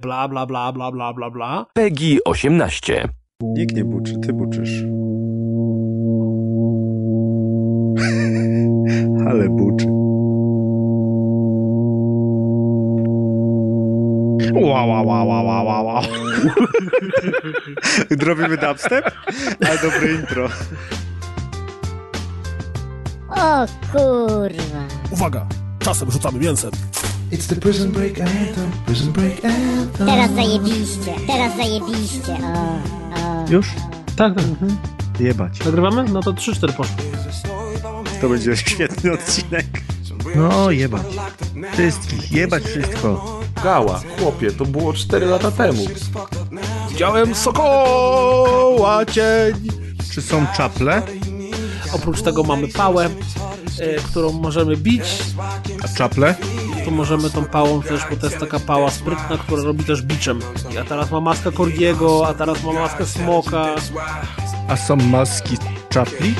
bla bla bla bla bla bla bla. PEGI 18. Nikt nie buczy, ty buczysz. Ale buczy. Ła, ła, ła, ła, ła, ła, ła. Robimy dubstep? Ale dobre intro. O kurwa. Uwaga, czasem rzucamy mięsem. It's the prison break anthem, prison break anthem. Teraz zajebiście, teraz zajebiście. O, o. Już? Tak, tak. Jebać. Nagrywamy? No to 3-4 poszło. To będzie świetny odcinek. No, jebać. Wszystkich, jebać wszystko. Gała, chłopie, to było 4 lata temu. Widziałem sokoła cień. Czy są czaple? Oprócz tego mamy pałę, e, którą możemy bić. A czaple? To możemy tą pałą też, bo to jest taka pała sprytna, która robi też biczem. A teraz ma maskę Cordiego, a teraz ma maskę Smoka. A są maski czapli?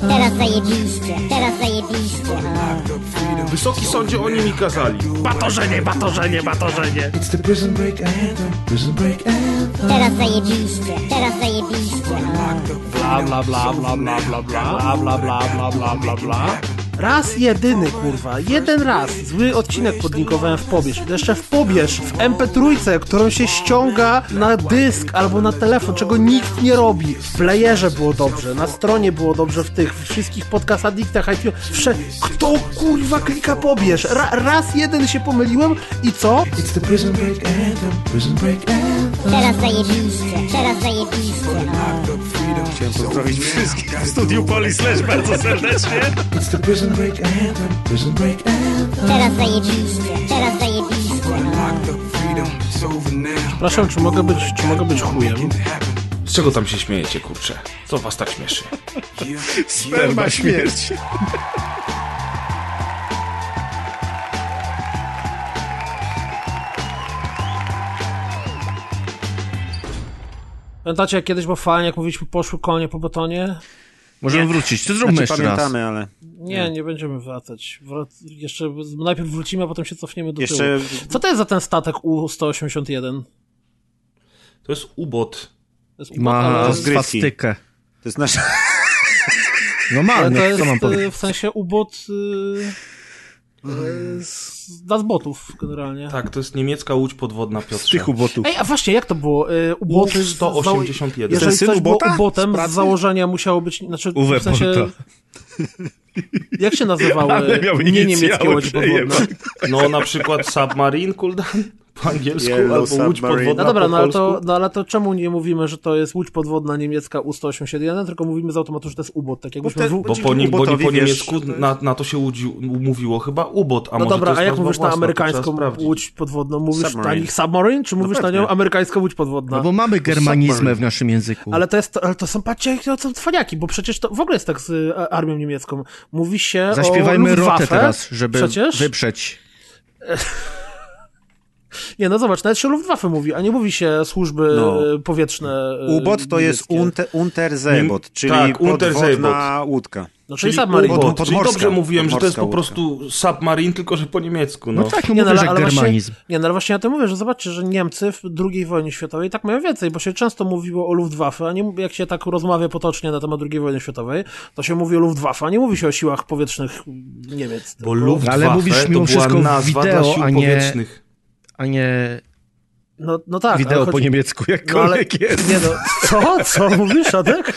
Teraz zajebiście, teraz zajebiście. O, o. Wysoki sądzie oni mi kazali. Batorzenie, batorzenie, batorzenie. It's the prison break anthem, prison break anthem. Teraz zajebiście, teraz zajebiście. O. Bla bla bla bla bla bla bla bla bla bla bla bla bla Raz jedyny, kurwa, jeden raz zły odcinek podlinkowałem w Pobierz. I to jeszcze w Pobierz, w MP3, którą się ściąga na dysk albo na telefon, czego nikt nie robi. W playerze było dobrze, na stronie było dobrze, w tych wszystkich podcast addiktach, iTunes, wsze... Kto kurwa klika Pobierz? Ra raz jeden się pomyliłem i co? It's the prison break anthem, prison break anthem. Teraz zajebiście, teraz zajebiście. O. Chciałem pozdrowić wszystkich w studiu Polislash bardzo serdecznie. It's the prison break anthem, prison break anthem. Teraz zajebiście, teraz zajebiście. O. Przepraszam, czy mogę być, czy mogę być chujem? Z czego tam się śmiejecie, kurczę? Co was tak śmieszy? Sperma śmierć. Pamiętacie, jak kiedyś było fajnie, jak mówiliśmy, poszły konie po betonie? Możemy wrócić. To zróbmy Znaczy jeszcze raz. pamiętamy, ale Nie, nie będziemy wracać. Wrac jeszcze najpierw wrócimy, a potem się cofniemy do jeszcze tyłu. Co to jest za ten statek U-181? To jest ubot. To jest Ma ale, rozgrywki. swastykę. to jest nasz... No ma, ale no, to jest co mam y, powiedzieć? w sensie ubot y, y, z Dazbotów generalnie. Tak, to jest niemiecka łódź podwodna Z Piotrze. tych ubotów. Ej, a właśnie, jak to było? Uboty z- 181. Jeżeli Ten syn coś było ubotem, Z z założenia musiało być, znaczy Uwe w sensie... Bota. Jak się nazywały nie niemieckie łodzi podwodne? No na przykład submarine, kuldan, po angielsku, Yellow albo łódź podwodna No dobra, po no ale, to, no ale to czemu nie mówimy, że to jest łódź podwodna niemiecka U-181, tylko mówimy z automatu, że to jest ubot, tak jakbyśmy... Bo te- w- Bo po, nie, bo nie po niemiecku jest- na, na to się łudzi, mówiło chyba ubot, a No może dobra, to jest a jak mówisz na amerykańską łódź podwodną, mówisz na Submarine. nich submarine, czy mówisz na pewnie. nią amerykańską łódź podwodna? No bo mamy germanizmy w naszym języku. Ale to jest, ale to są, patrzcie, jakie to są cwaniaki, bo przecież to w ogóle jest tak z y, armią niemiecką. Mówi się Zaśpiewajmy o rotę Luftwaffe, teraz, żeby przecież? wyprzeć. Nie, no zobacz, nawet się Luftwaffe mówi, a nie mówi się służby No. y, powietrzne y, U-bot to jest unter, Unterseebot, czyli tak, podwodna łódka. No, czyli, Czyli submarine. Pod- czyli dobrze mówiłem, że to jest po prostu submarine, tylko że po niemiecku, no. No tak, no Nie, mówię, ale- że ale właśnie- germanizm. Nie, no ale właśnie ja to mówię, że zobaczcie, że Niemcy w II wojnie światowej tak mają więcej, bo się często mówiło o Luftwaffe, a nie jak się tak rozmawia potocznie na temat II wojny światowej, to się mówi o Luftwaffe, a nie mówi się o siłach powietrznych Niemiec. Bo Luftwaffe Ale mówisz to mimo była wszystko nazwa wideo, dla sił a nie- powietrznych. A nie No, no tak. wideo ale po chodzi- niemiecku, no, ale, jakkolwiek jest. Nie no, co? Co mówisz, Adek?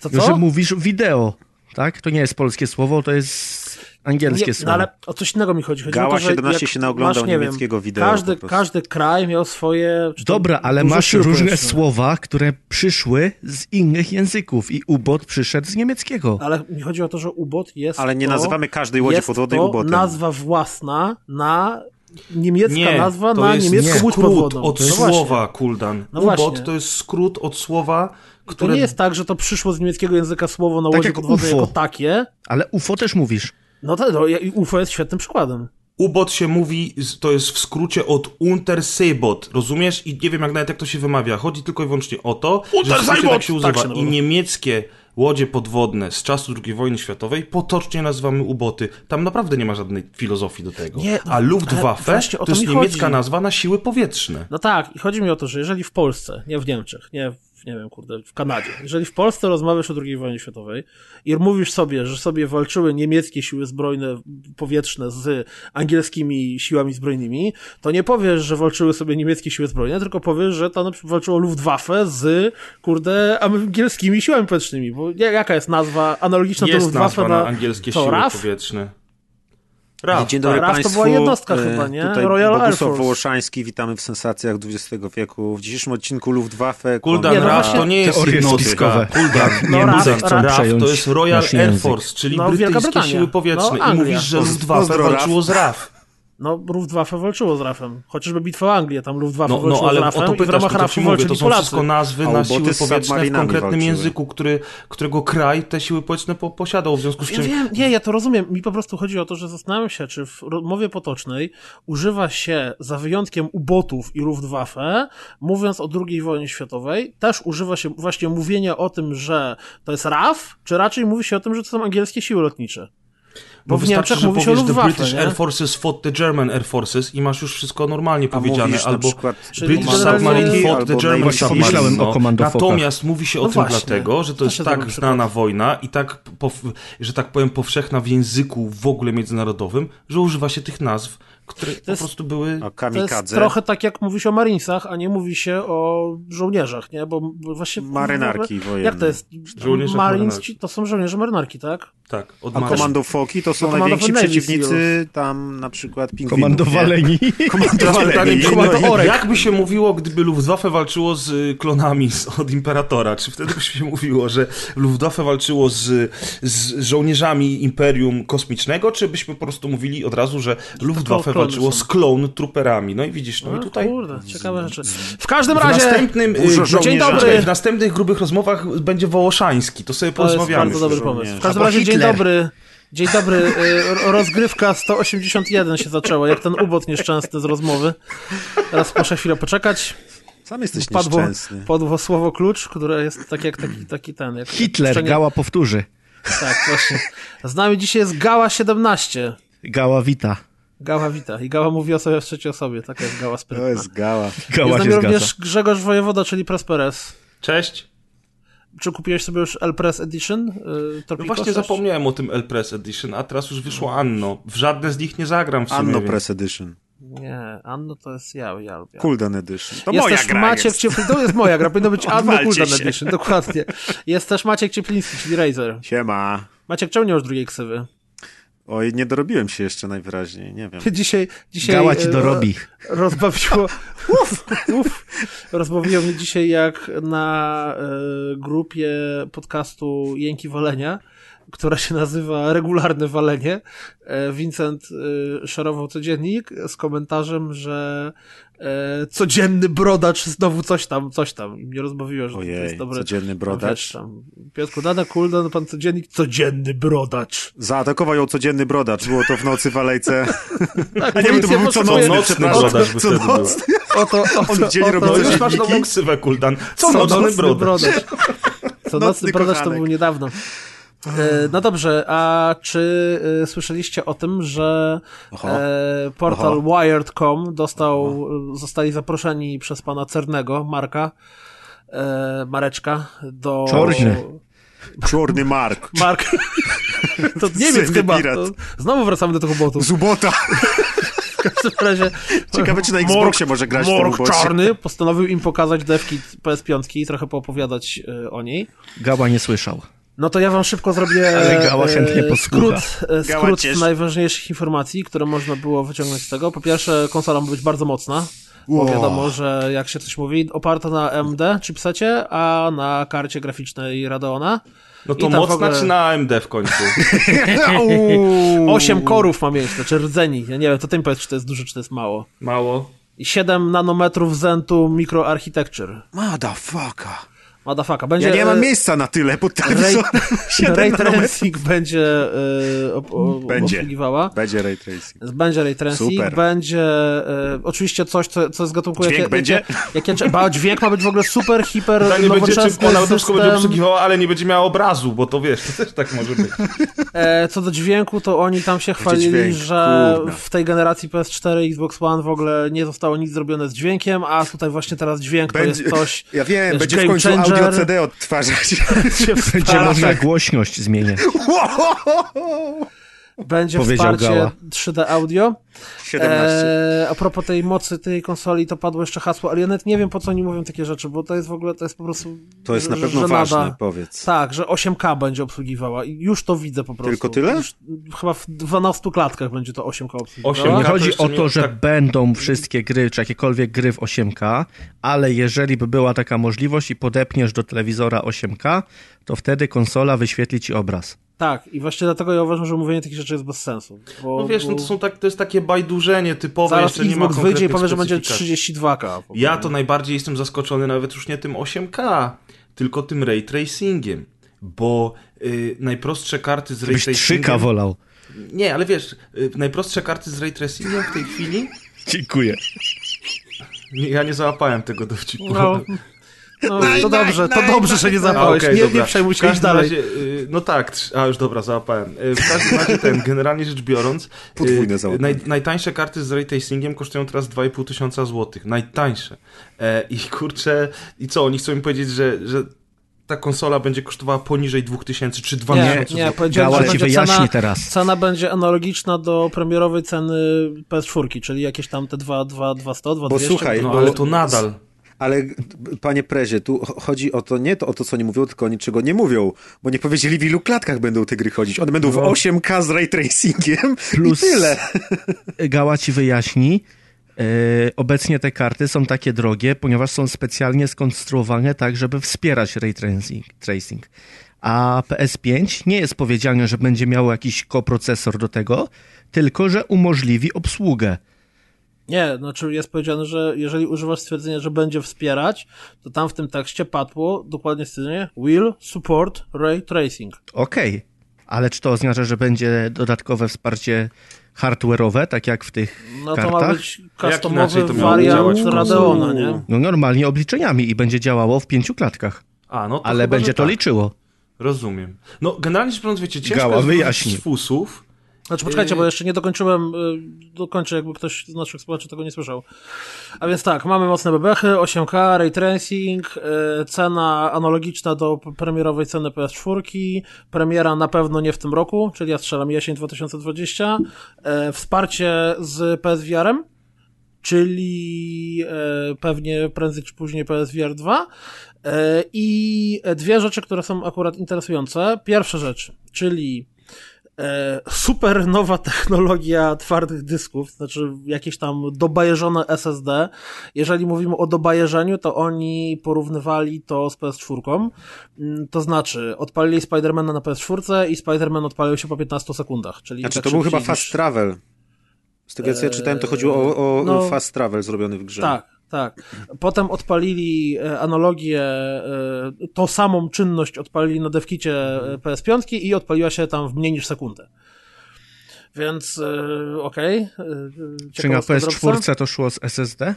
Co, No, co? że mówisz wideo, tak? To nie jest polskie słowo, to jest angielskie Nie, słowo. no ale o coś innego mi chodzi. chodzi o Gała to, że 17 jak się naoglądał masz, nie wiem, niemieckiego wideo Każdy, każdy kraj miał swoje... Dobra, ale masz różne słowa, które przyszły z innych języków i ubot przyszedł z niemieckiego. Ale mi chodzi o to, że ubot jest Ale nie to, nazywamy każdej łodzi podwodnej to ubotem. nazwa własna na niemiecka Nie, nazwa to na niemiecką nie. łódź skrót podwodną. od No słowa, Kuldan. No Ubot to jest skrót od słowa, To które... nie jest tak, że to przyszło z niemieckiego języka słowo na Tak łodzi jak podwodnej UFO. jako takie. Ale UFO też mówisz. No to, no, i UFO jest świetnym przykładem. Ubot się mówi, to jest w skrócie od Unterseebot, rozumiesz? I nie wiem jak nawet jak to się wymawia. Chodzi tylko i wyłącznie o to, że tak się tak używa. się I niemieckie łodzie podwodne z czasu II wojny światowej potocznie nazywamy uboty. Tam naprawdę nie ma żadnej filozofii do tego. Nie, A Luftwaffe to to jest mi niemiecka chodzi. nazwa na siły powietrzne. No tak, i chodzi mi o to, że jeżeli w Polsce, nie w Niemczech, nie w, nie wiem, kurde, w Kanadzie, jeżeli w Polsce rozmawiasz o II wojnie światowej i mówisz sobie, że sobie walczyły niemieckie siły zbrojne powietrzne z angielskimi siłami zbrojnymi, to nie powiesz, że walczyły sobie niemieckie siły zbrojne, tylko powiesz, że to na przykład walczyło Luftwaffe z, kurde, angielskimi siłami powietrznymi, bo jaka jest nazwa analogiczna do Jest Luftwaffe nazwa na na angielskie co, siły RAF? powietrzne. RAF, Dzień dobry RAF to Państwu. była jednostka E, chyba, nie? Tutaj Royal Air Bogusław Force. Wołoszański, witamy w sensacjach XX wieku. W dzisiejszym odcinku Luftwaffe... Kuldan Nie, no RAF to nie jest jednostka. Kuldan, No, nie, RAF- RAF RAF to jest Royal Air. Force, czyli No, Wielka brytyjskie Brytania. siły powietrzne. No, I mówisz, że Luftwaffe walczyło z RAF. No, Luftwaffe walczyło z RAF-em. Chociażby bitwa o Anglię, tam Luftwaffe No, walczyło no ale z o RAF-em to i w pytasz, ramach to, RAF-u są Polacy. wszystko nazwy na siły powietrzne w konkretnym walczyły. języku, który, którego kraj te siły powietrzne po, posiadał, w związku z Ja czym... wiem, nie, ja to rozumiem. Mi po prostu chodzi o to, że zastanawiam się, czy w mowie potocznej używa się, za wyjątkiem ubotów i Luftwaffe, mówiąc o II wojnie światowej, też używa się właśnie mówienia o tym, że to jest RAF, czy raczej mówi się o tym, że to są angielskie siły lotnicze? Bo w wystarczy, Niemczech że mówi się o powiesz, The Luftwaffe, British nie? Air Forces fought the German Air Forces i masz już wszystko normalnie A powiedziane. albo przykład British Submarine fought the German Submarine. O no. Natomiast mówi się o No tym właśnie. dlatego, że to jest tak znana przykład. wojna i tak, że tak powiem, powszechna w języku w ogóle międzynarodowym, że używa się tych nazw, które po jest- prostu były... A To jest kamikadze? trochę tak, jak mówi się o Marinesach, a nie mówi się o żołnierzach, nie? Bo, bo właśnie... Marynarki wojenne. Jak to jest? Żołnierze Marines marynarki. to są żołnierze marynarki, tak? Tak, od A Marys. komandofoki to są No, najwięksi przeciwnicy tam na przykład pingwinów. Komandowaleni. Komandowaleni. Pytanie Komando brzmi, Orek. jak by się mówiło, gdyby Luftwaffe walczyło z y, klonami od Imperatora? Czy wtedy by się mówiło, że Luftwaffe walczyło z, z żołnierzami Imperium Kosmicznego, czy byśmy po prostu mówili od razu, że Luftwaffe walczyło są. z klon trooperami? No i widzisz, no i No, tutaj... Kurde, ciekawe rzeczy. W każdym W razie... następnym, y, no, dzień dobry. w następnych grubych rozmowach będzie Wołoszański, to sobie To jest porozmawiamy. bardzo dobry pomysł. W każdym razie dzień. Dobry. Dzień dobry. y, Rozgrywka 181 się zaczęła, jak ten ubot nieszczęsny z rozmowy. Teraz muszę chwilę poczekać. Sam jesteś Padło, nieszczęsny. padło słowo klucz, które jest tak jak taki, taki ten. Jak Hitler, Gała powtórzy. Tak, właśnie. Z nami dzisiaj jest Gała 17. Gała wita. Gała wita. I Gała mówi o sobie w trzeciej osobie. Taka jest Gała sprytna. To jest gała. Jest Gała z się nami zgadza. również Grzegorz Wojewoda, czyli Presperes. Cześć. Czy kupiłeś sobie już El Press Edition? Yy, No właśnie coś? zapomniałem o tym El Press Edition, a teraz już wyszło Anno. W żadne z nich nie zagram w sumie. Anno więc- Press Edition. Nie, Anno to jest ja, ja lubię. Kuldan Edition. To jest moja też gra Maciek jest. Ciepliński, to jest moja gra, powinno być Anno się. Edition, dokładnie. Jest też Maciek Ciepliński, czyli Razer. Siema. Maciek, czemu nie masz drugiej ksywy? Oj, nie dorobiłem się jeszcze najwyraźniej, nie wiem. Dzisiaj, dzisiaj Gała ci e, dorobi. rozbawiło, uf, uf, rozbawiło mnie dzisiaj jak na e, grupie podcastu Jęki Walenia, która się nazywa Regularne Walenie. E, Vincent szerował codziennik z komentarzem, że e, codzienny brodacz znowu coś tam, coś tam. I mnie rozbawiło, że to Ojej, jest dobre. codzienny brodacz. Wiesz, tam, Piotrku, dane Kuldan, pan codziennik, codzienny brodacz. Zaatakował ją codzienny brodacz. Było to w nocy w alejce. Tak, A nie wiem, to był co poszukuje- nocny, brodacz by Co wtedy był. nocny. Oto, oto, On dzień robił No coś już masz nową ksywę, Kuldan. Co Co nocny nocny brodacz? brodacz. Co nocny Nocny brodacz to był niedawno. E, No dobrze, a czy e, słyszeliście o tym, że Oho. e, portal Oho. Wired.com dostał, e, zostali zaproszeni przez pana Cernego, Marka, Mareczka, do... Czorny. Czarny Mark. Mark. To Niemiec chyba. To znowu wracamy do tego botu. Zubota. W każdym razie... Ciekawe, czy na Xboxie może grać w tym Mork ubocie. Czarny postanowił im pokazać devki PS5 i trochę poopowiadać o niej. Gała nie słyszał. No to ja wam szybko zrobię Ale Gała e, chętnie skrót, e, skrót cieszy. najważniejszych informacji, które można było wyciągnąć z tego. Po pierwsze, konsola ma być bardzo mocna. Bo wiadomo, że jak się coś mówi, oparta na AMD chipsecie, a na karcie graficznej Radeona. No to mocna ogóle- czy na AMD w końcu? 8 korów ma mieć, znaczy rdzeni. Ja nie wiem, to ty mi powiedz, czy to jest dużo, czy to jest mało. Mało. I 7 nanometrów Zentu Micro Architecture. Motherfucker. Madafaka. Będzie, Ja nie mam e, miejsca na tyle pod Ray, telewizonem. ray 7 Tracing będzie e, ob, ob, Będzie. obsługiwała. Będzie ray tracing. Będzie ray tracing, Super. będzie e, oczywiście coś, co, co z gatunku... Dźwięk jakie, będzie? Jakie, jakie, ba, dźwięk ma być w ogóle super, hiper, będzie, czy nowoczesny ona tylko będzie system. obsługiwała, ale nie będzie miała obrazu, bo to wiesz, to też tak może być. E, co do dźwięku, to oni tam się chwalili, dźwięk, że kurna. w tej generacji PS4 i Xbox One w ogóle nie zostało nic zrobione z dźwiękiem, a tutaj właśnie teraz dźwięk to Będzie, jest coś... ja wiem, będzie w końcu changer. Audio CD odtwarzać. się Będzie można głośność zmieniać. Będzie Powiedział wsparcie Gała. 3D audio. 17. E, a propos tej mocy tej konsoli, to padło jeszcze hasło, ale ja nawet nie wiem, po co oni mówią takie rzeczy, bo to jest w ogóle, to jest po prostu... To jest na pewno żenada. ważne, powiedz. Tak, że 8K będzie obsługiwała i już to widzę po prostu. Tylko tyle? Już, chyba w 12 klatkach będzie to 8K obsługiwała. 8K. Nie chodzi o to, że tak. będą wszystkie gry, czy jakiekolwiek gry w 8K, ale jeżeli by była taka możliwość i podepniesz do telewizora 8K, to wtedy konsola wyświetli ci obraz. Tak, i właśnie dlatego ja uważam, że mówienie takich rzeczy jest bez sensu. Bo, No wiesz, no to, są tak, to jest takie bajdurzenie typowe, zaraz jeszcze nie ma wyjdzie i powie, że będzie specyfikacji. 32K. w ogóle. Ja to najbardziej jestem zaskoczony nawet już nie tym 8K, tylko tym ray tracingiem, bo y, najprostsze karty z ray Byś 3K tracingiem... wolał. Nie, ale wiesz, y, najprostsze karty z ray tracingiem w tej chwili... Dziękuję. Ja nie załapałem tego dowcipu. No, no to dobrze, to dobrze, że nie załapałeś. okej, nie, dobra. nie przejmuj się, każdym dalej. Razie, y, no tak, a już dobra, załapałem. Y, W każdym razie ten, generalnie rzecz biorąc, Podwójne y, naj, najtańsze karty z ray tracingiem kosztują teraz 2,5 tysiąca złotych. Najtańsze. E, I kurczę, i co, oni chcą mi powiedzieć, że, że ta konsola będzie kosztowała poniżej 2000 czy 2000 Nie, nie, powiedziałem, że będzie cena, teraz. cena będzie analogiczna do premierowej ceny PS4, czyli jakieś tam te 2, 2, 200, 2, Bo 200. słuchaj, No bo- ale to nadal. Ale panie prezie, tu ch- chodzi o to nie to o to, co oni mówią, tylko o niczego nie mówią, bo nie powiedzieli w ilu klatkach będą te gry chodzić. One będą w 8K z ray tracingiem Plus- i tyle. Gała ci wyjaśni. e, obecnie te karty są takie drogie, ponieważ są specjalnie skonstruowane tak, żeby wspierać ray tracing. tracing. A PS5 nie jest powiedziane, że będzie miało jakiś koprocesor do tego, tylko że umożliwi obsługę. Nie, znaczy jest powiedziane, że jeżeli używasz stwierdzenia, że będzie wspierać, to tam w tym tekście padło dokładnie stwierdzenie will support ray tracing. Okej, ale czy to oznacza, że będzie dodatkowe wsparcie hardware'owe, tak jak w tych No to kartach? ma być customowy to wariant? Radeona, nie? No normalnie obliczeniami i będzie działało w pięciu klatkach, A, no to ale chyba, będzie to tak. liczyło. Rozumiem. No, generalnie rzecz biorąc, wiecie, ciężko Gała, jest wyjść wyjaśnij. z fusów. Znaczy, poczekajcie, bo jeszcze nie dokończyłem, y, dokończę, jakby ktoś z naszych słuchaczy tego nie słyszał. A więc tak, mamy mocne bebechy, 8K, ray tracing, y, cena analogiczna do premierowej ceny PS4, premiera na pewno nie w tym roku, czyli ja strzelam jesień 2020, y, wsparcie z PSVR-em, czyli pewnie prędzej czy później PSVR 2. E, I dwie rzeczy, które są akurat interesujące. Pierwsza rzecz, czyli super nowa technologia twardych dysków, znaczy jakieś tam dobajeżone SSD. Jeżeli mówimy o dobajeżeniu, to oni porównywali to z PS4. Mm, To znaczy, odpalili Spidermana na PS4 i Spiderman odpalił się po 15 sekundach. Czyli Znaczy tak to był chyba niż- fast travel. Z tego co ja czytałem, to chodziło o, o no- fast travel zrobiony w grze. Tak, tak. Potem odpalili e, analogię, e, tą samą czynność odpalili na devkicie e, PS5 i odpaliła się tam w mniej niż sekundę. Więc okej. e, Czy na ciekawostka drobna. PS4 to szło z SSD?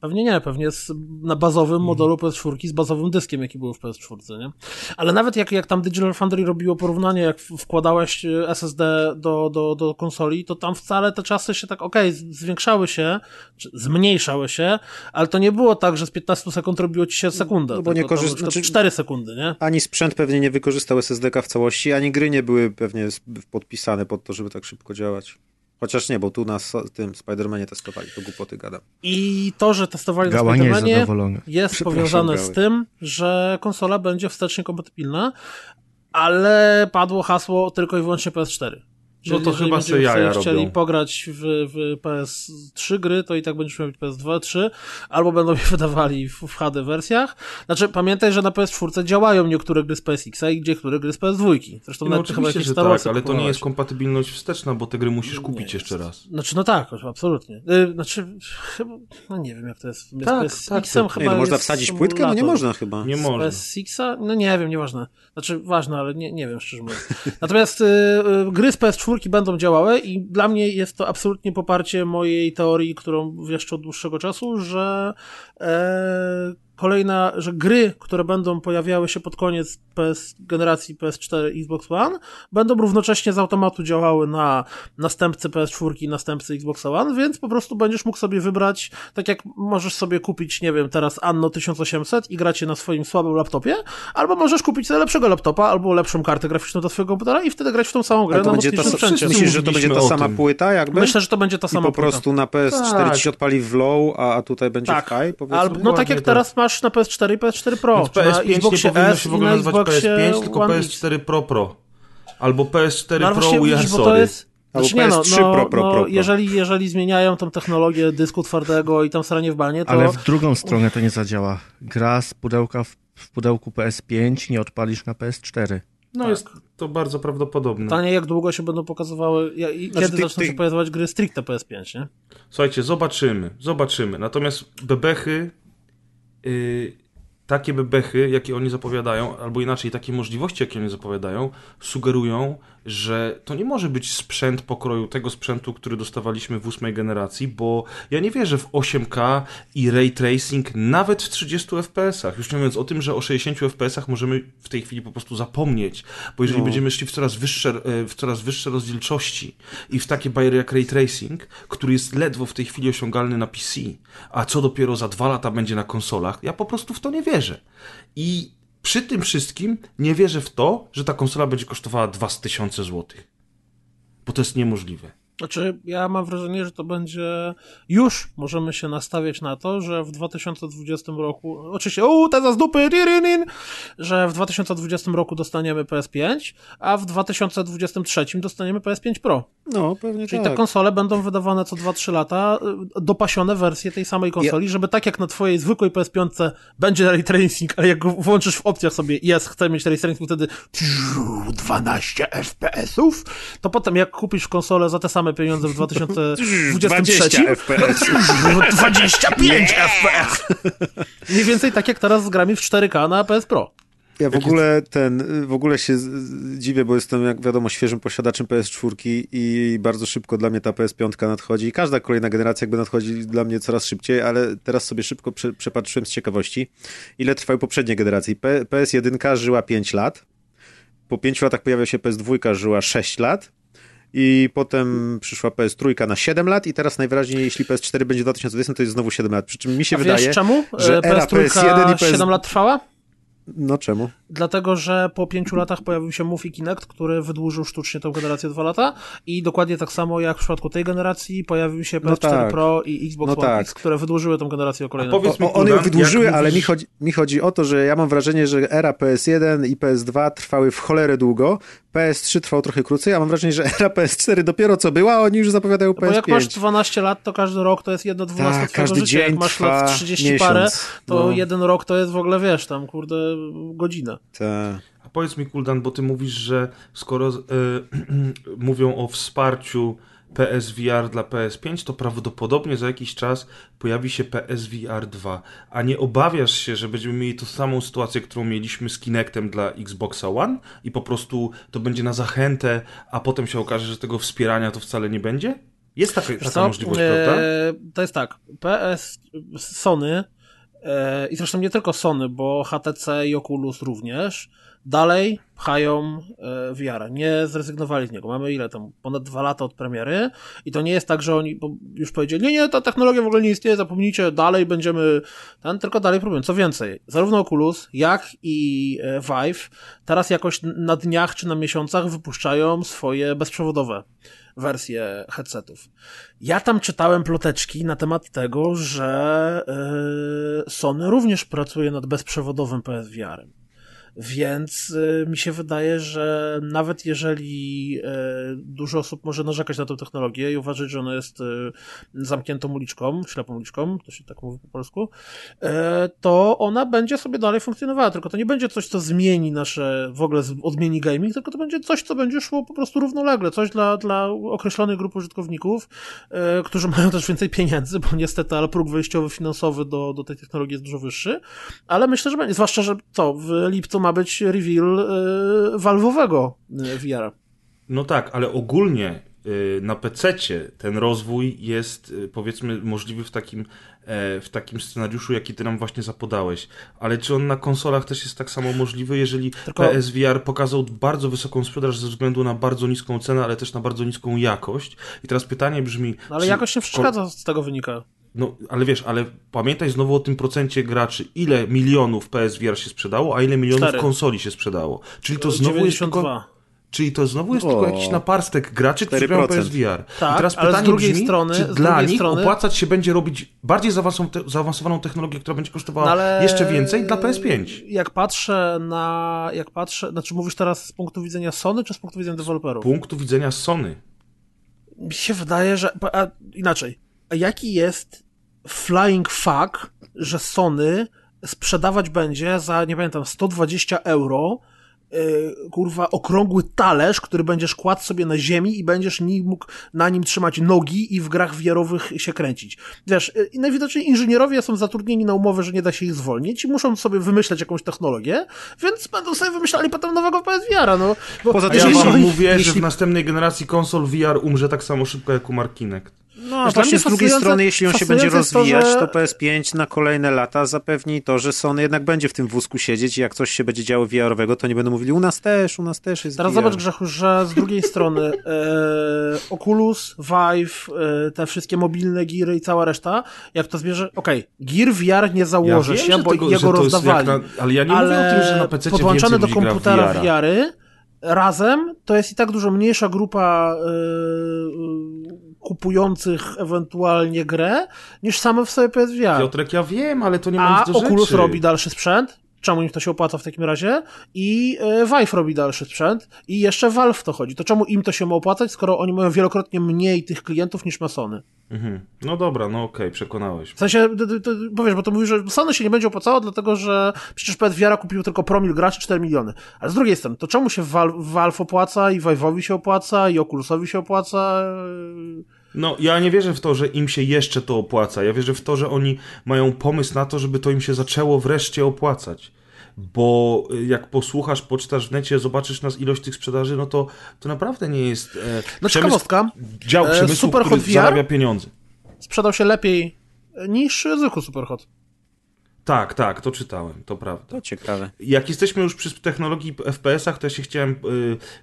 Pewnie nie, pewnie jest na bazowym modelu PS4 z bazowym dyskiem, jaki był w PS4, nie? Ale nawet jak, jak tam Digital Foundry robiło porównanie, jak wkładałeś e, SSD do, do, do konsoli, to tam wcale te czasy się tak, okej, z- zwiększały się, czy zmniejszały się, ale to nie było tak, że z 15 sekund robiło ci się sekundę. No bo nie korzyst- znaczy- 4 sekundy, nie? Ani sprzęt pewnie nie wykorzystał SSD-ka w całości, ani gry nie były pewnie podpisane pod to, żeby tak szybko działać. Chociaż nie, bo tu na tym Spider-Manie testowali, to głupoty gadam. I to, że testowali na Gała jest Spidermanie, jest Przepraszam, powiązane z Gały. tym, że konsola będzie wstecznie kompatybilna, ale padło hasło tylko i wyłącznie PS4. Czyli to jeżeli chyba se jaja sobie chcieli robią. pograć w, w PS3 gry, to i tak będziesz miał PS2, 3, albo będą je wydawali w, w HD wersjach. Znaczy, pamiętaj, że na PS4 działają niektóre gry z PSX-a i niektóre gry z PS2. Zresztą No nawet chyba jakieś że tak, ale to nie jest kompatybilność wsteczna, bo te gry musisz kupić Nie jeszcze jest. raz. Znaczy, no tak, absolutnie. Y, Znaczy, chyba, no nie wiem jak to jest. Z Tak, PSX-em tak, to- chyba Nie, no, można wsadzić płytkę? No nie można chyba. Nie Z można. PS6? No nie wiem, nieważne. Znaczy, ważne, ale nie, nie wiem, szczerze mówiąc. Natomiast y, y, gry z PS4 będą działały i dla mnie jest to absolutnie poparcie mojej teorii, którą wieszczę od dłuższego czasu, że e, kolejna, że gry, które będą pojawiały się pod koniec PS, generacji PS4 i Xbox One, będą równocześnie z automatu działały na następcy PS4 i następcy Xbox One, więc po prostu będziesz mógł sobie wybrać, tak jak możesz sobie kupić, nie wiem, teraz Anno 1800 i grać je na swoim słabym laptopie, albo możesz kupić lepszego laptopa, albo lepszą kartę graficzną do swojego komputera i wtedy grać w tą samą grę na będzie ta, sprzęcie. myślisz, że to będzie ta sama płyta jakby? Myślę, że to będzie ta I sama po płyta. prostu na PS4 Tak. ci się odpali w low, a, a tutaj będzie Tak, w high, powiedzmy? Albo, no tak jak tak. teraz masz na PS4 i PS4 Pro, Więc czy na PS5 nie powinno się w ogóle na nazywać Xboxie PS5, tylko One X. PS4 Pro Pro. Albo PS4 No, Pro We Are widzisz, bo to Sorry. jest... Albo Znaczy, nie, no, PS3 no, Pro, Pro, no, Pro, Pro. Jeżeli, jeżeli zmieniają tą technologię dysku twardego i tam sranie w banie, to... Ale w drugą stronę to nie zadziała. Gra z pudełka w, w pudełku PS5 nie odpalisz na PS4. No jest to bardzo prawdopodobne. Pytanie, jak długo się będą pokazywały, ja- i Znaczy, kiedy ty- zaczną ty- się pojawiać gry stricte PS5, nie? Słuchajcie, zobaczymy, zobaczymy. Natomiast bebechy, yy, takie bebechy, jakie oni zapowiadają, albo inaczej, takie możliwości, jakie oni zapowiadają, sugerują, że to nie może być sprzęt pokroju tego sprzętu, który dostawaliśmy w ósmej generacji, bo ja nie wierzę w 8K i ray tracing nawet w 30 FPS-ach. Już nie mówiąc o tym, że o 60 FPS-ach możemy w tej chwili po prostu zapomnieć, bo jeżeli będziemy szli w coraz wyższe, e, w coraz wyższe rozdzielczości i w takie bariery jak ray tracing, który jest ledwo w tej chwili osiągalny na PC, a co dopiero za dwa lata będzie na konsolach, ja po prostu w to nie wierzę. I przy tym wszystkim nie wierzę w to, że ta konsola będzie kosztowała 2000 zł. Bo to jest niemożliwe. Znaczy, ja mam wrażenie, że to będzie. Już możemy się nastawiać na to, że w 2020 roku. Oczywiście, u, teza z dupy, tiririn, że w 2020 roku dostaniemy PS5, a w 2023 dostaniemy PS5 Pro. No, pewnie Czyli tak. te konsole będą wydawane co 2-3 lata, y, dopasione wersje tej samej konsoli, żeby tak jak na twojej zwykłej PS5 będzie ray tracing, ale jak go włączysz w opcjach sobie, jest, chcę mieć ray tracing, wtedy 12 FPS-ów, to potem jak kupisz konsolę za te same pieniądze w 2023, 20 FPS. 25 FPS! Mniej więcej tak jak teraz z grami w 4K na PS Pro. Ja w ogóle ten, w ogóle się dziwię, bo jestem, jak wiadomo, świeżym posiadaczem PS4 i bardzo szybko dla mnie ta PS5 nadchodzi i każda kolejna generacja jakby nadchodzi dla mnie coraz szybciej, ale teraz sobie szybko prze, przepatrzyłem z ciekawości, ile trwały poprzednie generacje. P, PS1 żyła 5 lat, po 5 latach pojawiła się PS2, żyła 6 lat, i potem przyszła PS3 na 7 lat i teraz najwyraźniej, jeśli PS4 będzie w 2020, to jest znowu 7 lat. Przy czym mi się A wydaje, czemu? że E, era PS3 PS1 i PS... 7 lat trwała? No czemu? Dlatego, że po pięciu latach pojawił się Move i Kinect, który wydłużył sztucznie tę generację o dwa lata i dokładnie tak samo jak w przypadku tej generacji pojawił się PS4 No tak. Pro i Xbox No One tak. X, które wydłużyły tę generację o kolejne powiedz lata. mi, O, one ją wydłużyły, jak ale mi mówisz- chodzi, mi chodzi o to, że ja mam wrażenie, że era PS1 i PS2 trwały w cholerę długo, PS3 trwał trochę krócej, a mam wrażenie, że era PS4 dopiero co była, a oni już zapowiadają Bo jak PS5. masz 12 lat, to każdy rok to jest jedno dwunastko Tak, twojego każdy życia. Jak dzień masz trwa lat 30 miesiąc. parę, to No. jeden rok to jest w ogóle, wiesz, tam kurde, godzinę. Ta. A powiedz mi, Kuldan, bo ty mówisz, że skoro e, mówią o wsparciu PSVR dla PS5, to prawdopodobnie za jakiś czas pojawi się PSVR 2. A nie obawiasz się, że będziemy mieli tą samą sytuację, którą mieliśmy z Kinectem dla Xboxa One i po prostu to będzie na zachętę, a potem się okaże, że tego wspierania to wcale nie będzie? Jest taka, taka możliwość, E, prawda? To jest tak, PS, Sony i zresztą nie tylko Sony, bo HTC i Oculus również, dalej pchają e, VR. Nie zrezygnowali z niego. Mamy ile tam? Ponad dwa lata od premiery i to nie jest tak, że oni już powiedzieli, nie, nie, ta technologia w ogóle nie istnieje, zapomnijcie, dalej będziemy ten, tylko dalej próbują. Co więcej, zarówno Oculus, jak i e, Vive teraz jakoś na dniach czy na miesiącach wypuszczają swoje bezprzewodowe wersje headsetów. Ja tam czytałem ploteczki na temat tego, że yy, Sony również pracuje nad bezprzewodowym PSVR-em. Więc y, mi się wydaje, że nawet jeżeli y, dużo osób może narzekać na tę technologię i uważać, że ona jest y, zamkniętą uliczką, ślepą uliczką, to się tak mówi po polsku, to ona będzie sobie dalej funkcjonowała. Tylko to nie będzie coś, co zmieni nasze, w ogóle odmieni gaming, tylko to będzie coś, co będzie szło po prostu równolegle. Coś dla, dla określonej grupy użytkowników, którzy mają też więcej pieniędzy, bo niestety, ale próg wejściowy finansowy do, do tej technologii jest dużo wyższy. Ale myślę, że będzie. Zwłaszcza, że co, w lipcu ma być reveal y, Valve'owego y, VR-a. No tak, ale ogólnie y, na PC-cie ten rozwój jest y, powiedzmy możliwy w takim, e, w takim scenariuszu, jaki ty nam właśnie zapodałeś. Ale czy on na konsolach też jest tak samo możliwy, jeżeli Tylko- PSVR pokazał bardzo wysoką sprzedaż ze względu na bardzo niską cenę, ale też na bardzo niską jakość? I teraz pytanie brzmi... No, ale czy jakoś nie ko- przeszkadza, z tego wynika. No, ale wiesz, ale pamiętaj znowu o tym procencie graczy. Ile milionów PSVR się sprzedało, a ile milionów Cztery. konsoli się sprzedało. Czyli to znowu jest 92. tylko... Czyli to znowu jest O. tylko jakiś naparstek graczy, którzy grają 4%. PSVR. Tak, I teraz ale z pytanie drugiej brzmi, strony- czy z dla drugiej nich strony- opłacać się będzie robić bardziej zaawansowaną, te, zaawansowaną technologię, która będzie kosztowała No, ale jeszcze więcej dla PS5. Jak patrzę na. Jak patrzę. Znaczy, mówisz teraz z punktu widzenia Sony, czy z punktu widzenia deweloperów? punktu widzenia Sony. Mi się wydaje, że. A, inaczej. A jaki jest flying fuck, że Sony sprzedawać będzie za, nie pamiętam, 120 euro yy, kurwa, okrągły talerz, który będziesz kładł sobie na ziemi i będziesz nim mógł na nim trzymać nogi i w grach wiarowych się kręcić. Wiesz, yy, i najwidoczniej inżynierowie są zatrudnieni na umowę, że nie da się ich zwolnić i muszą sobie wymyśleć jakąś technologię, więc będą sobie wymyślali potem nowego PSVR-a, no. Bo Poza tym, ja oni- mówię, że jeśli- w następnej generacji konsol VR umrze tak samo szybko jak Umar Kinect. No, a właśnie z drugiej strony, jeśli on się będzie jest to, rozwijać, że- to PS5 na kolejne lata zapewni to, że Sony jednak będzie w tym wózku siedzieć i jak coś się będzie działo VR-owego, to nie będą mówili u nas też, u nas też jest Teraz VR. zobacz, Grzechu, że z drugiej strony e, Oculus, Vive, e, te wszystkie mobilne giry i cała reszta, jak to zbierze, okej, Gear VR nie założy wiem, się, bo tego- jego rozdawali. na- ale ja nie mówię o tym, że na PC podłączone do komputera VR-a. VR-y razem to jest i tak dużo mniejsza grupa e, kupujących ewentualnie grę, niż same w sobie PSVR. Piotrek, ja wiem, ale to nie ma A nic do Oculus rzeczy. robi dalszy sprzęt. Czemu im to się opłaca w takim razie? I e, Vive robi dalszy sprzęt. I jeszcze Valve w to chodzi. To czemu im to się ma opłacać, skoro oni mają wielokrotnie mniej tych klientów niż ma Sony? Mhm. No dobra, no okej, przekonałeś. W sensie, d- d- bo wiesz, bo to mówi, że Sony się nie będzie opłacało, dlatego że przecież PSVR kupił tylko promil graczy 4 miliony. Ale z drugiej strony, to czemu się Valve, Valve opłaca i Vive'owi się opłaca i Oculusowi się opłaca? No, ja nie wierzę w to, że im się jeszcze to opłaca. Ja wierzę w to, że oni mają pomysł na to, żeby to im się zaczęło wreszcie opłacać. Bo y, jak posłuchasz, poczytasz w necie, zobaczysz nas ilość tych sprzedaży, no to, to naprawdę nie jest. E, No ciekawostka. Dział E, przemysłu, Super który Hot VR? zarabia pieniądze. Sprzedał się lepiej niż zwykły Superhot. Tak, tak, to czytałem, to prawda. To ciekawe. Jak jesteśmy już przy technologii FPS-ach, to ja się chciałem y,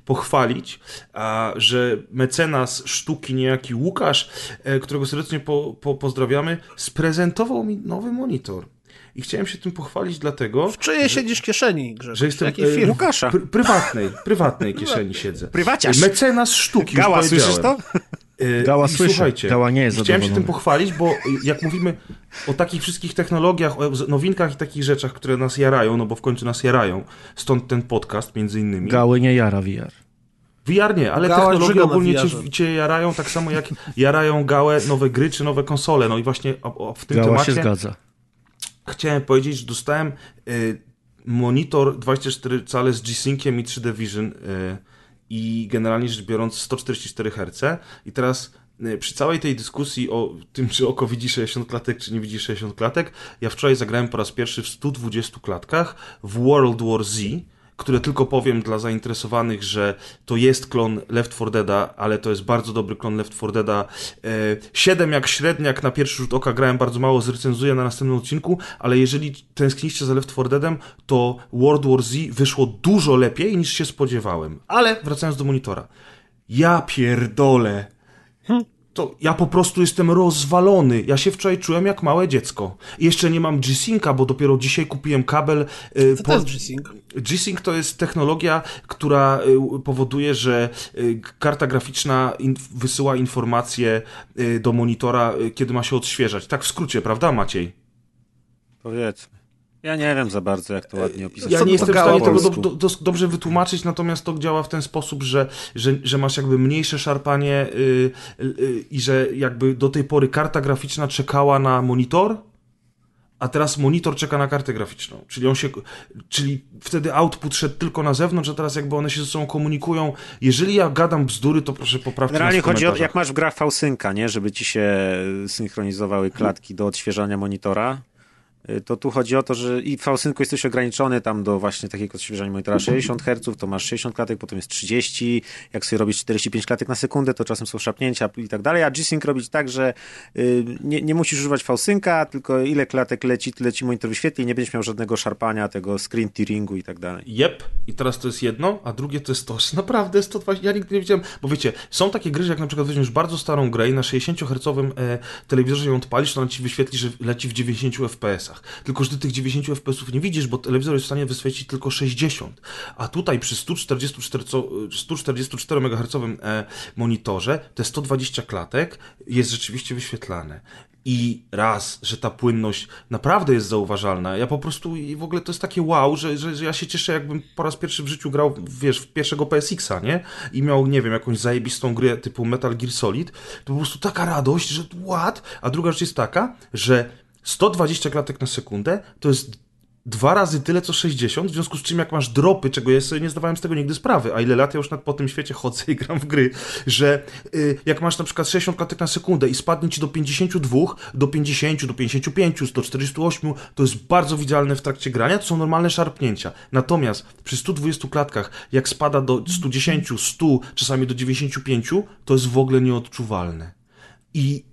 pochwalić, a, że mecenas sztuki niejaki Łukasz, e, którego serdecznie po, po, pozdrawiamy, sprezentował mi nowy monitor. I chciałem się tym pochwalić dlatego, W czyjej siedzisz kieszeni, Grzegorz? że jestem Jakiej e? Łukasza. pr- prywatnej, prywatnej kieszeni siedzę. Prywaciarz. Mecenas sztuki, Gała, słyszysz to? Gała i słyszy, Słuchajcie, Gała nie jest chciałem się tym pochwalić, bo jak mówimy o takich wszystkich technologiach, o nowinkach i takich rzeczach, które nas jarają, no bo w końcu nas jarają, stąd ten podcast między innymi. Gały nie jara VR. VR nie, ale Gała technologie ogólnie cię, cię jarają tak samo jak jarają gałę nowe gry czy nowe konsole. No i właśnie o, o, w tym Gała temacie się zgadza. chciałem powiedzieć, że dostałem y, monitor 24 cale z G-Synciem i 3D Vision y, i generalnie rzecz biorąc 144 Hz i teraz y, przy całej tej dyskusji o tym, czy oko widzi 60 klatek, czy nie widzi 60 klatek, ja wczoraj zagrałem po raz pierwszy w 120 klatkach w World War Z, które tylko powiem dla zainteresowanych, że to jest klon Left 4 Deada, ale to jest bardzo dobry klon Left 4 Deada. E, 7 jak średniak na pierwszy rzut oka grałem bardzo mało, zrecenzuję na następnym odcinku, ale jeżeli tęskniście za Left 4 Deadem, to World War Z wyszło dużo lepiej niż się spodziewałem. Ale wracając do monitora. Ja pierdolę. To ja po prostu jestem rozwalony. Ja się wczoraj czułem jak małe dziecko. I jeszcze nie mam G-Synca, bo dopiero dzisiaj kupiłem kabel. y, Co po- to jest G-Sync? G-Sync to jest technologia, która y, powoduje, że y, karta graficzna in, wysyła informacje do monitora, kiedy ma się odświeżać. Tak w skrócie, prawda Maciej? Powiedzmy. Ja nie wiem za bardzo, jak to ładnie opisać. Ja nie jestem w stanie tego do, do, do, dobrze wytłumaczyć, natomiast to działa w ten sposób, że, że, że masz jakby mniejsze szarpanie y, y, i że jakby do tej pory karta graficzna czekała na monitor, a teraz monitor czeka na kartę graficzną. Czyli on się, czyli wtedy output szedł tylko na zewnątrz, a teraz jakby one się ze sobą komunikują. Jeżeli ja gadam bzdury, to proszę poprawcie Generalnie chodzi o, jak masz w grach fałsynka, nie? Żeby ci się synchronizowały klatki do odświeżania monitora, y, to tu chodzi o to, że i w fałsynku jesteś ograniczony tam do właśnie takiego odświeżania monitora 60 Hz, to masz 60 klatek, potem jest 30, jak sobie robisz 45 klatek na sekundę, to czasem są szarpnięcia i tak dalej, a G-Sync robić tak, że y, nie, nie musisz używać fałsynka, tylko ile klatek leci, tyle ci monitor wyświetli nie będziesz miał żadnego szarpania, tego screen tearingu i tak dalej. Jep, i teraz to jest jedno, a drugie to jest to, że naprawdę jest to ja nigdy nie widziałem, bo wiecie, są takie gry, że jak na przykład weźmiesz bardzo starą grę i na 60 Hz e, telewizorze ją odpalisz, to ona ci wyświetli, że leci w 90 FPS-ach. Tylko, że ty tych 90 FPS-ów nie widzisz, bo telewizor jest w stanie wyświetlić tylko 60. A tutaj przy 144, co- 144 MHz monitorze te 120 klatek jest rzeczywiście wyświetlane. I raz, że ta płynność naprawdę jest zauważalna. Ja po prostu i w ogóle to jest takie wow, że, że, że ja się cieszę, jakbym po raz pierwszy w życiu grał, wiesz, w pierwszego PSX-a, nie? I miał, nie wiem, jakąś zajebistą grę typu Metal Gear Solid. To po prostu taka radość, że what? A druga rzecz jest taka, że 120 klatek na sekundę to jest dwa razy tyle co 60, w związku z czym jak masz dropy, czego ja sobie nie zdawałem z tego nigdy sprawy, a ile lat ja już nad, po tym świecie chodzę i gram w gry, że y, jak masz na przykład 60 klatek na sekundę i spadnie ci do 52, do 50, do 55, 148, to jest bardzo widzialne w trakcie grania, to są normalne szarpnięcia. Natomiast przy 120 klatkach, jak spada do 110, 100, czasami do 95, to jest w ogóle nieodczuwalne. I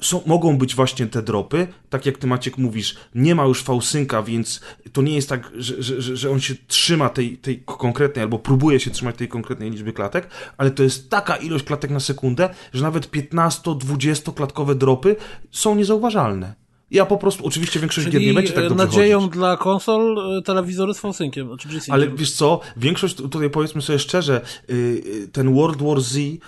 są, mogą być właśnie te dropy, tak jak ty Maciek mówisz, nie ma już fałsynka, więc to nie jest tak, że, że, że- on się trzyma tej, tej konkretnej, albo próbuje się trzymać tej konkretnej liczby klatek, ale to jest taka ilość klatek na sekundę, że nawet 15-20 klatkowe dropy są niezauważalne. Ja po prostu, oczywiście większość gier nie Czyli będzie tak e, dobrze nadzieją chodzić. dla konsol e, telewizory z fałsynkiem, G-Synciem. Ale wiesz co, większość, tutaj powiedzmy sobie szczerze, y, y, ten World War Z y,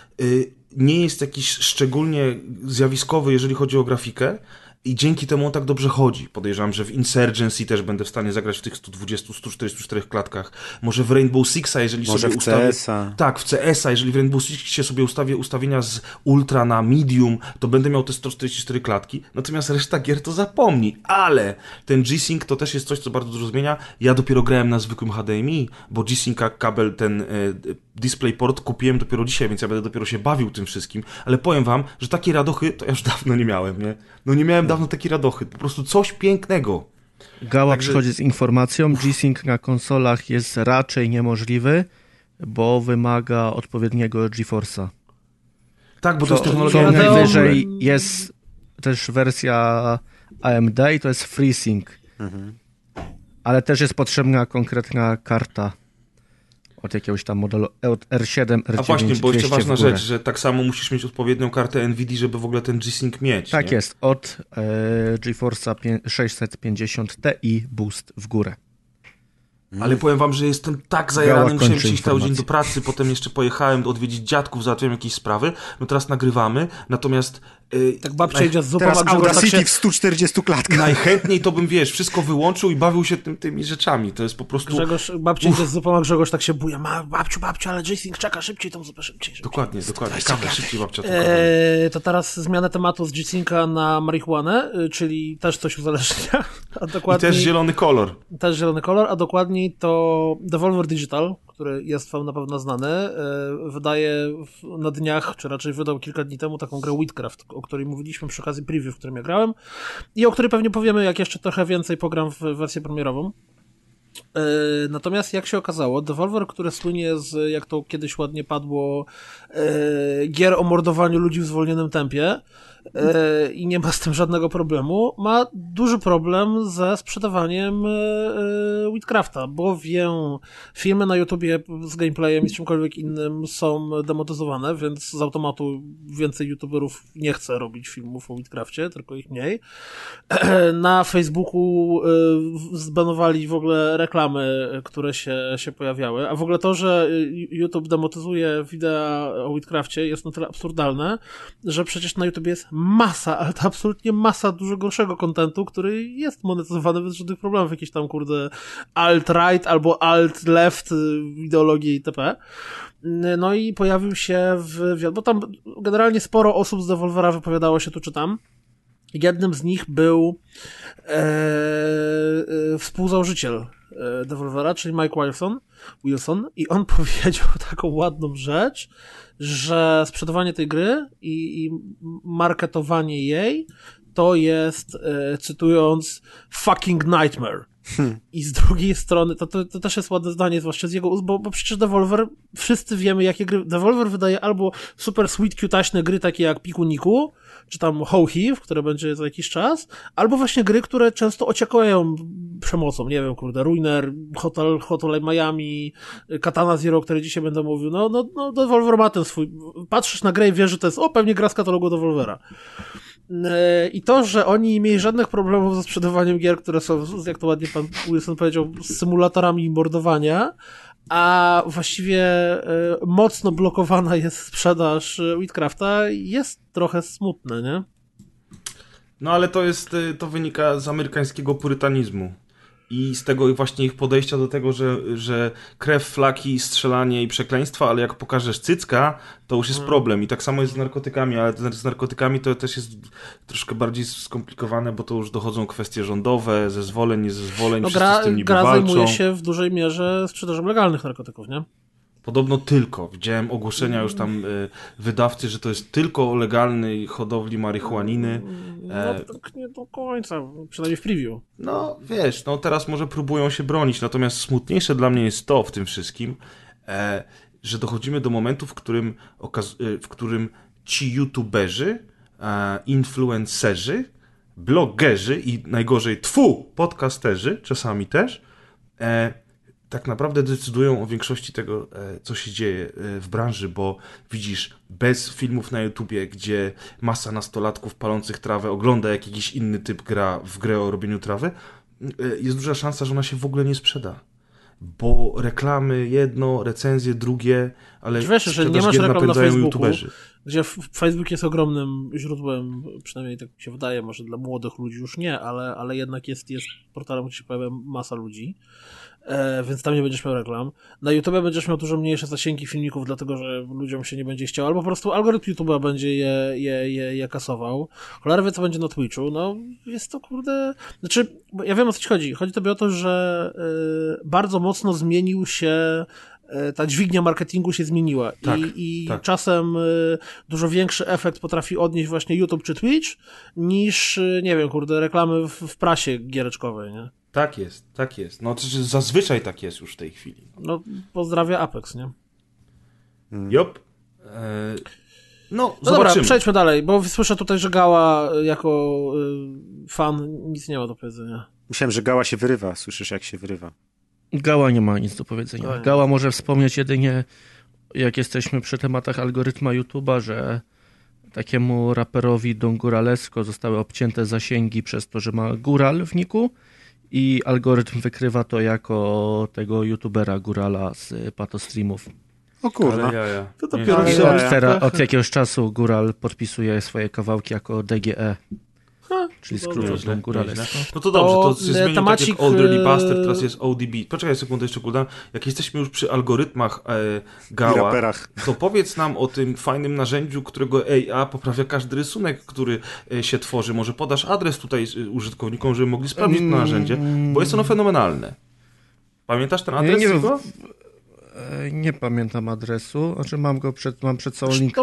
nie jest jakiś szczególnie zjawiskowy, jeżeli chodzi o grafikę. I dzięki temu on tak dobrze chodzi. Podejrzewam, że w Insurgency też będę w stanie zagrać w tych 120-144 klatkach. Może w Rainbow Sixa, jeżeli Może sobie w ustawię... CS-a. Tak, w CS-a, jeżeli w Rainbow Sixie sobie ustawię ustawienia z ultra na medium, to będę miał te 144 klatki, natomiast reszta gier to zapomni. Ale ten G-Sync to też jest coś, co bardzo dużo zmienia. Ja dopiero grałem na zwykłym HDMI, bo G-Synca kabel, ten e, DisplayPort kupiłem dopiero dzisiaj, więc ja będę dopiero się bawił tym wszystkim. Ale powiem wam, że takie radochy to ja już dawno nie miałem, nie? No nie miałem dawno takiej radochy. Po prostu coś pięknego. Gała Także- przychodzi z informacją, G-Sync na konsolach jest raczej niemożliwy, bo wymaga odpowiedniego GeForce'a. Tak, bo to, Co, jest co technologia... To- najwyżej jest też wersja AMD i to jest FreeSync. Mhm. Ale też jest potrzebna konkretna karta od jakiegoś tam modelu od R7, R9, A właśnie, bo jeszcze 200 ważna rzecz, że tak samo musisz mieć odpowiednią kartę NVIDIA, żeby w ogóle ten G-Sync mieć. Tak nie? jest, od e, GeForce'a pię- 650 Ti Boost w górę. Ale powiem wam, że jestem tak zajarany, musiałem przyjść cały dzień do pracy, potem jeszcze pojechałem odwiedzić dziadków, załatwiłem jakieś sprawy, no teraz nagrywamy, natomiast Tak babcia idzie z zupą, Teraz tak Audacity się, w 140 klatkach. najchętniej to bym, wiesz, wszystko wyłączył i bawił się tym, tymi rzeczami, to jest po prostu... Grzegorz, babcia idzie z zupą, a Grzegorz tak się buja. Ma, babciu, babciu, ale G-Sync czeka szybciej, tą zupę szybciej. szybciej. Dokładnie, dokładnie, kawę, szybciej babcia. Eee, to teraz zmianę tematu z G-Synca na marihuanę, y, czyli też coś uzależnia. A I dokładniej, też zielony kolor. też zielony kolor, a dokładniej to Devolver Digital, który jest wam na pewno znany, e, wydaje na dniach, czy raczej wydał kilka dni temu taką grę Witcraft, o której mówiliśmy przy okazji preview, w którym ja grałem i o której pewnie powiemy, jak jeszcze trochę więcej pogram w wersję premierową. E, Natomiast jak się okazało, Devolver, które słynie z, jak to kiedyś ładnie padło, e, gier o mordowaniu ludzi w zwolnionym tempie e, i nie ma z tym żadnego problemu, ma duży problem ze sprzedawaniem Witcrafta, bowiem filmy na YouTubie z gameplayem i z czymkolwiek innym są demotyzowane, więc z automatu więcej YouTuberów nie chce robić filmów o Witcrafcie, tylko ich mniej. Na Facebooku zbanowali w ogóle reklam reklamy, które się, się pojawiały, a w ogóle to, że YouTube demotyzuje wideo o Witcrafcie jest na tyle absurdalne, że przecież na YouTube jest masa, ale to absolutnie masa dużo gorszego kontentu, który jest monetyzowany bez żadnych problemów, jakieś tam kurde alt-right albo alt-left ideologii itp. No i pojawił się w, bo tam generalnie sporo osób z Devolvera wypowiadało się tu czy tam. Jednym z nich był e, e, współzałożyciel e, Devolvera, czyli Mike Wilson, Wilson i on powiedział taką ładną rzecz, że sprzedawanie tej gry i, i marketowanie jej to jest, e, cytując, fucking nightmare. Hmm. I z drugiej strony, to, to, to, też jest ładne zdanie, zwłaszcza z jego ust, bo, bo przecież Devolver, wszyscy wiemy, jakie gry. Devolver wydaje albo super sweet, cutaśne gry, takie jak Piku Niku, czy tam How Heave, które będzie za jakiś czas, albo właśnie gry, które często ociekają przemocą, nie wiem, kurde, Ruiner, Hotel, Hotel Miami, Katana Zero, które dzisiaj będę mówił, no, no, no Devolver ma ten swój, patrzysz na grę i wiesz, że to jest, o, pewnie gra z katalogu Devolvera. E, I to, że oni nie mieli żadnych problemów ze sprzedawaniem gier, które są, jak to ładnie pan Wilson powiedział, symulatorami mordowania, a właściwie e, mocno blokowana jest sprzedaż Witcrafta, jest trochę smutne, nie? No ale to jest, e, to wynika z amerykańskiego purytanizmu i z tego właśnie ich podejścia do tego, że, że krew, flaki, strzelanie i przekleństwa, ale jak pokażesz cycka, to już jest hmm. problem. I tak samo jest z narkotykami, ale z narkotykami to też jest troszkę bardziej skomplikowane, bo to już dochodzą kwestie rządowe, zezwoleń, niezezwoleń, no, gra, z tym gra walczą. zajmuje się w dużej mierze sprzedażą legalnych narkotyków, nie? Podobno tylko. Widziałem ogłoszenia już tam y, wydawcy, że to jest tylko o legalnej hodowli marihuaniny. No e, tak nie do końca, przynajmniej w preview. No wiesz, no teraz może próbują się bronić, natomiast smutniejsze dla mnie jest to w tym wszystkim, e, że dochodzimy do momentu, w którym, y, w którym ci youtuberzy, e, influencerzy, blogerzy i najgorzej tfu, podcasterzy, czasami też, e, tak naprawdę decydują o większości tego, e, co się dzieje e, w branży, bo widzisz, bez filmów na YouTubie, gdzie masa nastolatków palących trawę ogląda jak jakiś inny typ gra w grę o robieniu trawy, e, jest duża szansa, że ona się w ogóle nie sprzeda. Bo reklamy jedno, recenzje drugie, ale wiesz, że nie masz reklam na Facebooku, YouTuberzy. gdzie Facebook jest ogromnym źródłem, przynajmniej tak mi się wydaje, może dla młodych ludzi już nie, ale, ale jednak jest, jest portalem, gdzie się pojawia masa ludzi e, więc tam nie będziesz miał reklam. Na YouTube będziesz miał dużo mniejsze zasięgi filmików, dlatego że ludziom się nie będzie chciało, albo po prostu algorytm YouTube'a będzie je, je, je, je kasował. Cholera wie, co będzie na Twitchu. No, jest to kurde... Znaczy, ja wiem o co ci chodzi. Chodzi tobie o to, że y, bardzo mocno zmienił się e, ta dźwignia marketingu się zmieniła tak, i, i tak. czasem dużo większy efekt potrafi odnieść właśnie YouTube czy Twitch niż, nie wiem, kurde, reklamy w, w prasie giereczkowej, nie? Tak jest, tak jest. No to zazwyczaj tak jest już w tej chwili. No, pozdrawia Apex, nie? Hmm. Jop. E... No, no zobaczymy. dobra, przejdźmy dalej, bo słyszę tutaj, że Gała jako y, fan nic nie ma do powiedzenia. Myślałem, że Gała się wyrywa. Słyszysz, jak się wyrywa. Gała nie ma nic do powiedzenia. Gała może wspomnieć jedynie, jak jesteśmy przy tematach algorytma YouTube'a, że takiemu raperowi Don Guralesko zostały obcięte zasięgi przez to, że ma góral w niku i algorytm wykrywa to jako tego youtubera Górala z patostreamów. O kurwa. To dopiero od, teraz, od jakiegoś czasu Góral podpisuje swoje kawałki jako DGE. Czyli skrót od góraleską. No to dobrze, to, to się zmienił temacik... tak jak Old Really Bastard, teraz jest ODB. Poczekaj sekundę jeszcze, Kuldan. Jak jesteśmy już przy algorytmach e, Gała, to powiedz nam o tym fajnym narzędziu, którego AI poprawia każdy rysunek, który e, się tworzy. Może podasz adres tutaj e, użytkownikom, żeby mogli sprawdzić to narzędzie, bo jest ono fenomenalne. Pamiętasz ten adres? Nie, nie, E, nie pamiętam adresu, znaczy mam go przed, mam przed sobą link,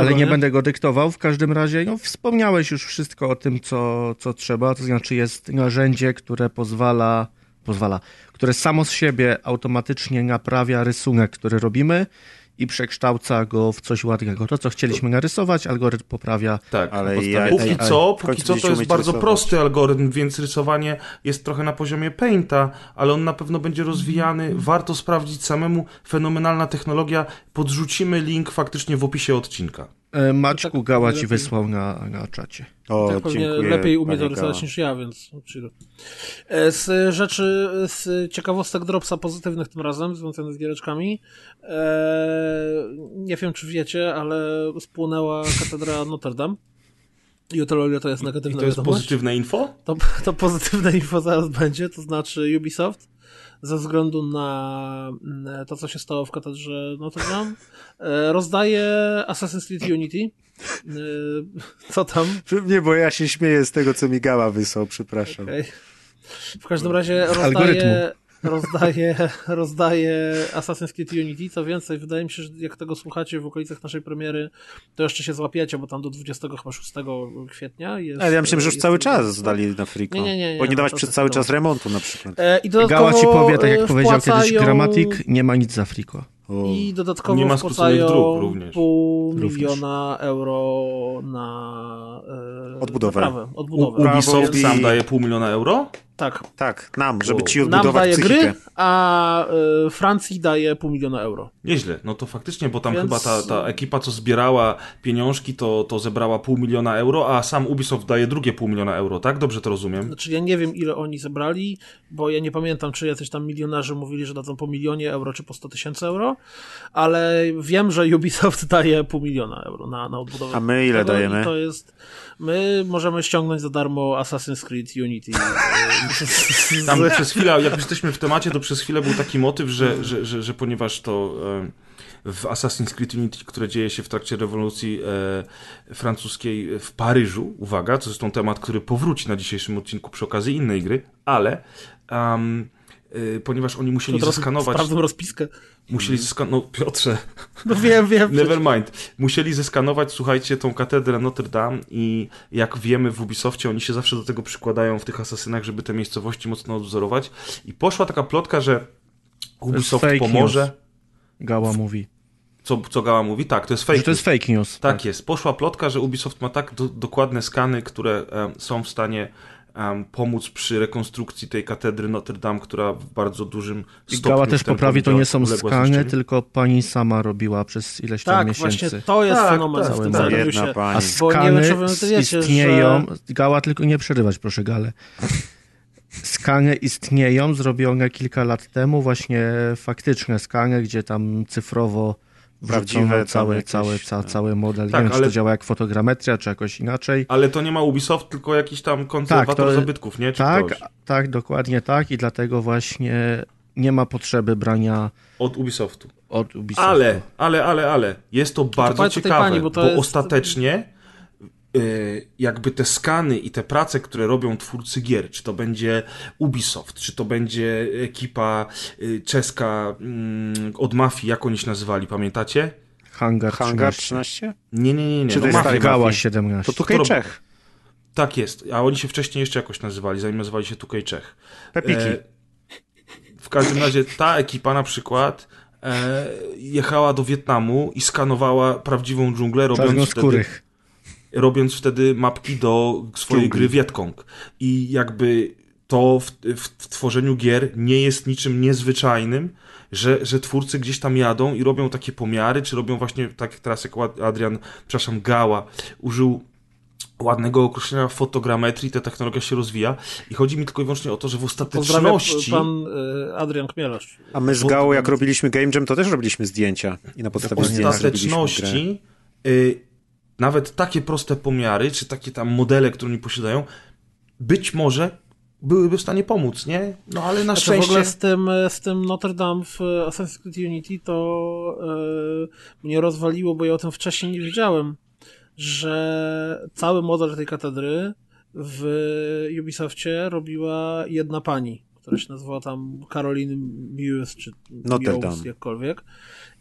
ale nie, nie, będę go dyktował. W każdym razie no, wspomniałeś już wszystko o tym, co, co trzeba, to znaczy jest narzędzie, które pozwala, pozwala, które samo z siebie automatycznie naprawia rysunek, który robimy i przekształca go w coś ładnego. To, co chcieliśmy narysować, algorytm poprawia. Tak, ale ja, póki co, póki co to jest bardzo rysować. prosty algorytm, więc rysowanie jest trochę na poziomie Painta, ale on na pewno będzie rozwijany. Warto sprawdzić samemu. Fenomenalna technologia. Podrzucimy link faktycznie w opisie odcinka. E, Maćku tak Gała ci lepiej. wysłał na, na czacie. O, tak pewnie dziękuję, lepiej umie to rysować niż ja, więc chill. E, Z rzeczy, z ciekawostek Dropsa pozytywnych tym razem, związanych z giereczkami, e, nie wiem czy wiecie, ale spłonęła katedra Notre Dame. I o tyle, to jest I negatywna to jest wiadomość. pozytywne info? To, to pozytywne info zaraz będzie, to znaczy Ubisoft ze względu na mm, to, co się stało w katedrze Notre Dame, e, rozdaje Assassin's Creed Unity. E, Co tam? Nie, bo ja się śmieję z tego, co mi Gała wysłał, przepraszam. Okej. W każdym razie Algorytmu. Rozdaje, rozdaje, Assassin's Creed Unity. Co więcej, wydaje mi się, że jak tego słuchacie w okolicach naszej premiery, to jeszcze się złapiecie, bo tam do 26 kwietnia jest. Ale ja myślałem, że już cały czas zdali na friko. Nie, nie, nie, nie, Bo nie no dawać to przez cały czas remontu na przykład. E, I dodatkowo Gała ci powie, tak jak e, powiedział kiedyś wpłacają- gramatik, nie ma nic za friko. O. I dodatkowo Nie wpłacają dróg również. pół Również. miliona euro na e, Odbudowę. naprawę, U, odbudowę. Ubisoft sam daje pół miliona euro? Tak. Tak, nam, żeby ci Nam odbudować daje psychikę. gry, a e, Francji daje pół miliona euro. Nieźle, no to faktycznie, bo tam Więc- chyba ta, ta ekipa, co zbierała pieniążki, to, to zebrała pół miliona euro, a sam Ubisoft daje drugie pół miliona euro, tak? Dobrze to rozumiem? Znaczy ja nie wiem ile oni zebrali, bo ja nie pamiętam czy jacyś tam milionerzy mówili, że dadzą po milionie euro czy po 100 tysięcy euro, ale wiem, że Ubisoft daje pół miliona euro na, na odbudowę. A my ile tego dajemy? I to jest, my możemy ściągnąć za darmo Assassin's Creed Unity. Tam przez chwilę, jak jesteśmy w temacie, to przez chwilę był taki motyw, że, że, że, że ponieważ to w Assassin's Creed Unity, które dzieje się w trakcie rewolucji e, francuskiej w Paryżu, uwaga, to zresztą temat, który powróci na dzisiejszym odcinku przy okazji innej gry, ale um, e, ponieważ oni musieli Teraz zeskanować, Sprawdzam rozpiskę. Musieli zeskanować, no Piotrze, No wiem, wiem. Never mind. Musieli zeskanować, słuchajcie, tą katedrę Notre Dame i jak wiemy w Ubisoftie, oni się zawsze do tego przykładają w tych asasynach, żeby te miejscowości mocno odwzorować. I poszła taka plotka, że Ubisoft pomoże. news. Gała mówi. Co, co Gała mówi? Tak, to jest fake. Że to jest fake news. Tak jest. Poszła plotka, że Ubisoft ma tak do, dokładne skany, które em, są w stanie em, pomóc przy rekonstrukcji tej katedry Notre Dame, która w bardzo dużym I stopniu Gała też poprawi, to nie są skany, tylko pani sama robiła przez ileś tam Tak, miesięcy. właśnie to jest Tak, fenomen tak, w tym tak. Jedna pani. A skany wiem, istnieją. Gała, tylko nie przerywać, proszę, Gale. Skany istnieją, zrobione kilka lat temu, właśnie faktyczne skany, gdzie tam cyfrowo Prawdziwe cały, jakieś, cały, ca, no. cały model. Tak, nie wiem, czy ale- to działa jak fotogrametria, czy jakoś inaczej. Ale to nie ma Ubisoft, tylko jakiś tam konserwator Tak, to- zabytków, nie? Czy Tak, ktoś? tak, dokładnie tak i dlatego właśnie nie ma potrzeby brania Od Ubisoftu. od Ubisoftu. Ale, ale, ale, ale, jest to bardzo powiedz o tej ciekawe, pani, bo, bo to jest- ostatecznie jakby te skany i te prace, które robią twórcy gier, czy to będzie Ubisoft, czy to będzie ekipa y, czeska mm, od Mafii, jak oni się nazywali, pamiętacie? Hangar, Hangar 13. 13? Nie, nie, nie, nie. Czy to no, jest Mafia. Gała Mafii? 17. To robi- Czech. Tak jest, a oni się wcześniej jeszcze jakoś nazywali, zanim nazywali się Tukej Czech. Pepiki. E, w każdym razie ta ekipa na przykład e, jechała do Wietnamu i skanowała prawdziwą dżunglę, robiąc wtedy. Robiąc wtedy mapki do swojej gry Wietkong. I jakby to w, w, w tworzeniu gier nie jest niczym niezwyczajnym, że, że twórcy gdzieś tam jadą i robią takie pomiary, czy robią właśnie, tak teraz jak Adrian, przepraszam, Gała, użył ładnego określenia fotogrametrii, ta technologia się rozwija i chodzi mi tylko i wyłącznie o to, że w ostateczności... pan e, Adrian Kmielarz. A my z Gałą, jak robiliśmy Game Jam, to też robiliśmy zdjęcia. I na w podstawie grę. ostateczności y, nawet takie proste pomiary, czy takie tam modele, które oni posiadają, być może byłyby w stanie pomóc, nie? No ale na Znaczy, w szczęście... ogóle z tym, z tym Notre Dame w Assassin's Creed Unity to e, mnie rozwaliło, bo ja o tym wcześniej nie wiedziałem, że cały model tej katedry w Ubisoftie robiła jedna pani, która się nazywała tam Caroline Muse, czy Notre Muse, Dame. jakkolwiek.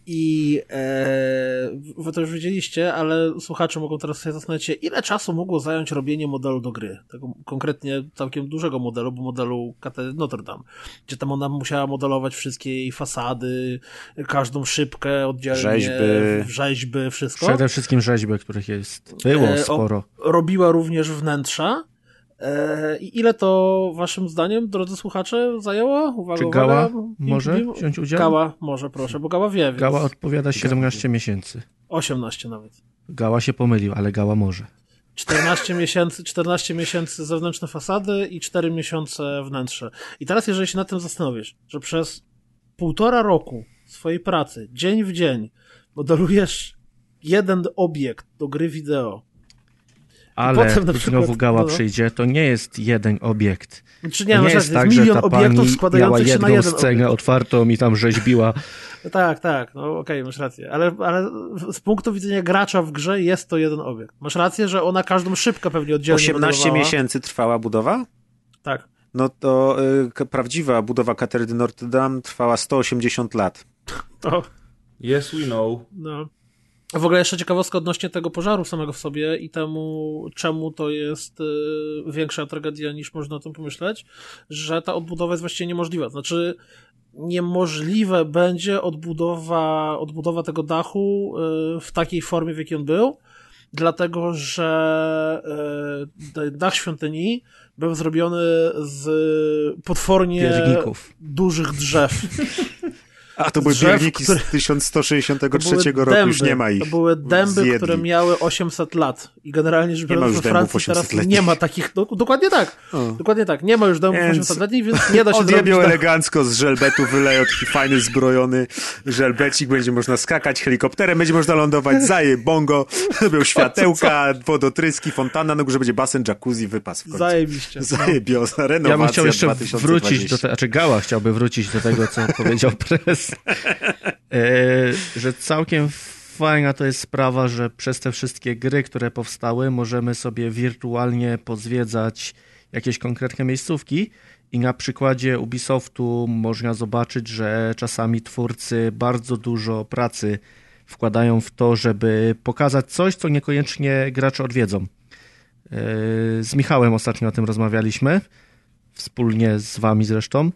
I e, wy to już wiedzieliście, ale słuchacze mogą teraz sobie zastanowić się, ile czasu mogło zająć robienie modelu do gry. Tego konkretnie całkiem dużego modelu, bo modelu katedry Notre Dame, gdzie tam ona musiała modelować wszystkie jej fasady, każdą szybkę oddzielnie, Rzeźby. rzeźby wszystko. Przede wszystkim rzeźby, których jest było E, o- sporo. Robiła również wnętrza I ile to waszym zdaniem, drodzy słuchacze, zajęło? Uwaga, Czy Gała uwaga. może wziąć udział? Gała może, proszę, bo Gała wie, więc Gała odpowiada 17 miesięcy. 18 nawet. Gała się pomylił, ale Gała może. 14 miesięcy, 14 miesięcy zewnętrzne fasady i 4 miesiące wnętrze. I teraz, jeżeli się nad tym zastanowisz, że przez półtora roku swojej pracy, dzień w dzień, modelujesz jeden obiekt do gry wideo, Ale potem na przykład- znowu Gała no. przyjdzie, to nie jest jeden obiekt. czy To nie, nie masz jest tak, jest że milion ta pani obiektów miała składających się jedną na jeden scenę obiekt. otwartą i tam rzeźbiła. Tak, tak, no okej, masz rację, ale, ale z punktu widzenia gracza w grze jest to jeden obiekt. Masz rację, że ona każdą szybkę pewnie oddzielnie 18 modelowała. miesięcy trwała budowa? Tak. No to y, prawdziwa budowa katedry Notre Dame trwała 180 lat. To, Yes, we know. no. W ogóle jeszcze ciekawostka odnośnie tego pożaru samego w sobie i temu, czemu to jest y, większa tragedia niż można o tym pomyśleć, że ta odbudowa jest właściwie niemożliwa. Znaczy, niemożliwe będzie odbudowa, odbudowa tego dachu y, w takiej formie, w jakiej on był, dlatego że y, dach świątyni był zrobiony z potwornie dużych drzew. A to były Drzew, pierniki które- z 1163 To były roku, już nie ma ich. To były dęby, Zjedli. które miały 800 lat. I generalnie rzecz Nie ma biorąc, już we Francji teraz 800-letnich. nie ma takich. No, dokładnie tak. O. Dokładnie tak. Nie ma już dębów Więc 800-letnich, więc nie da się zrobić. Odjebią tak- elegancko z żelbetu, wyleją taki fajny, zbrojony żelbecik, będzie można skakać helikopterem, będzie można lądować, zaje bongo, robią światełka, wodotryski, fontana, na górze będzie basen, jacuzzi, wypas w końcu. Zajebiście. No. Zajebioza, renowacja Ja bym chciał jeszcze 2020. wrócić do tego, znaczy Gała chciałby wrócić do tego, co powiedział Prez, e, że całkiem fajna to jest sprawa, że przez te wszystkie gry, które powstały, możemy sobie wirtualnie pozwiedzać jakieś konkretne miejscówki i na przykładzie Ubisoftu można zobaczyć, że czasami twórcy bardzo dużo pracy wkładają w to, żeby pokazać coś, co niekoniecznie gracze odwiedzą. E, Z Michałem ostatnio o tym rozmawialiśmy, wspólnie z wami zresztą,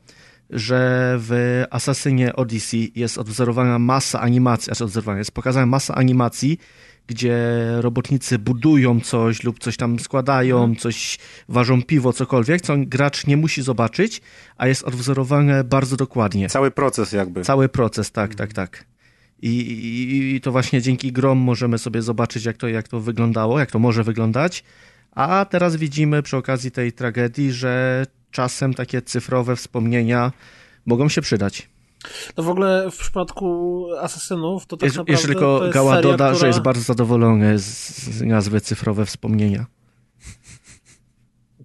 że w Assassinie Odyssey jest odwzorowana masa animacji, znaczy odwzorowana, jest pokazana masa animacji, gdzie robotnicy budują coś lub coś tam składają, coś ważą piwo, cokolwiek, co gracz nie musi zobaczyć, a jest odwzorowane bardzo dokładnie. Cały proces jakby. Cały proces, tak, tak, tak. I, i, I to właśnie dzięki grom możemy sobie zobaczyć, jak to, jak to wyglądało, jak to może wyglądać. A teraz widzimy przy okazji tej tragedii, że czasem takie cyfrowe wspomnienia mogą się przydać. No w ogóle w przypadku Asasynów to tak Jeż, naprawdę jeszcze tylko to jest Gała seria, doda, która... że jest bardzo zadowolony z, z nazwy cyfrowe wspomnienia.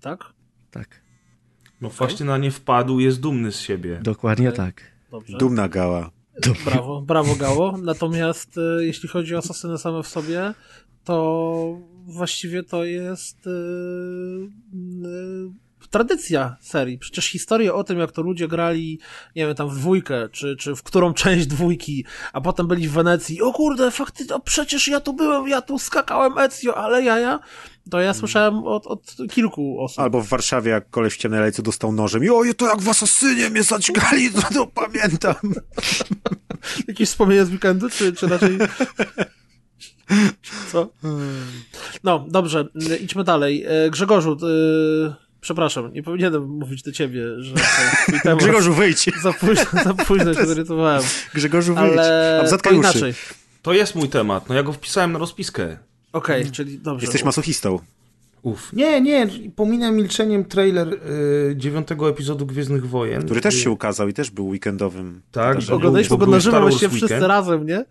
Tak? Tak, No właśnie na nie wpadł, jest dumny z siebie. dokładnie tak. Dobrze. Dumna gała. Brawo, brawo Gało. Natomiast e, jeśli chodzi o asasyny same w sobie, to właściwie to jest e, e, tradycja serii. Przecież historie o tym, jak to ludzie grali, nie wiem, tam w dwójkę, czy, czy w którą część dwójki, a potem byli w Wenecji. O kurde, o przecież ja tu byłem, ja tu skakałem Ezio, ale jaja. To ja słyszałem od, od kilku osób. Albo w Warszawie, jak koleś w ciemnej dostał nożem i oje, to jak w Asasynie mnie zaćgali, to, to pamiętam. Jakieś wspomnienia z weekendu, czy, czy raczej... Co? No, dobrze, idźmy dalej. E, Grzegorzu, y, przepraszam, nie powinienem mówić do ciebie, że temat. Grzegorzu, wyjdź. Za późno, za późno się zorientowałem. Grzegorzu, wyjdź. Ale A to inaczej. To jest mój temat, no ja go wpisałem na rozpiskę. Okej, czyli dobrze. Jesteś masochistą. Uf. Nie, nie, pominę milczeniem trailer y, dziewiątego epizodu Gwiezdnych Wojen. Który też się ukazał i też był weekendowym. Tak. Oglądaliśmy bo go na żywo wszyscy razem, nie?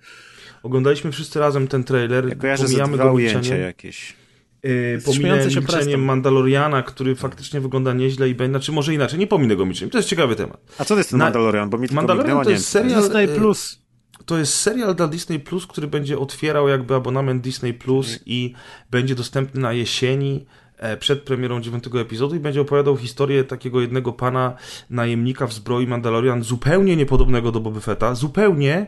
Oglądaliśmy wszyscy razem ten trailer. Ja kojarzę ze pomijamy dwa go ujęcia jakieś. Yy, Śmiejący pominę się milczeniem. Mandaloriana, który faktycznie wygląda nieźle i będzie, znaczy może inaczej, nie pominę go milczeniem. To jest ciekawy temat. A co to jest ten Na- Mandalorian? Bo mi tylko Mandalorian mignęło, to jest serial- Disney y, Plus. To jest serial dla Disney Plus, który będzie otwierał jakby abonament Disney Plus i będzie dostępny na jesieni e, przed premierą dziewiątego epizodu i będzie opowiadał historię takiego jednego pana najemnika w zbroi Mandalorian, zupełnie niepodobnego do Boba Fetta, zupełnie.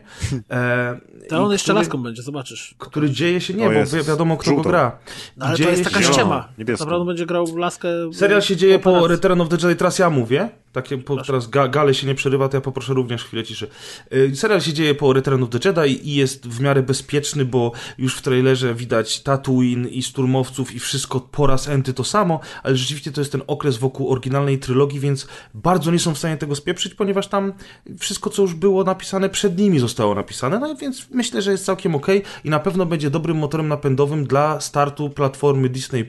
E, To on jeszcze laską będzie, zobaczysz. Który dzieje się, nie, O bo wiadomo kto żółtą. go gra. No, ale to Dzieje jest taka się- ściema. Naprawdę będzie grał w laskę. Serial się dzieje po. Return of the Jedi, teraz ja mówię, takie, po, teraz ga, gale się nie przerywa, to ja poproszę również chwilę ciszy. Y, serial się dzieje po Return of the Jedi i jest w miarę bezpieczny, bo już w trailerze widać Tatooine i Sturmowców i wszystko po raz enty to samo, ale rzeczywiście to jest ten okres wokół oryginalnej trylogii, więc bardzo nie są w stanie tego spieprzyć, ponieważ tam wszystko, co już było napisane przed nimi zostało napisane, no więc myślę, że jest całkiem ok i na pewno będzie dobrym motorem napędowym dla startu platformy Disney+.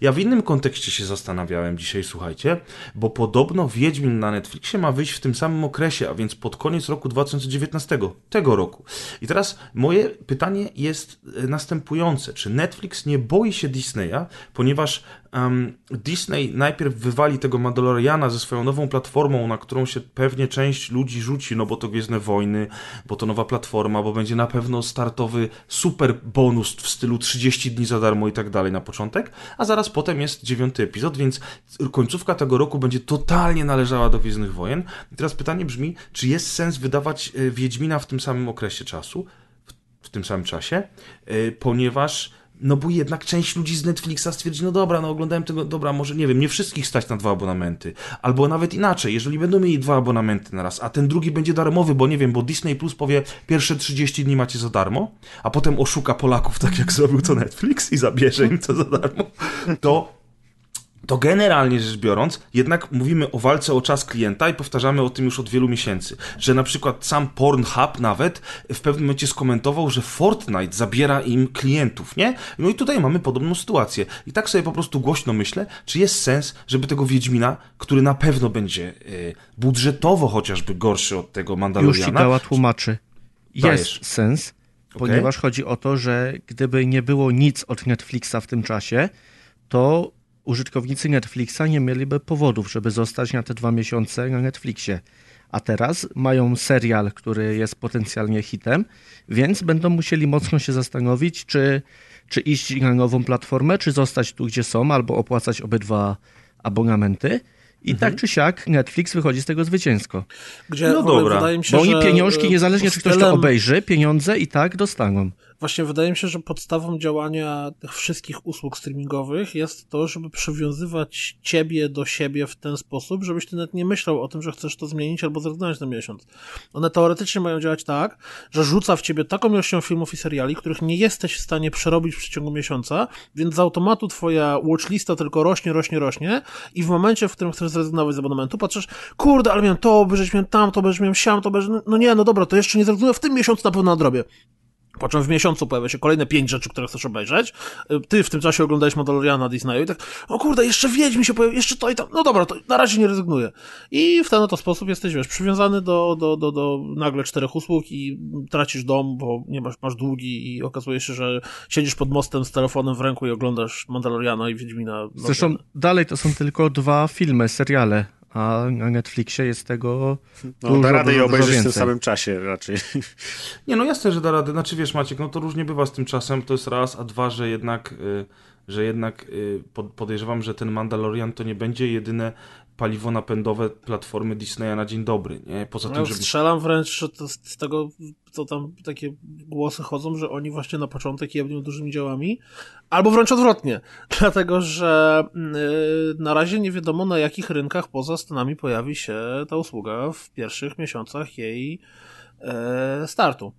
Ja w innym kontekście się zastanawiałem dzisiaj, słuchajcie, bo podobno Wiedźmin na Netflixie ma wyjść w tym samym okresie, a więc pod koniec roku 2019, tego roku. I teraz moje pytanie jest e, następujące. Czy Netflix nie boi się Disneya, ponieważ um, Disney najpierw wywali tego Mandaloriana ze swoją nową platformą, na którą się pewnie część ludzi rzuci, no bo to Gwiezdne Wojny, bo to nowa platforma, bo będzie na pewno startowy super bonus w stylu 30 dni za darmo i tak dalej na początek, a zaraz potem jest dziewiąty epizod, więc końcówka tego roku będzie totalnie należała do Gwiezdnych Wojen. I teraz pytanie brzmi, czy jest sens wydawać e, Wiedźmina w tym samym okresie czasu, w, w tym samym czasie, e, ponieważ no bo jednak część ludzi z Netflixa stwierdzi, no dobra, no oglądałem tego, dobra, może nie wiem, nie wszystkich stać na dwa abonamenty. Albo nawet inaczej, jeżeli będą mieli dwa abonamenty na raz, a ten drugi będzie darmowy, bo nie wiem, bo Disney Plus powie, pierwsze 30 dni macie za darmo, a potem oszuka Polaków, tak jak zrobił to Netflix i zabierze im to za darmo, to to generalnie rzecz biorąc, jednak mówimy o walce o czas klienta i powtarzamy o tym już od wielu miesięcy, że na przykład sam Pornhub nawet w pewnym momencie skomentował, że Fortnite zabiera im klientów, nie? No i tutaj mamy podobną sytuację. I tak sobie po prostu głośno myślę, czy jest sens, żeby tego Wiedźmina, który na pewno będzie y, budżetowo chociażby gorszy od tego Mandaloriana... Już ci Gała tłumaczy. Jest Dajesz. sens, ponieważ chodzi o to, że gdyby nie było nic od Netflixa w tym czasie, to użytkownicy Netflixa nie mieliby powodów, żeby zostać na te dwa miesiące na Netflixie. A teraz mają serial, który jest potencjalnie hitem, więc będą musieli mocno się zastanowić, czy, czy iść na nową platformę, czy zostać tu, gdzie są, albo opłacać obydwa abonamenty. I tak czy siak Netflix wychodzi z tego zwycięsko. Gdzie No dobra. wydaje mi się, Bo oni pieniążki, niezależnie czy ktoś to obejrzy, pieniądze i tak dostaną. Właśnie wydaje mi się, że podstawą działania tych wszystkich usług streamingowych jest to, żeby przywiązywać ciebie do siebie w ten sposób, żebyś ty nawet nie myślał o tym, że chcesz to zmienić albo zrezygnować na miesiąc. One teoretycznie mają działać tak, że rzuca w ciebie taką ilością filmów i seriali, których nie jesteś w stanie przerobić w przeciągu miesiąca, więc z automatu twoja watchlista tylko rośnie, rośnie, rośnie i w momencie, w którym chcesz zrezygnować z abonamentu, patrzysz, kurde, ale miałem to obejrzeć, miałem tam, to obejrzeć, miałem siam, to obejrzeć, no- no nie, no dobra, to jeszcze nie zrezygnuję, w tym miesiącu na pewno nadrobię. Po czym w miesiącu pojawia się kolejne pięć rzeczy, które chcesz obejrzeć. Y, Ty w tym czasie oglądałeś Mandaloriana Disneyu i tak, o kurde, jeszcze Wiedźmi się pojawił, jeszcze to i tam. No dobra, to na razie nie rezygnuję. I w ten oto sposób jesteś, wiesz, przywiązany do, do, do, do nagle czterech usług i tracisz dom, bo nie masz, masz długi i okazuje się, że siedzisz pod mostem z telefonem w ręku i oglądasz Mandaloriana i Wiedźmina. Zresztą dalej to są tylko dwa filmy, seriale, a na Netflixie jest tego No, dużo, da radę je dużo, dużo obejrzeć w tym samym czasie raczej. Nie, no jasne, że da radę. Znaczy wiesz, Maciek, no to różnie bywa z tym czasem, to jest raz, a dwa, że jednak, y, że jednak y, pod- podejrzewam, że ten Mandalorian to nie będzie jedyne paliwo napędowe platformy Disneya na dzień dobry, nie? Poza Ja tym, żeby... strzelam wręcz, że to z, tego, co tam takie głosy chodzą, że oni właśnie na początek jebnią dużymi działami, albo wręcz odwrotnie, dlatego, że yy, na razie nie wiadomo na jakich rynkach poza Stanami pojawi się ta usługa w pierwszych miesiącach jej e, startu.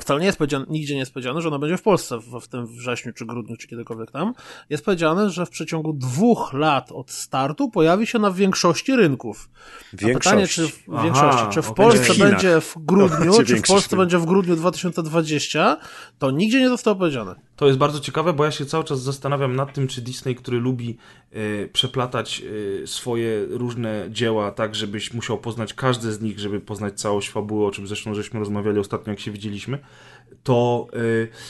Wcale nie jest powiedziane, nigdzie nie jest powiedziane, że ona będzie w Polsce w, w tym wrześniu, czy grudniu, czy kiedykolwiek tam. Jest powiedziane, że w przeciągu dwóch lat od startu pojawi się na większości rynków. A pytanie, czy w Aha, większości, czy w. Polsce W Chinach. będzie w grudniu, czy w Polsce będzie w grudniu 2020, to nigdzie nie zostało powiedziane. To jest bardzo ciekawe, bo ja się cały czas zastanawiam nad tym, czy Disney, który lubi e, przeplatać e, swoje różne dzieła tak, żebyś musiał poznać każde z nich, żeby poznać całość fabuły, o czym zresztą żeśmy rozmawiali ostatnio, jak się widzieliśmy, to e,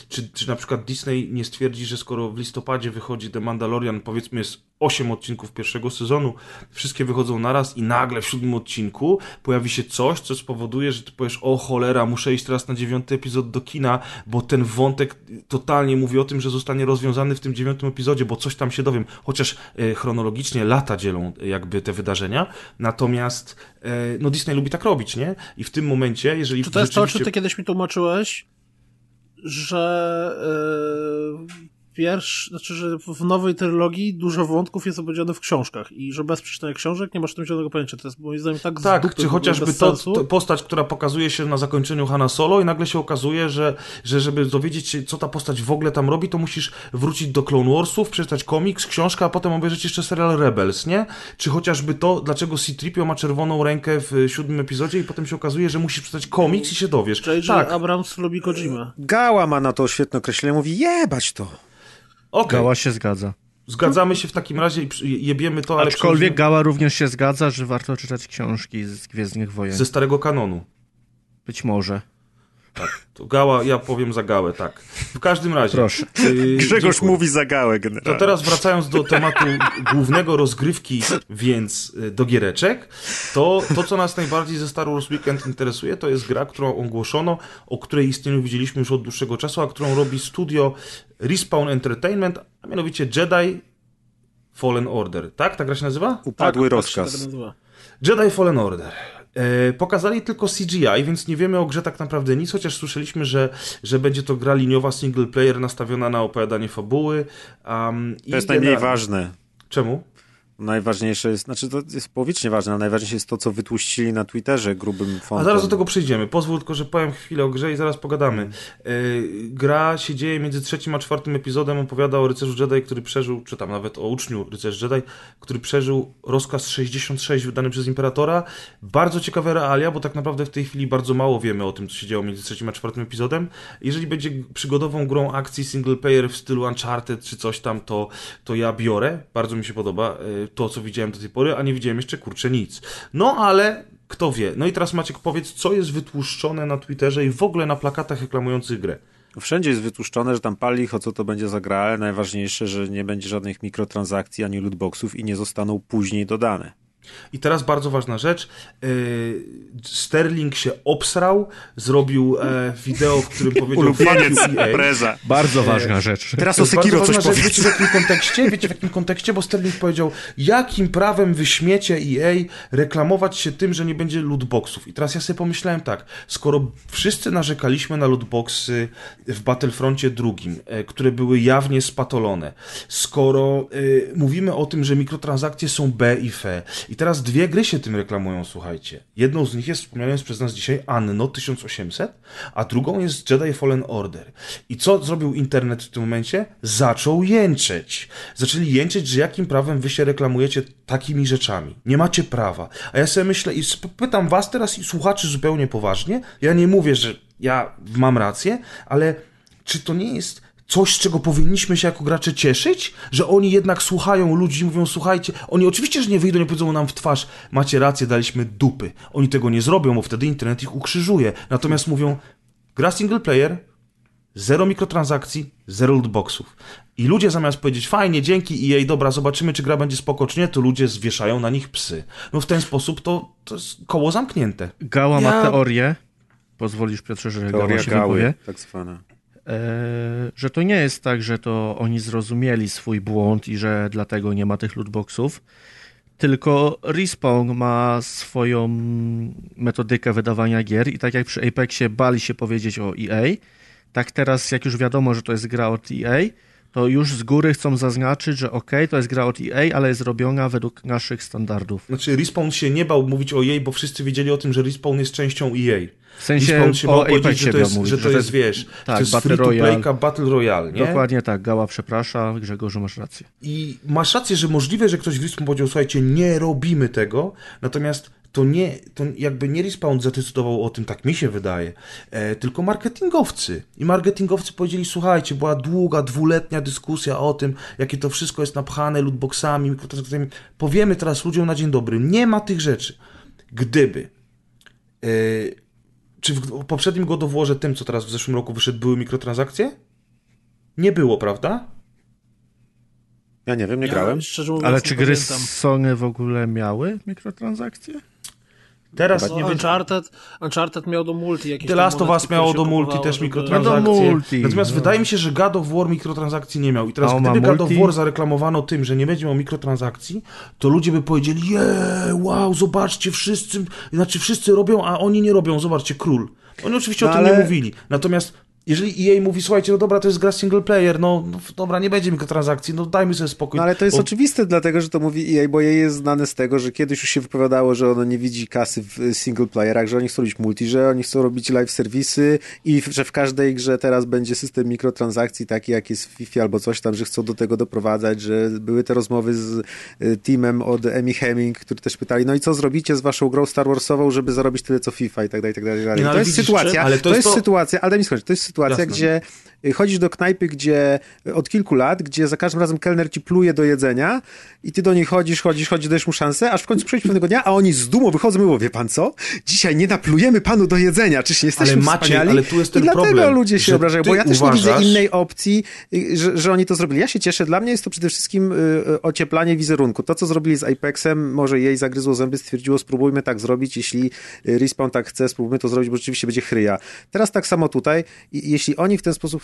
czy, czy na przykład Disney nie stwierdzi, że skoro w listopadzie wychodzi The Mandalorian, powiedzmy jest 8 odcinków pierwszego sezonu, wszystkie wychodzą naraz i nagle w siódmym odcinku pojawi się coś, co spowoduje, że ty powiesz, o cholera, muszę iść teraz na dziewiąty epizod do kina, bo ten wątek totalnie mówi o tym, że zostanie rozwiązany w tym dziewiątym epizodzie, bo coś tam się dowiem, chociaż e, chronologicznie lata dzielą e, jakby te wydarzenia, natomiast no Disney lubi tak robić, nie? I w tym momencie, jeżeli Czy to jest to, o czym ty kiedyś mi tłumaczyłeś, że pierwszy, znaczy, że w nowej trylogii dużo wątków jest opowiedziane w książkach i że bez przeczytania książek nie masz tym żadnego pojęcia. To jest moim zdaniem tak Tak, dupy, czy chociażby to, to postać, która pokazuje się na zakończeniu Hanna Solo i nagle się okazuje, że, że żeby dowiedzieć się, co ta postać w ogóle tam robi, to musisz wrócić do Clone Warsów, przeczytać komiks, książkę, a potem obejrzeć jeszcze serial Rebels, nie? Czy chociażby to, dlaczego C-3PO ma czerwoną rękę w siódmym epizodzie i potem się okazuje, że musisz przeczytać komiks i się dowiesz. J.J. Tak, Abrams lubi Kojima. Gała ma na to świetne określenie, mówi jebać to. Okej, Gała się zgadza. zgadzamy się w takim razie i jebiemy to, ale Aczkolwiek przechodzimy Gała również się zgadza, że warto czytać książki z Gwiezdnych Wojen. ze starego kanonu. Być może. To Gała, ja powiem za Gałę, tak. W każdym razie. Proszę. y, Grzegorz dziękuję. mówi za gałę To generalnie. teraz wracając do tematu głównego rozgrywki, więc y, do giereczek, to to, co nas najbardziej ze Star Wars Weekend interesuje, to jest gra, którą ogłoszono, o której istnieniu widzieliśmy już od dłuższego czasu, a którą robi studio Respawn Entertainment, a mianowicie Jedi Fallen Order. Tak? Ta gra się nazywa? Upadły tak, tak rozkaz. tak nazywa. Jedi Fallen Order. E, pokazali tylko CGI, więc nie wiemy o grze tak naprawdę nic, chociaż słyszeliśmy, że, że będzie to gra liniowa single player nastawiona na opowiadanie fabuły. Um, To jest najmniej ważne. Czemu? Najważniejsze jest, znaczy to jest połowicznie ważne, ale najważniejsze jest to, co wytłuścili na Twitterze grubym fontem. A zaraz do tego przejdziemy. Pozwól tylko, że powiem chwilę o grze i zaraz pogadamy. E, gra się dzieje między trzecim a czwartym epizodem. Opowiada o rycerzu Jedi, który przeżył, czy tam nawet o uczniu rycerz Jedi, który przeżył rozkaz 66 wydany przez Imperatora. Bardzo ciekawe realia, bo tak naprawdę w tej chwili bardzo mało wiemy o tym, co się działo między trzecim a czwartym epizodem. Jeżeli będzie przygodową grą akcji single player w stylu Uncharted czy coś tam, to, to ja biorę. Bardzo mi się podoba e, to, co widziałem do tej pory, a nie widziałem jeszcze kurczę nic. No ale kto wie. No i teraz Maciek powiedz, co jest wytłuszczone na Twitterze i w ogóle na plakatach reklamujących grę. Wszędzie jest wytłuszczone, że tam pali, o co to będzie za najważniejsze, że nie będzie żadnych mikrotransakcji ani lootboxów i nie zostaną później dodane. I teraz bardzo ważna rzecz. Yy, Sterling się obsrał, zrobił e, wideo, w którym powiedział Ulubieniec. Preza. Bardzo ważna rzecz. Teraz o Sekiro coś ważna rzecz. Wiecie w jakim kontekście? Wiecie w jakim kontekście? Bo Sterling powiedział, jakim prawem wyśmiecie EA reklamować się tym, że nie będzie lootboxów. I teraz ja sobie pomyślałem tak, skoro wszyscy narzekaliśmy na lootboxy w Battlefroncie drugim, e, które były jawnie spatolone, skoro e, mówimy o tym, że mikrotransakcje są B i F i teraz dwie gry się tym reklamują, słuchajcie. Jedną z nich jest wspomniana przez nas dzisiaj Anno 1800, a drugą jest Jedi Fallen Order. I co zrobił internet w tym momencie? Zaczął jęczeć. Zaczęli jęczeć, że jakim prawem wy się reklamujecie takimi rzeczami. Nie macie prawa. A ja sobie myślę i pytam was teraz i słuchaczy zupełnie poważnie. Ja nie mówię, że ja mam rację, ale czy to nie jest coś, z czego powinniśmy się jako gracze cieszyć? Że oni jednak słuchają ludzi i mówią, słuchajcie, oni oczywiście, że nie wyjdą, nie powiedzą nam w twarz, macie rację, daliśmy dupy. Oni tego nie zrobią, bo wtedy internet ich ukrzyżuje. Natomiast mówią, gra single player, zero mikrotransakcji, zero lootboxów. I ludzie zamiast powiedzieć, fajnie, dzięki EA, dobra, zobaczymy, czy gra będzie spoko, czy nie, to ludzie zwieszają na nich psy. No w ten sposób to, to jest koło zamknięte. Gała Ja- ma teorię, pozwolisz Piotrze, że Gała Teoria się gały, tak zwana. E, że to nie jest tak, że to oni zrozumieli swój błąd i że dlatego nie ma tych lootboxów, tylko Respawn ma swoją metodykę wydawania gier i tak jak przy Apexie bali się powiedzieć o EA, tak teraz jak już wiadomo, że to jest gra od EA, to już z góry chcą zaznaczyć, że ok, to jest gra od EA, ale jest robiona według naszych standardów. Znaczy, Respawn się nie bał mówić o jej, bo wszyscy wiedzieli o tym, że Respawn jest częścią EA. W sensie Respawn się bał powiedzieć, że to jest, mówić, że to jest, wiesz, tak, to jest Battle Royale. playka Battle Royale, nie? Dokładnie tak, Gała przeprasza, Grzegorzu masz rację. I masz rację, że możliwe, że ktoś w Respawn powiedział, słuchajcie, nie robimy tego, natomiast to nie, to jakby nie Respawn zadecydował o tym, tak mi się wydaje, e, tylko marketingowcy. I marketingowcy powiedzieli, słuchajcie, była długa, dwuletnia dyskusja o tym, jakie to wszystko jest napchane lootboxami, mikrotransakcjami. Powiemy teraz ludziom na dzień dobry, nie ma tych rzeczy. Gdyby e, czy w poprzednim godowłorze, tym co teraz w zeszłym roku wyszedł, były mikrotransakcje? Nie było, prawda? Ja nie wiem, nie Ja, grałem. szczerze mówiąc, Ale czy gry pamiętam. Sony w ogóle miały mikrotransakcje? Teraz No, nie będzie. Uncharted, Uncharted miał do multi jakieś The Last of Us miało do multi kupowało, też żeby- mikrotransakcje. No do multi, Natomiast no. wydaje mi się, że God of War mikrotransakcji nie miał. I teraz ma gdyby God of? War zareklamowano tym, że nie będzie miał mikrotransakcji, to ludzie by powiedzieli, je, wow, zobaczcie, wszyscy, znaczy wszyscy robią, a oni nie robią, zobaczcie, król. Oni oczywiście No o tym ale- nie mówili. Natomiast jeżeli EA mówi, słuchajcie, no dobra, to jest gra single player, no, no dobra, nie będzie mikrotransakcji, no dajmy sobie spokój. No ale to jest Bo- oczywiste, dlatego że to mówi EA, bo EA jest znane z tego, że kiedyś już się wypowiadało, że ono nie widzi kasy w y, single playerach, że oni chcą robić multi, że oni chcą robić live serwisy i że w każdej grze teraz będzie system mikrotransakcji taki jak jest w FIFA albo coś tam, że chcą do tego doprowadzać, że były te rozmowy z y, teamem od Emi Hemming, którzy też pytali, no i co zrobicie z waszą grą Star Warsową, żeby zarobić tyle co FIFA i tak dalej, i tak dalej. i tak dalej. No, to jest widzisz, sytuacja, ale to, to jest to- sytuacja, ale mi skończyć, to jest sytuacja, Jasne. gdzie chodzisz do knajpy, gdzie y, od kilku lat, gdzie za każdym razem kelner ci pluje do jedzenia i ty do niej chodzisz, chodzisz, chodzisz, dajesz mu szansę, aż w końcu przyjdzie pewnego dnia, a oni z dumą wychodzą i mówią, wie pan co? Dzisiaj nie naplujemy panu do jedzenia, czyż nie jesteśmy Ale Maciej, wspaniali? ale tu jest I ten dlatego problem, ludzie się obrażają, bo ja też nie widzę uważasz- innej opcji, y, że, że oni to zrobili. Ja się cieszę, dla mnie jest to przede wszystkim y, y, ocieplanie wizerunku. To, co zrobili z Apexem, może jej zagryzło zęby, stwierdziło, spróbujmy tak zrobić, jeśli y, Respawn tak chce, spróbujmy to zrobić, bo rzeczywiście będzie chryja. Teraz tak samo tutaj, I jeśli oni w ten sposób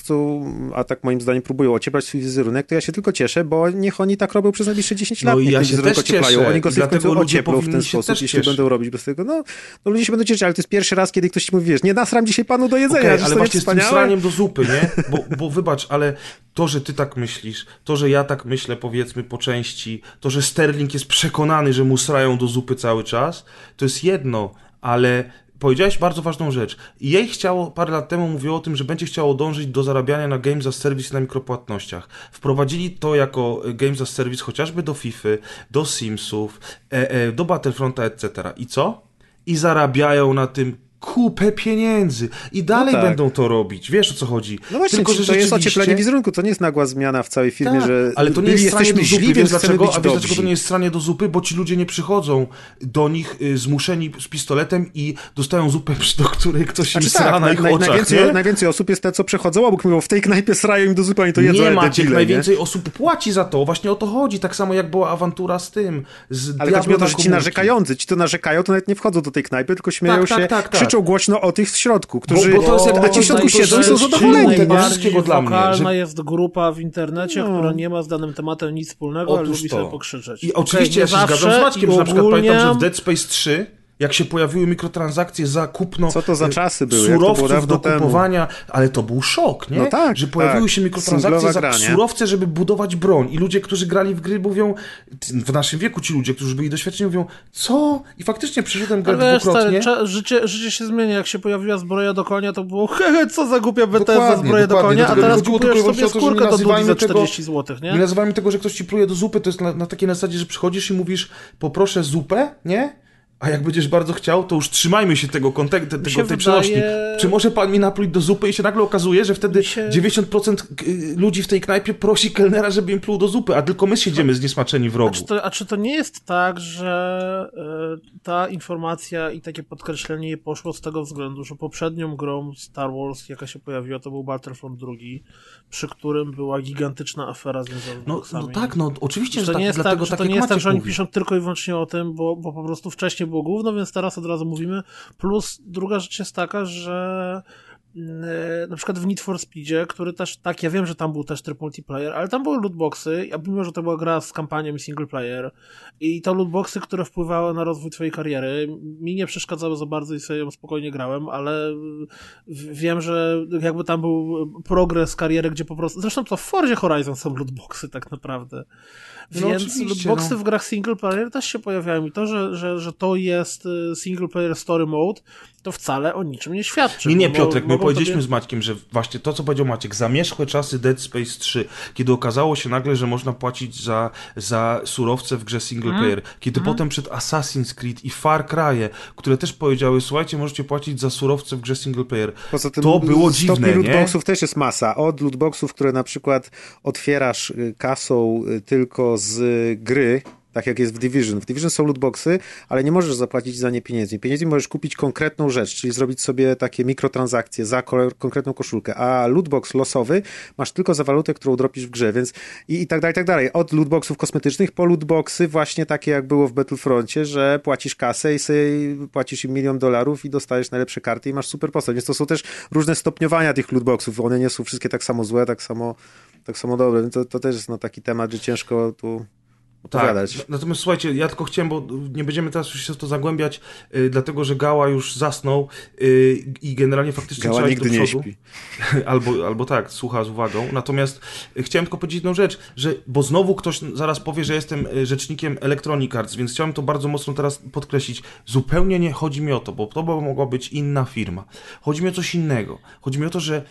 a tak moim zdaniem próbują ocieplać swój wizerunek, to ja się tylko cieszę, bo niech oni tak robią przez najbliższe 10 lat. No i niech ja ten się wizerunek ocieplają. cieszę Oni go sobie w końcu ocieplą w ten sposób, jeśli cieszyć. będą robić bez tego. No, no ludzie się będą cieszyć, ale to jest pierwszy raz, kiedy ktoś ci mówi, wiesz, nie nasram dzisiaj panu do jedzenia, okay, ale właśnie z tym wspaniałe. sraniem do zupy, nie? Bo, bo wybacz, ale to, że ty tak myślisz, to, że ja tak myślę, powiedzmy, po części, to, że Sterling jest przekonany, że mu srają do zupy cały czas, to jest jedno, ale powiedziałeś bardzo ważną rzecz. Jej chciało, parę lat temu mówiło o tym, że będzie chciało dążyć do zarabiania na Games as Service na mikropłatnościach. Wprowadzili to jako e, Games as Service chociażby do FIFA, do Simsów, e, e, do Battlefronta, etc. I co? I zarabiają na tym kupę pieniędzy. I dalej tak. będą to robić. Wiesz o co chodzi. No właśnie, Tylko, to że jest rzeczywiście- ocieplenie wizerunku, to nie jest nagła zmiana w całej firmie, tak, że ale to nie jest jesteśmy do zupy, źli, więc dlaczego, a wiesz dlaczego to nie jest stranie do zupy? Bo ci ludzie nie przychodzą do nich y, zmuszeni z pistoletem i dostają zupę, do której ktoś im Znaczy sra tak, na ich naj, oczach, najwięcej, najwięcej osób jest te, co przechodzą obok, mówią, w tej knajpie srają im do zupy, oni to jedzą, nie debile, najwięcej osób płaci za to, właśnie o to chodzi, tak samo jak była awantura z tym, z Ale chodzi o to, że ci narzekający, ci to narzekają, to nawet nie wchodzą do tej knajpy, tylko śmieją Tak, tak, się, tak, tak. Krzyczą głośno o tych w środku, którzy... bo to jest jak a ci w środku siedzą i są zadowoleni. mnie, wokalna że- jest grupa w internecie, No. która nie ma z danym tematem nic wspólnego, ale Otóż lubi to. sobie pokrzyczeć. I oczywiście nie ja się zawsze zgadzam z Maćkiem, że na przykład pamiętam, że w Dead Space 3 jak się pojawiły mikrotransakcje za kupno Co to za e, czasy były? Jak to było surowców do temu? kupowania, ale to był szok, nie? No tak, że pojawiły tak. się mikrotransakcje Singlowa za surowce, żeby budować broń i ludzie, którzy grali w gry mówią, w naszym wieku ci ludzie, którzy byli doświadczeni mówią, co? I faktycznie przyszedłem grać Ale dwukrotnie. stary, życie, życie się zmienia. Jak się pojawiła zbroja do konia, to było hehe, co za głupia Bethesda zbroję do konia, a Dlatego teraz kupujesz sobie skórkę nie do długi za nazywajmy tego- 40 zł, nie? Nie nazywajmy tego, że ktoś ci pluje do zupy, to jest na, na takiej zasadzie, że przychodzisz i mówisz, poproszę zupę, nie? A jak będziesz bardzo chciał, to już trzymajmy się tego kontekstu, tego, tej wydaje- przenośni. Czy może pan mi napluć do zupy i się nagle okazuje, że wtedy się- 90% k- y, ludzi w tej knajpie prosi kelnera, żeby im pluł do zupy, a tylko my siedzimy zniesmaczeni w A rogu. czy, to, a czy to nie jest tak, że e, ta informacja i takie podkreślenie poszło z tego względu, że poprzednią grą Star Wars, jaka się pojawiła, to był Battlefront II, przy którym była gigantyczna afera związana z No, no tak, no oczywiście, Że to tak, nie jest dlatego tak, że tak to jak nie jest tak, że oni mówi. piszą tylko i wyłącznie o tym, bo, bo po prostu wcześniej było gówno, więc teraz od razu mówimy. Plus druga rzecz jest taka, że na przykład w Need for Speedzie, który też, tak, ja wiem, że tam był też tryb multiplayer, ale tam były lootboxy, a mimo, że to była gra z kampanią i single player i to lootboxy, które wpływały na rozwój twojej kariery, mi nie przeszkadzały za bardzo i sobie ją spokojnie grałem, ale wiem, że jakby tam był progres kariery, gdzie po prostu, zresztą to w Forzie Horizon są lootboxy tak naprawdę. No Więc oczywiście, lootboxy no. w grach single player też się pojawiają i to, że, że, że to jest y, single player story mode, to wcale o niczym nie świadczy. Nie, nie, bo Piotrek, my powiedzieliśmy tobie- z Maćkiem, że właśnie to, co powiedział Maciek, zamierzchłe czasy Dead Space 3, kiedy okazało się nagle, że można płacić za, za surowce w grze single Mhm. player, kiedy potem przed Assassin's Creed i Far Cry'e, które też powiedziały, słuchajcie, możecie płacić za surowce w grze single player. Poza tym to było dziwne, nie? lootboxów też jest masa. Od lootboxów, które na przykład otwierasz y, kasą y, tylko z y, gry, tak jak jest w Division. W Division są lootboxy, ale nie możesz zapłacić za nie pieniędzmi. Pieniędzmi możesz kupić konkretną rzecz, czyli zrobić sobie takie mikrotransakcje za ko- konkretną koszulkę, a lootbox losowy masz tylko za walutę, którą dropisz w grze, więc i, i tak dalej, i tak dalej. Od lootboxów kosmetycznych po lootboxy właśnie takie jak było w Battlefroncie, że płacisz kasę i płacisz im milion dolarów i dostajesz najlepsze karty i masz super postać. Więc to są też różne stopniowania tych lootboxów. One nie są wszystkie tak samo złe, tak samo, tak samo dobre. Więc to, to też jest no, taki temat, że ciężko tu opowiadać. Tak. Natomiast słuchajcie, ja tylko chciałem, bo nie będziemy teraz już się w to zagłębiać, y, dlatego że Gała już zasnął y, i generalnie faktycznie Gała trzeba nigdy do nie przodu. śpi. albo, albo tak, słucha z uwagą. Natomiast y, chciałem tylko powiedzieć jedną rzecz, że bo znowu ktoś zaraz powie, że jestem rzecznikiem Electronic Arts, więc chciałem to bardzo mocno teraz podkreślić. Zupełnie nie chodzi mi o to, bo to by mogła być inna firma. Chodzi mi o coś innego. Chodzi mi o to, że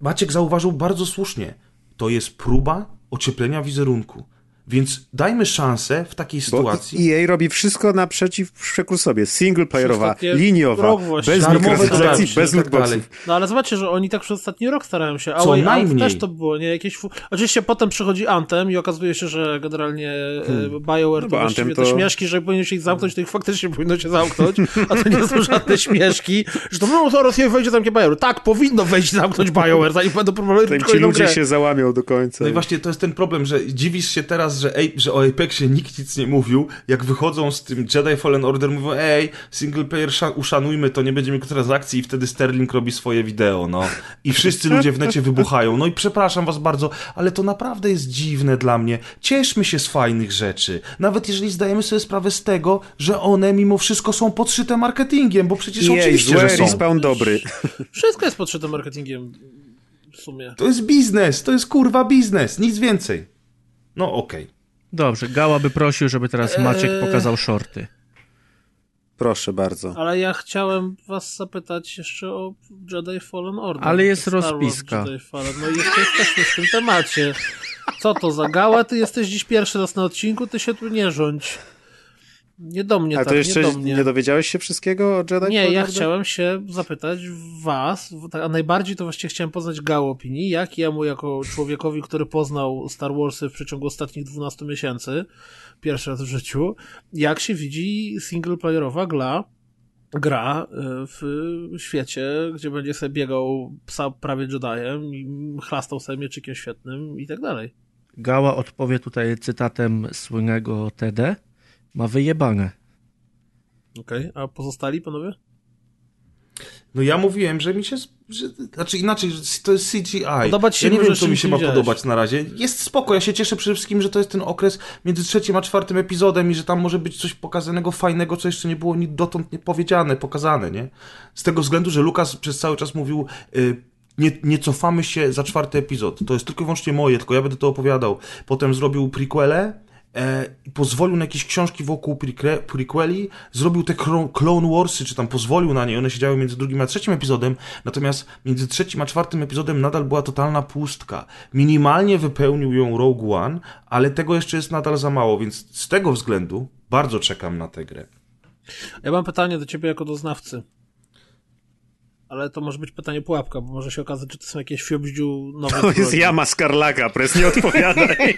Maciek zauważył bardzo słusznie. To jest próba ocieplenia wizerunku. Więc dajmy szansę w takiej sytuacji. EA robi wszystko naprzeciw przekór sobie. Single playerowa, liniowa, bez mikrotransakcji, bez i tak lootboxów. No ale zobaczcie, że oni tak przez ostatni rok starają się. A Co najmniej. też to było, nie? Jakieś fu... Oczywiście potem przychodzi Anthem i okazuje się, że generalnie hmm. BioWare No to właściwie Anthem te to- śmieszki, że powinien się ich zamknąć, to ich faktycznie powinno się zamknąć, a to nie są żadne śmieszki, że to no zaraz nie wejdzie zamknie BioWare. Tak, powinno wejść i zamknąć BioWare, zanim będą próbowały Zanim robić ci ludzie grę. się załamią do końca. No i właśnie to jest ten problem, że dziwisz się teraz, że, ej, że o Apexie nikt nic nie mówił, jak wychodzą z tym Jedi Fallen Order, mówią, ej, single player sza- uszanujmy to, nie będzie mikrotransakcji i wtedy Sterling robi swoje wideo, no. I wszyscy ludzie w necie wybuchają. No i przepraszam was bardzo, ale to naprawdę jest dziwne dla mnie. Cieszmy się z fajnych rzeczy. Nawet jeżeli zdajemy sobie sprawę z tego, że one mimo wszystko są podszyte marketingiem, bo przecież EA oczywiście, złe, że są. respawn dobry. Wszystko jest podszyte marketingiem w sumie. To jest biznes, to jest kurwa biznes, nic więcej. No okej. Dobrze, Gała by prosił, żeby teraz Maciek Eee. pokazał shorty. Proszę bardzo. Ale ja chciałem was zapytać jeszcze o Jedi Fallen Order. Ale jest Star rozpiska. Jedi Fallen. No i jeszcze jesteśmy w tym temacie. Co to za gała? Ty jesteś dziś pierwszy raz na odcinku, ty się tu nie rządź. Nie do mnie A tak, to jeszcze nie do mnie. nie dowiedziałeś się wszystkiego o Jedi Nie, ja chciałem się zapytać was, tak, a najbardziej to właściwie chciałem poznać Gał opinii, jak jemu jako człowiekowi, który poznał Star Warsy w przeciągu ostatnich 12 miesięcy, pierwszy raz w życiu, jak się widzi singleplayerowa gra, gra y, w świecie, gdzie będzie sobie biegał psa prawie Jediem i chlastał sobie mieczykiem świetnym i tak dalej. Gała odpowie tutaj cytatem słynnego TD. Ma wyjebane. Okej, a pozostali panowie? No ja mówiłem, że mi się. Że, znaczy inaczej, że to jest CGI. Podobać się ja nie wiem, co czy mi się ma widziałeś. podobać na razie. Jest spoko, ja się cieszę przede wszystkim, że to jest ten okres między trzecim a czwartym epizodem i że tam może być coś pokazanego fajnego, co jeszcze nie było ni dotąd nie powiedziane, pokazane, nie? Z tego względu, że Lukas przez cały czas mówił. Y, nie, nie cofamy się za czwarty epizod. To jest tylko i wyłącznie moje, tylko ja będę to opowiadał. Potem zrobił prequele, e, i pozwolił na jakieś książki wokół preque- prequeli, zrobił te Clone Warsy, czy tam pozwolił na nie, one się działy między drugim a trzecim epizodem, natomiast między trzecim a czwartym epizodem nadal była totalna pustka. Minimalnie wypełnił ją Rogue One, ale tego jeszcze jest nadal za mało, więc z tego względu bardzo czekam na tę grę. Ja mam pytanie do ciebie jako doznawcy. Ale to może być pytanie pułapka, bo może się okazać, że to są jakieś fiobździu nowe. To jest kroki. jama Skarlaka, pres nie odpowiadaj.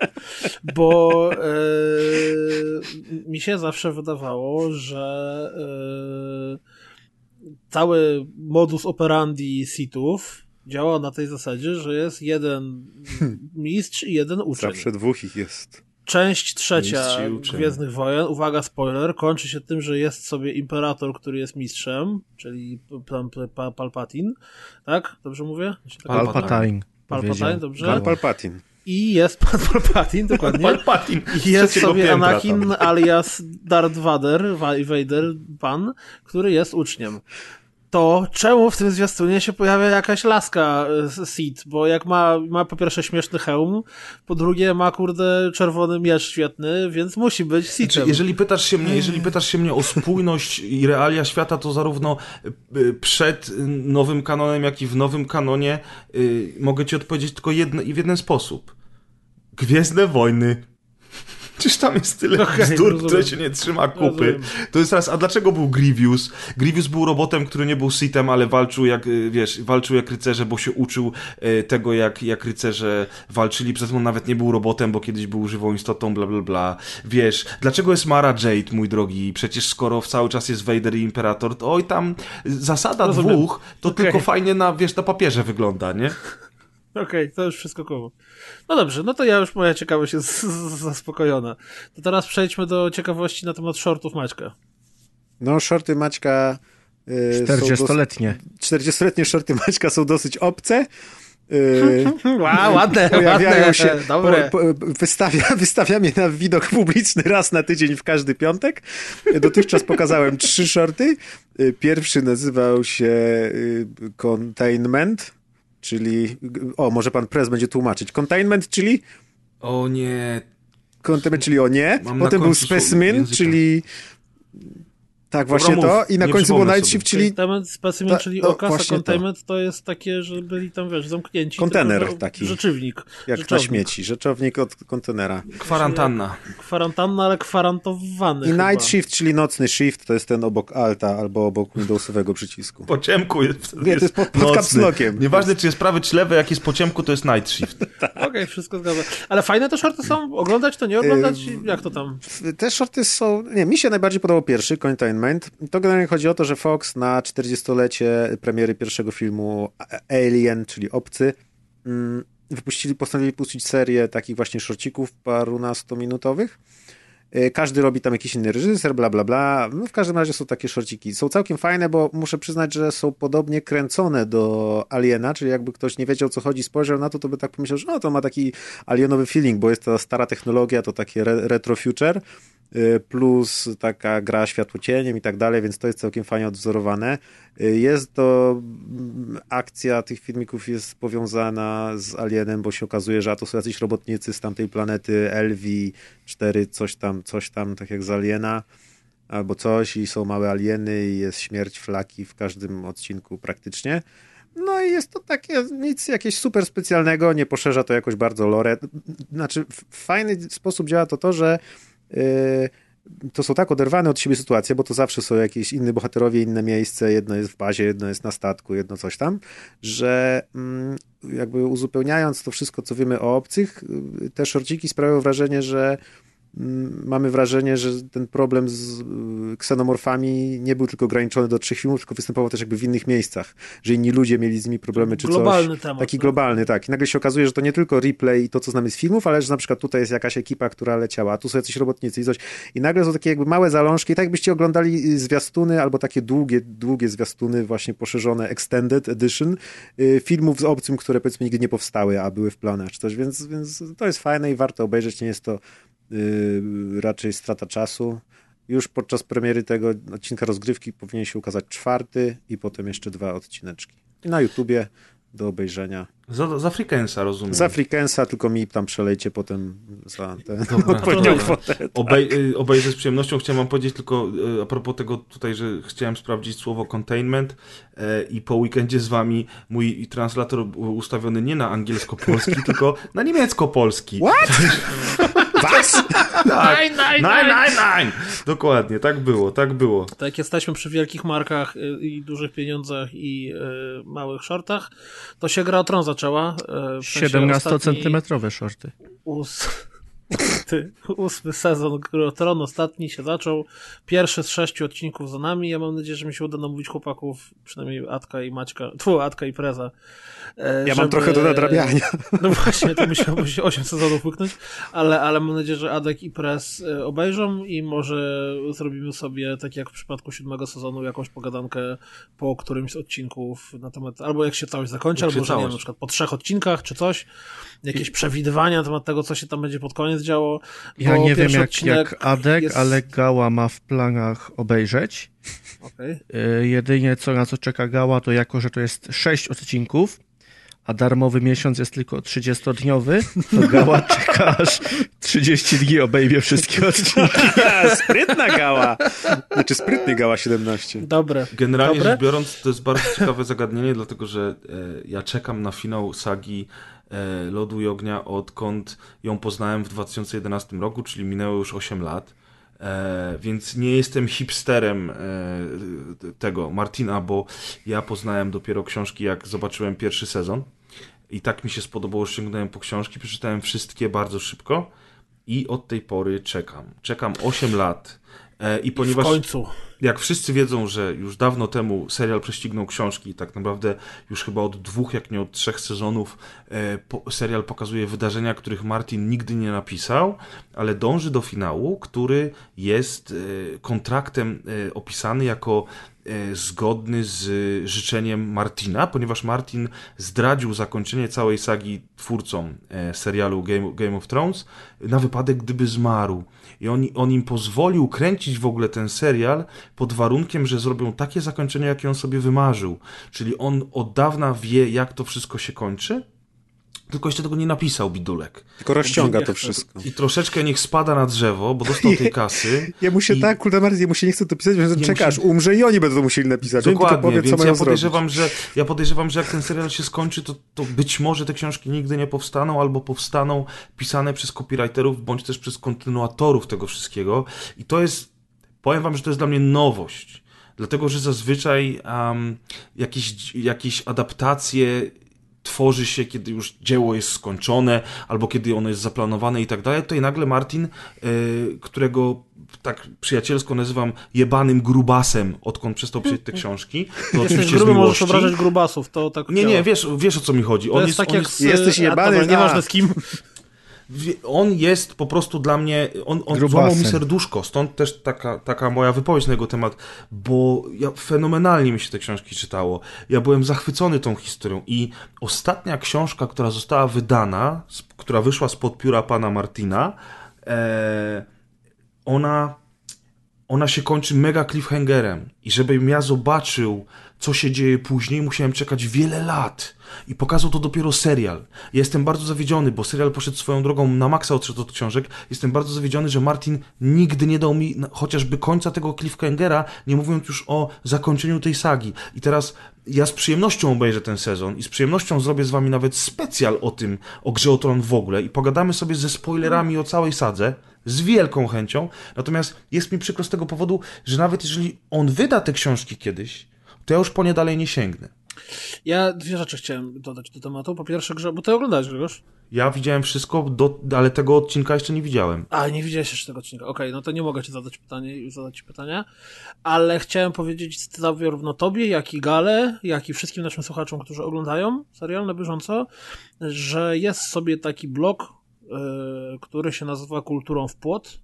Bo e, mi się zawsze wydawało, że e, cały modus operandi sitów działa na tej zasadzie, że jest jeden mistrz i jeden uczeń. Zawsze dwóch ich jest. Część trzecia Mistrz. Gwiezdnych Wojen, uwaga, spoiler, kończy się tym, że jest sobie imperator, który jest mistrzem, czyli P- P- P- Palpatine, tak? Dobrze mówię? Czy tak? Palpatine. Palpatine. Dobrze? Palpatine. I jest Pan Palpatine, dokładnie. Palpatine I jest trzeciego sobie piętra Anakin tam. alias Darth Vader, Vader, pan, który jest uczniem. To czemu w tym zwiastunie się pojawia jakaś laska e, Sith? Bo jak ma, ma po pierwsze śmieszny hełm, po drugie ma kurde czerwony miecz świetny, więc musi być Sithem. Znaczy, jeżeli pytasz się mnie, jeżeli pytasz się mnie o spójność i realia świata, to zarówno y, przed y, nowym kanonem, jak i w nowym kanonie mogę ci odpowiedzieć tylko jedno, i w jeden sposób. Gwiezdne wojny. Czyż tam jest tyle Okej, bzdur, rozumiem. które się nie trzyma kupy. Rozumiem. To jest raz, a dlaczego był Grievous? Grievous był robotem, który nie był Sithem, ale walczył jak, y, wiesz, walczył jak rycerze, bo się uczył y, tego, jak, jak rycerze walczyli. Przez on nawet nie był robotem, bo kiedyś był żywą istotą, bla, bla, bla. Wiesz, dlaczego jest Mara Jade, mój drogi? Przecież skoro cały czas jest Vader i Imperator, to oj tam zasada Rozumiem. dwóch, to Okej. tylko fajnie na, wiesz, na papierze wygląda, nie? Okej, to już wszystko koło. No dobrze, no to ja już moja ciekawość jest zaspokojona. To teraz przejdźmy do ciekawości na temat shortów Maćka. No, shorty Maćka... y, są dos- 40-letnie. 40-letnie shorty Maćka są dosyć obce. Yy, Wow, ładne, pojawiają ładne, się, dobre. po, po, wystawia, wystawia mnie na widok publiczny raz na tydzień w każdy piątek. Dotychczas pokazałem trzy shorty. Yy, Pierwszy nazywał się yy, Containment, czyli, o, może pan Prez będzie tłumaczyć. Containment, czyli O nie, Containment, czyli o nie. Mam Potem był Specimen, języka. czyli tak właśnie to. I na końcu było Night. Shift, czyli Containment, specimen, Ta- czyli no, okaz, a właśnie to. containment to. jest takie, że byli tam, wiesz, zamknięci. Kontener tylko, taki. Rzeczywnik. jak rzeczownik. na śmieci. Rzeczownik od kontenera. kwarantanna. Kwarantanna, ale kwarantowany I chyba. Night Shift, czyli nocny shift, to jest ten obok Alta albo obok Windowsowego przycisku. Po ciemku jest, Nie, to jest pod- pod lockiem. Nieważne, czy jest prawy, czy lewy, jak jest po ciemku, to jest night shift. Okej, wszystko zgadza. Ale fajne te shorty są? Oglądać to, nie oglądać? Jak to tam? Te shorty są... Nie, mi się najbardziej podobał pierwszy, Containment. To generalnie chodzi o to, że Fox na 40-lecie premiery pierwszego filmu Alien, czyli Obcy, mm, wypuścili, postanowili puścić serię takich właśnie shorcików parunastominutowych. Y, Każdy robi tam jakiś inny reżyser, bla, bla, bla. No w każdym razie są takie shorciki. Są całkiem fajne, bo muszę przyznać, że są podobnie kręcone do Aliena, czyli jakby ktoś nie wiedział, co chodzi, spojrzał na to, to by tak pomyślał, że no to ma taki alienowy feeling, bo jest to stara technologia, to takie re retro future, plus taka gra światłocieniem i tak dalej, więc to jest całkiem fajnie odwzorowane. Y, Jest to, mm, akcja tych filmików jest powiązana z Alienem, bo się okazuje, że to są jacyś robotnicy z tamtej planety, Elvi 4, coś tam, coś tam, tak jak z Aliena, albo coś i są małe alieny i jest śmierć flaki w każdym odcinku praktycznie. No i jest to takie, nic jakieś super specjalnego, nie poszerza to jakoś bardzo lore. Znaczy, w fajny sposób działa to to, że to są tak oderwane od siebie sytuacje, bo to zawsze są jakieś inne bohaterowie, inne miejsce, jedno jest w bazie, jedno jest na statku, jedno coś tam, że mm, jakby uzupełniając to wszystko, co wiemy o obcych, y, te szorciki sprawiają wrażenie, że mamy wrażenie, że ten problem z y, ksenomorfami nie był tylko ograniczony do trzech filmów, tylko występował też jakby w innych miejscach, że inni ludzie mieli z nimi problemy czy Globalny coś. temat, Taki tak. globalny, tak. I nagle się okazuje, że to nie tylko replay i to, co znamy z filmów, ale że na przykład tutaj jest jakaś ekipa, która leciała, a tu są jacyś robotnicy i coś. I nagle są takie jakby małe zalążki, tak jakbyście oglądali y, zwiastuny albo takie długie, długie zwiastuny, właśnie poszerzone Extended Edition y, filmów z obcym, które powiedzmy nigdy nie powstały, a były w planach czy coś, więc, więc to jest fajne i warto obejrzeć, nie jest to raczej strata czasu. Już podczas premiery tego odcinka rozgrywki powinien się ukazać czwarty i potem jeszcze dwa odcineczki. I na YouTubie do obejrzenia. Z, z Afrikansa, rozumiem. Z Afrikansa, tylko mi tam przelejcie potem za ten Dobra. odpowiednią kwotę. Obej, y, obejrzę z przyjemnością. Chciałem wam powiedzieć tylko y, a propos tego tutaj, że chciałem sprawdzić słowo containment i po weekendzie z wami mój translator był ustawiony nie na angielsko-polski, tylko na niemiecko-polski. Was? Tak. Nein, nein, Nein, nein. nein! Dokładnie, tak było, tak było. To jak jesteśmy przy wielkich markach y, i dużych pieniądzach i y, małych shortach, to się gra o tron zaczęła. y, w sensie 17-centymetrowe shorty. Ós... Ty, ósmy sezon Tron, ostatni się zaczął. Pierwszy z sześciu odcinków za nami. Ja mam nadzieję, że mi się uda namówić chłopaków, przynajmniej Atka i Maćka, tfu, Atka i Preza. e, Ja mam trochę do nadrabiania. No właśnie, to musiałby się 8 sezonów łyknąć, ale, ale mam nadzieję, że Adek i Prez e, obejrzą i może zrobimy sobie, tak jak w przypadku siódmego sezonu, jakąś pogadankę po którymś z odcinków na temat, albo jak się całość zakończy, Jak albo że nie na przykład po trzech odcinkach, czy coś, jakieś przewidywania na temat tego, co się tam będzie pod koniec działo. Ja nie wiem jak, jak Adek, jest- ale Gała ma w planach obejrzeć. Okej. Y, Jedynie co na co czeka Gała, to jako, że to jest 6 odcinków, a darmowy miesiąc jest tylko 30-dniowy, to Gała czeka aż 30 dni obejmie wszystkie odcinki. Sprytna gała. Znaczy sprytny gała 17. Dobre. Generalnie Dobre? rzecz biorąc, to jest bardzo ciekawe zagadnienie, dlatego że e, ja czekam na finał sagi Lodu i Ognia, odkąd ją poznałem w 2011 roku, czyli minęło już 8 lat. E, więc nie jestem hipsterem e, tego Martina, bo ja poznałem dopiero książki, jak zobaczyłem pierwszy sezon. I tak mi się spodobało, sięgnąłem po książki, przeczytałem wszystkie bardzo szybko i od tej pory czekam. Czekam 8 lat. E, I W ponieważ końcu. Jak wszyscy wiedzą, że już dawno temu serial prześcignął książki, tak naprawdę już chyba od dwóch, jak nie od trzech sezonów, e, serial pokazuje wydarzenia, których Martin nigdy nie napisał, ale dąży do finału, który jest e, kontraktem e, opisany jako zgodny z życzeniem Martina, ponieważ Martin zdradził zakończenie całej sagi twórcom serialu Game, Game of Thrones na wypadek, gdyby zmarł. I on, on im pozwolił kręcić w ogóle ten serial pod warunkiem, że zrobią takie zakończenie, jakie on sobie wymarzył. Czyli on od dawna wie, jak to wszystko się kończy, tylko jeszcze tego nie napisał Bidulek. Tylko rozciąga to wszystko. I troszeczkę niech spada na drzewo, bo dostał tej kasy. Jemu się I- tak, kurde Martin, jemu się nie chce to pisać, że czeka aż umrze i oni będą to musieli napisać. Tylko Dokładnie, powie, co więc mają ja zrobić. podejrzewam, że, ja podejrzewam, że jak ten serial się skończy, to, to być może te książki nigdy nie powstaną, albo powstaną pisane przez copywriterów, bądź też przez kontynuatorów tego wszystkiego. I to jest, powiem wam, że to jest dla mnie nowość. Dlatego, że zazwyczaj um, jakieś, jakieś adaptacje tworzy się, kiedy już dzieło jest skończone, albo kiedy ono jest zaplanowane i tak dalej. Tutaj nagle Martin, y, którego tak przyjacielsko nazywam jebanym grubasem, odkąd przestał pisać te książki, to Jesteś oczywiście gruby, możesz obrażać grubasów, to tak Nie, działa. nie, wiesz, wiesz o co mi chodzi. On jest jest, tak on jak jest, z... Jesteś jebany, Nieważne z kim. On jest po prostu dla mnie, on, on złamał mi serduszko, stąd też taka, taka moja wypowiedź na jego temat, bo ja, fenomenalnie mi się te książki czytało. Ja byłem zachwycony tą historią i ostatnia książka, która została wydana, z, która wyszła spod pióra pana Martina, e, ona ona się kończy mega cliffhangerem i żebym ja zobaczył, co się dzieje później, musiałem czekać wiele lat. I pokazał to dopiero serial. Ja jestem bardzo zawiedziony, bo serial poszedł swoją drogą na maksa odszedł od książek. Jestem bardzo zawiedziony, że Martin nigdy nie dał mi chociażby końca tego cliffhangera, nie mówiąc już o zakończeniu tej sagi. I teraz ja z przyjemnością obejrzę ten sezon i z przyjemnością zrobię z wami nawet specjal o tym, o Grze o Tron w ogóle i pogadamy sobie ze spoilerami o całej sadze, z wielką chęcią. Natomiast jest mi przykro z tego powodu, że nawet jeżeli on wyda te książki kiedyś, to ja już po nie dalej nie sięgnę. Ja dwie rzeczy chciałem dodać do tematu. Po pierwsze, grze, bo ty oglądałeś, Grzegorz? Ja widziałem wszystko, do, ale tego odcinka jeszcze nie widziałem. A, nie widziałeś jeszcze tego odcinka. Okej, no to nie mogę ci zadać pytania i zadać ci pytania, ale chciałem powiedzieć zarówno tobie, jak i Gale, jak i wszystkim naszym słuchaczom, którzy oglądają serial na bieżąco, że jest sobie taki blog, yy, który się nazywa Kulturą w płot,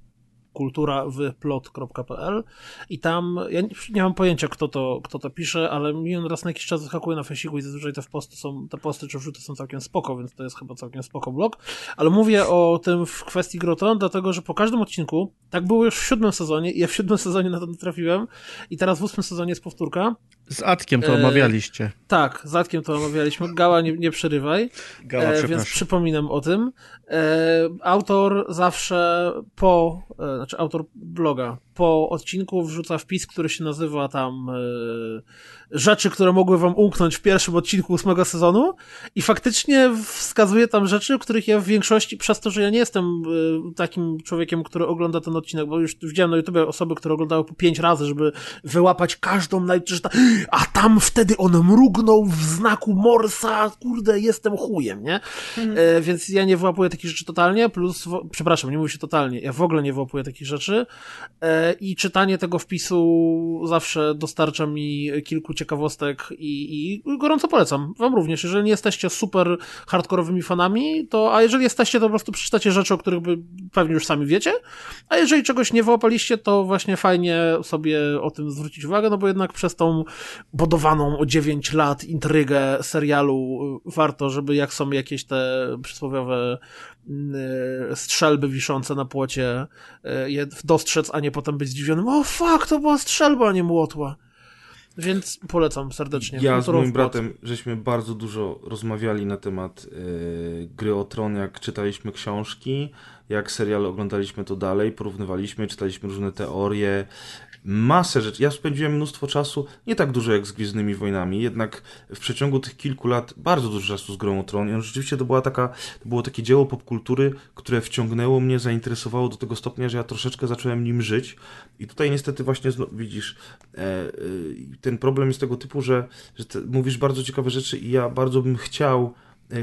kultura w plot.pl i tam, ja nie, nie mam pojęcia kto to, kto to pisze, ale mi on raz na jakiś czas wyskakuje na Facebooku i zazwyczaj te posty są, te posty czy wrzuty są całkiem spoko, więc to jest chyba całkiem spoko blog, ale mówię o tym w kwestii Groton, dlatego, że po każdym odcinku, tak było już w siódmym sezonie i ja w siódmym sezonie na to trafiłem i teraz w ósmym sezonie jest powtórka. Z Atkiem to E, omawialiście. Tak, z Zatkiem to omawialiśmy, Gała nie, nie przerywaj. Gała, E, więc przypominam o tym. E, autor zawsze po, e, znaczy autor bloga, po odcinku wrzuca wpis, który się nazywa tam e, rzeczy, które mogły wam umknąć w pierwszym odcinku ósmego sezonu. I faktycznie wskazuje tam rzeczy, których ja w większości, przez to, że ja nie jestem e, takim człowiekiem, który ogląda ten odcinek, bo już widziałem na YouTube osoby, które oglądały po pięć razy, żeby wyłapać każdą naj... ta, a tam wtedy on mrugnął w znaku Morsa, kurde, jestem chujem, nie? E, więc ja nie wyłapuję takich rzeczy totalnie, plus, przepraszam, nie mówię się totalnie, ja w ogóle nie wyłapuję takich rzeczy i czytanie tego wpisu zawsze dostarcza mi kilku ciekawostek i, i gorąco polecam wam również, jeżeli nie jesteście super hardkorowymi fanami, to, a jeżeli jesteście, to po prostu przeczytacie rzeczy, o których by pewnie już sami wiecie, a jeżeli czegoś nie wyłapaliście, to właśnie fajnie sobie o tym zwrócić uwagę, no bo jednak przez tą budowaną o 9 lat intrygę serialu warto, żeby jak są jakieś te przysłowiowe strzelby wiszące na płocie y, je dostrzec, a nie potem być zdziwionym, o fuck, to była strzelba, a nie młotła. Więc polecam serdecznie. Ja z moim bratem żeśmy bardzo dużo rozmawiali na temat e, gry o tron, jak czytaliśmy książki, jak serial oglądaliśmy to dalej, porównywaliśmy, czytaliśmy różne teorie, masę rzeczy. Ja spędziłem mnóstwo czasu, nie tak dużo jak z Gwiezdnymi Wojnami, jednak w przeciągu tych kilku lat bardzo dużo czasu z grą o tron. I on rzeczywiście to była taka, to było takie dzieło popkultury, które wciągnęło mnie, zainteresowało do tego stopnia, że ja troszeczkę zacząłem nim żyć. I tutaj niestety właśnie widzisz, e, e, ten problem jest tego typu, że, że te, mówisz bardzo ciekawe rzeczy i ja bardzo bym chciał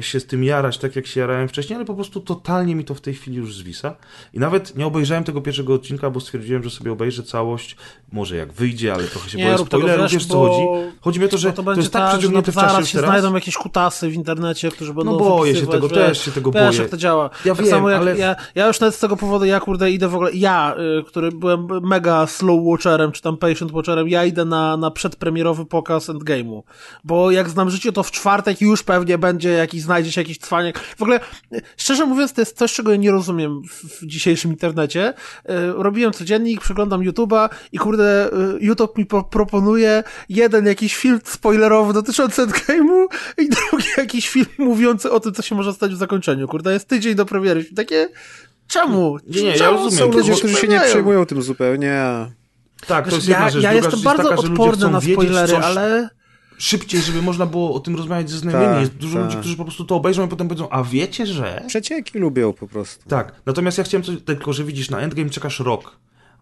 się z tym jarać tak, jak się jarałem wcześniej, ale po prostu totalnie mi to w tej chwili już zwisa. I nawet nie obejrzałem tego pierwszego odcinka, bo stwierdziłem, że sobie obejrzę całość, może jak wyjdzie, ale trochę się Nie boję spoilerów, wiesz, wiesz co chodzi? Chodzi mi o to, że to, to jest tak tak, przeciągnięte w czasie się teraz. znajdą jakieś kutasy w internecie, którzy będą No boję się tego, wiesz, też się tego wiesz, boję. jak to działa. Ja tak wiem, samo jak ale- ja, ja już nawet z tego powodu, ja kurde idę w ogóle, ja, y, który byłem mega slow watcherem, czy tam patient watcherem, ja idę na, na przedpremierowy pokaz Endgame'u. Bo jak znam życie, to w czwartek już pewnie będzie jakiś, znajdzie się jakiś cwaniak. W ogóle, y, szczerze mówiąc, to jest coś, czego ja nie rozumiem w, w dzisiejszym internecie. Y, Robiłem codziennik, przeglądam YouTube'a i kurde, y, YouTube mi po, proponuje jeden jakiś film spoilerowy dotyczący Endgame'u i drugi jakiś film mówiący o tym, co się może stać w zakończeniu. Kurde, jest tydzień do premiery. Takie, czemu? Nie, nie, ja Czemu rozumiem, Są ludzie, którzy się nie przejmują tym zupełnie. Tak, to jest jedna ja, rzecz. ja Druga jestem rzecz bardzo jest taka, odporny na spoilery, coś ale... szybciej, żeby można było o tym rozmawiać ze znajomymi. Tak, jest dużo tak. ludzi, którzy po prostu to obejrzą i potem powiedzą, a wiecie, że... Przecieki lubią po prostu. Tak, natomiast ja chciałem coś, tylko że widzisz, na Endgame czekasz rok,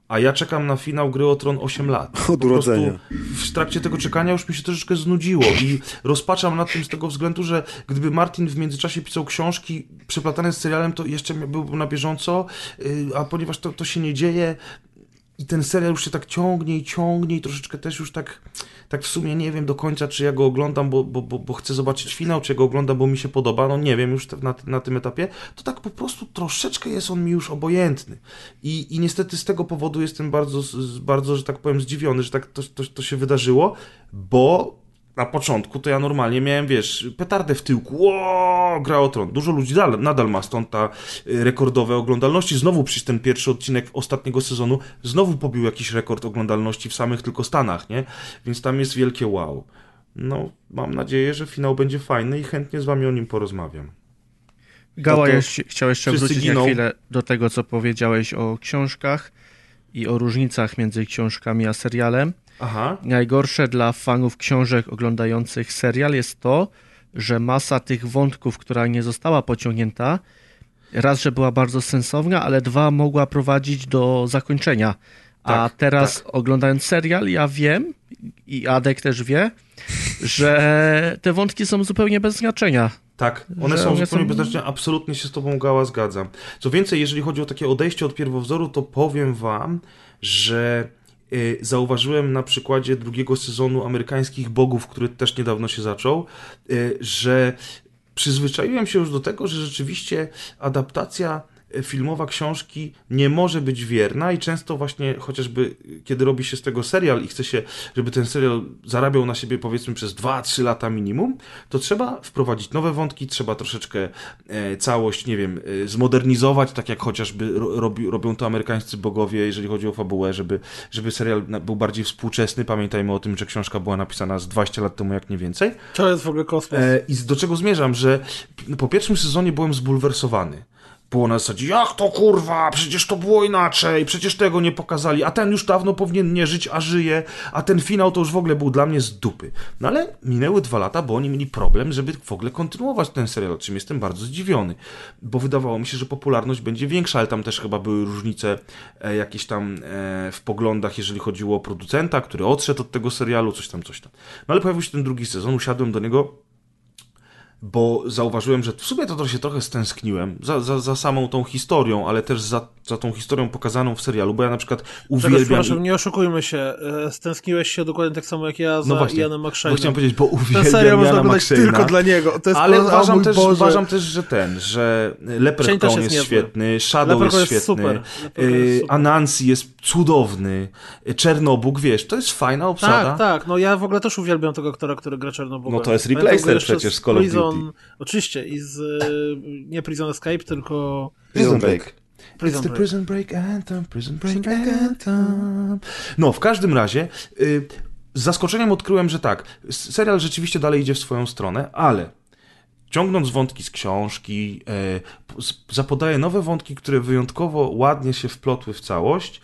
a ja czekam na finał gry o Tron 8 lat. Od Po prostu urodzenia. W trakcie tego czekania już mi się troszeczkę znudziło i rozpaczam nad tym z tego względu, że gdyby Martin w międzyczasie pisał książki przeplatane z serialem, to jeszcze byłbym na bieżąco, yy, a ponieważ to, to się nie dzieje i ten serial już się tak ciągnie i ciągnie i troszeczkę też już tak, tak w sumie nie wiem do końca, czy ja go oglądam, bo, bo, bo, bo chcę zobaczyć finał, czy ja go oglądam, bo mi się podoba, no nie wiem już na, na tym etapie, to tak po prostu troszeczkę jest on mi już obojętny. I, i niestety z tego powodu jestem bardzo, bardzo, że tak powiem, zdziwiony, że tak to, to, to się wydarzyło, bo na początku to ja normalnie miałem, wiesz, petardę w tyłku, o, gra o tron. Dużo ludzi nadal, nadal ma stąd ta y, rekordowe oglądalności. Znowu przecież ten pierwszy odcinek ostatniego sezonu znowu pobił jakiś rekord oglądalności w samych tylko Stanach, nie? Więc tam jest wielkie wow. No, mam nadzieję, że finał będzie fajny i chętnie z wami o nim porozmawiam. Gała, No jeszcze, chciał jeszcze wrócić giną. na chwilę do tego, co powiedziałeś o książkach i o różnicach między książkami a serialem. Aha. Najgorsze dla fanów książek oglądających serial jest to, że masa tych wątków, która nie została pociągnięta, raz, że była bardzo sensowna, ale dwa, mogła prowadzić do zakończenia. A Tak, teraz oglądając serial, ja wiem i Adek też wie, że te wątki są zupełnie bez znaczenia. Tak, one Że są one zupełnie są- beznaczne, absolutnie się z tobą Gała zgadzam. Co więcej, jeżeli chodzi o takie odejście od pierwowzoru, to powiem wam, że zauważyłem na przykładzie drugiego sezonu amerykańskich bogów, który też niedawno się zaczął, y, że przyzwyczaiłem się już do tego, że rzeczywiście adaptacja filmowa książki nie może być wierna i często właśnie chociażby kiedy robi się z tego serial i chce się, żeby ten serial zarabiał na siebie powiedzmy przez 2-3 lata minimum, to trzeba wprowadzić nowe wątki, trzeba troszeczkę e, całość, nie wiem, e, zmodernizować, tak jak chociażby ro, robi, robią to amerykańscy bogowie, jeżeli chodzi o fabułę, żeby, żeby serial był bardziej współczesny. Pamiętajmy o tym, że książka była napisana z 20 lat temu, jak nie więcej. To jest w ogóle kosmos. E, I do czego zmierzam, że p- po pierwszym sezonie byłem zbulwersowany. Było na zasadzie, jak to kurwa, przecież to było inaczej, przecież tego nie pokazali, a ten już dawno powinien nie żyć, a żyje, a ten finał to już w ogóle był dla mnie z dupy. No ale minęły dwa lata, bo oni mieli problem, żeby w ogóle kontynuować ten serial, czym jestem bardzo zdziwiony, bo wydawało mi się, że popularność będzie większa, ale tam też chyba były różnice e, jakieś tam e, w poglądach, jeżeli chodziło o producenta, który odszedł od tego serialu, coś tam, coś tam. No ale pojawił się ten drugi sezon, usiadłem do niego bo zauważyłem, że w sumie to, to się trochę stęskniłem za, za, za samą tą historią, ale też za, za tą historią pokazaną w serialu, bo ja na przykład uwielbiam... przepraszam, nie oszukujmy się. e, Stęskniłeś się dokładnie tak samo jak ja za No właśnie, Ianem bo McShane'em. chciałem powiedzieć, bo Ten uwielbiam serial można Jana McShane'a, tylko dla niego. To jest ale po- uważam też, Boże. uważam też, że ten, że Leprechaun jest, jest niezły. świetny, Shadow Leprechaun jest jest świetny, jest. Anansi jest cudowny, y, Czernobóg, wiesz, to jest fajna obsada. Tak, tak. No ja w ogóle też uwielbiam tego aktora, który gra Czarnoboga. No to jest replacer przecież z Call of Prison. Oczywiście i z nie Prison Escape, tylko Prison Break. Prison It's the Break. Prison Break Anthem, Prison Break Anthem. No, w każdym razie y, z zaskoczeniem odkryłem, że tak, serial rzeczywiście dalej idzie w swoją stronę, ale ciągnąc wątki z książki, e, zapodaje nowe wątki, które wyjątkowo ładnie się wplotły w całość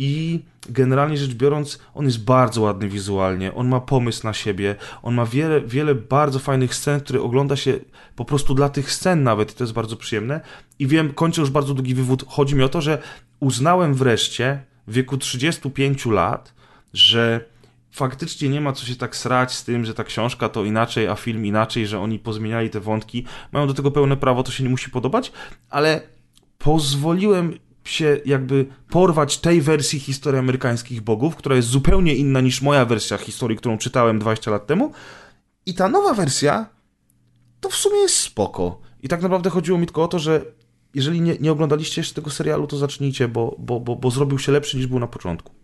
i generalnie rzecz biorąc, on jest bardzo ładny wizualnie, on ma pomysł na siebie, on ma wiele, wiele bardzo fajnych scen, które ogląda się po prostu dla tych scen nawet i to jest bardzo przyjemne. I wiem, kończę już bardzo długi wywód, chodzi mi o to, że uznałem wreszcie w wieku 35 lat, że faktycznie nie ma co się tak srać z tym, że ta książka to inaczej, a film inaczej, że oni pozmieniali te wątki. Mają do tego pełne prawo, to się nie musi podobać, ale pozwoliłem się jakby porwać tej wersji historii amerykańskich bogów, która jest zupełnie inna niż moja wersja historii, którą czytałem 20 lat temu. I ta nowa wersja to w sumie jest spoko. I tak naprawdę chodziło mi tylko o to, że jeżeli nie, nie oglądaliście jeszcze tego serialu, to zacznijcie, bo, bo, bo, bo zrobił się lepszy niż był na początku.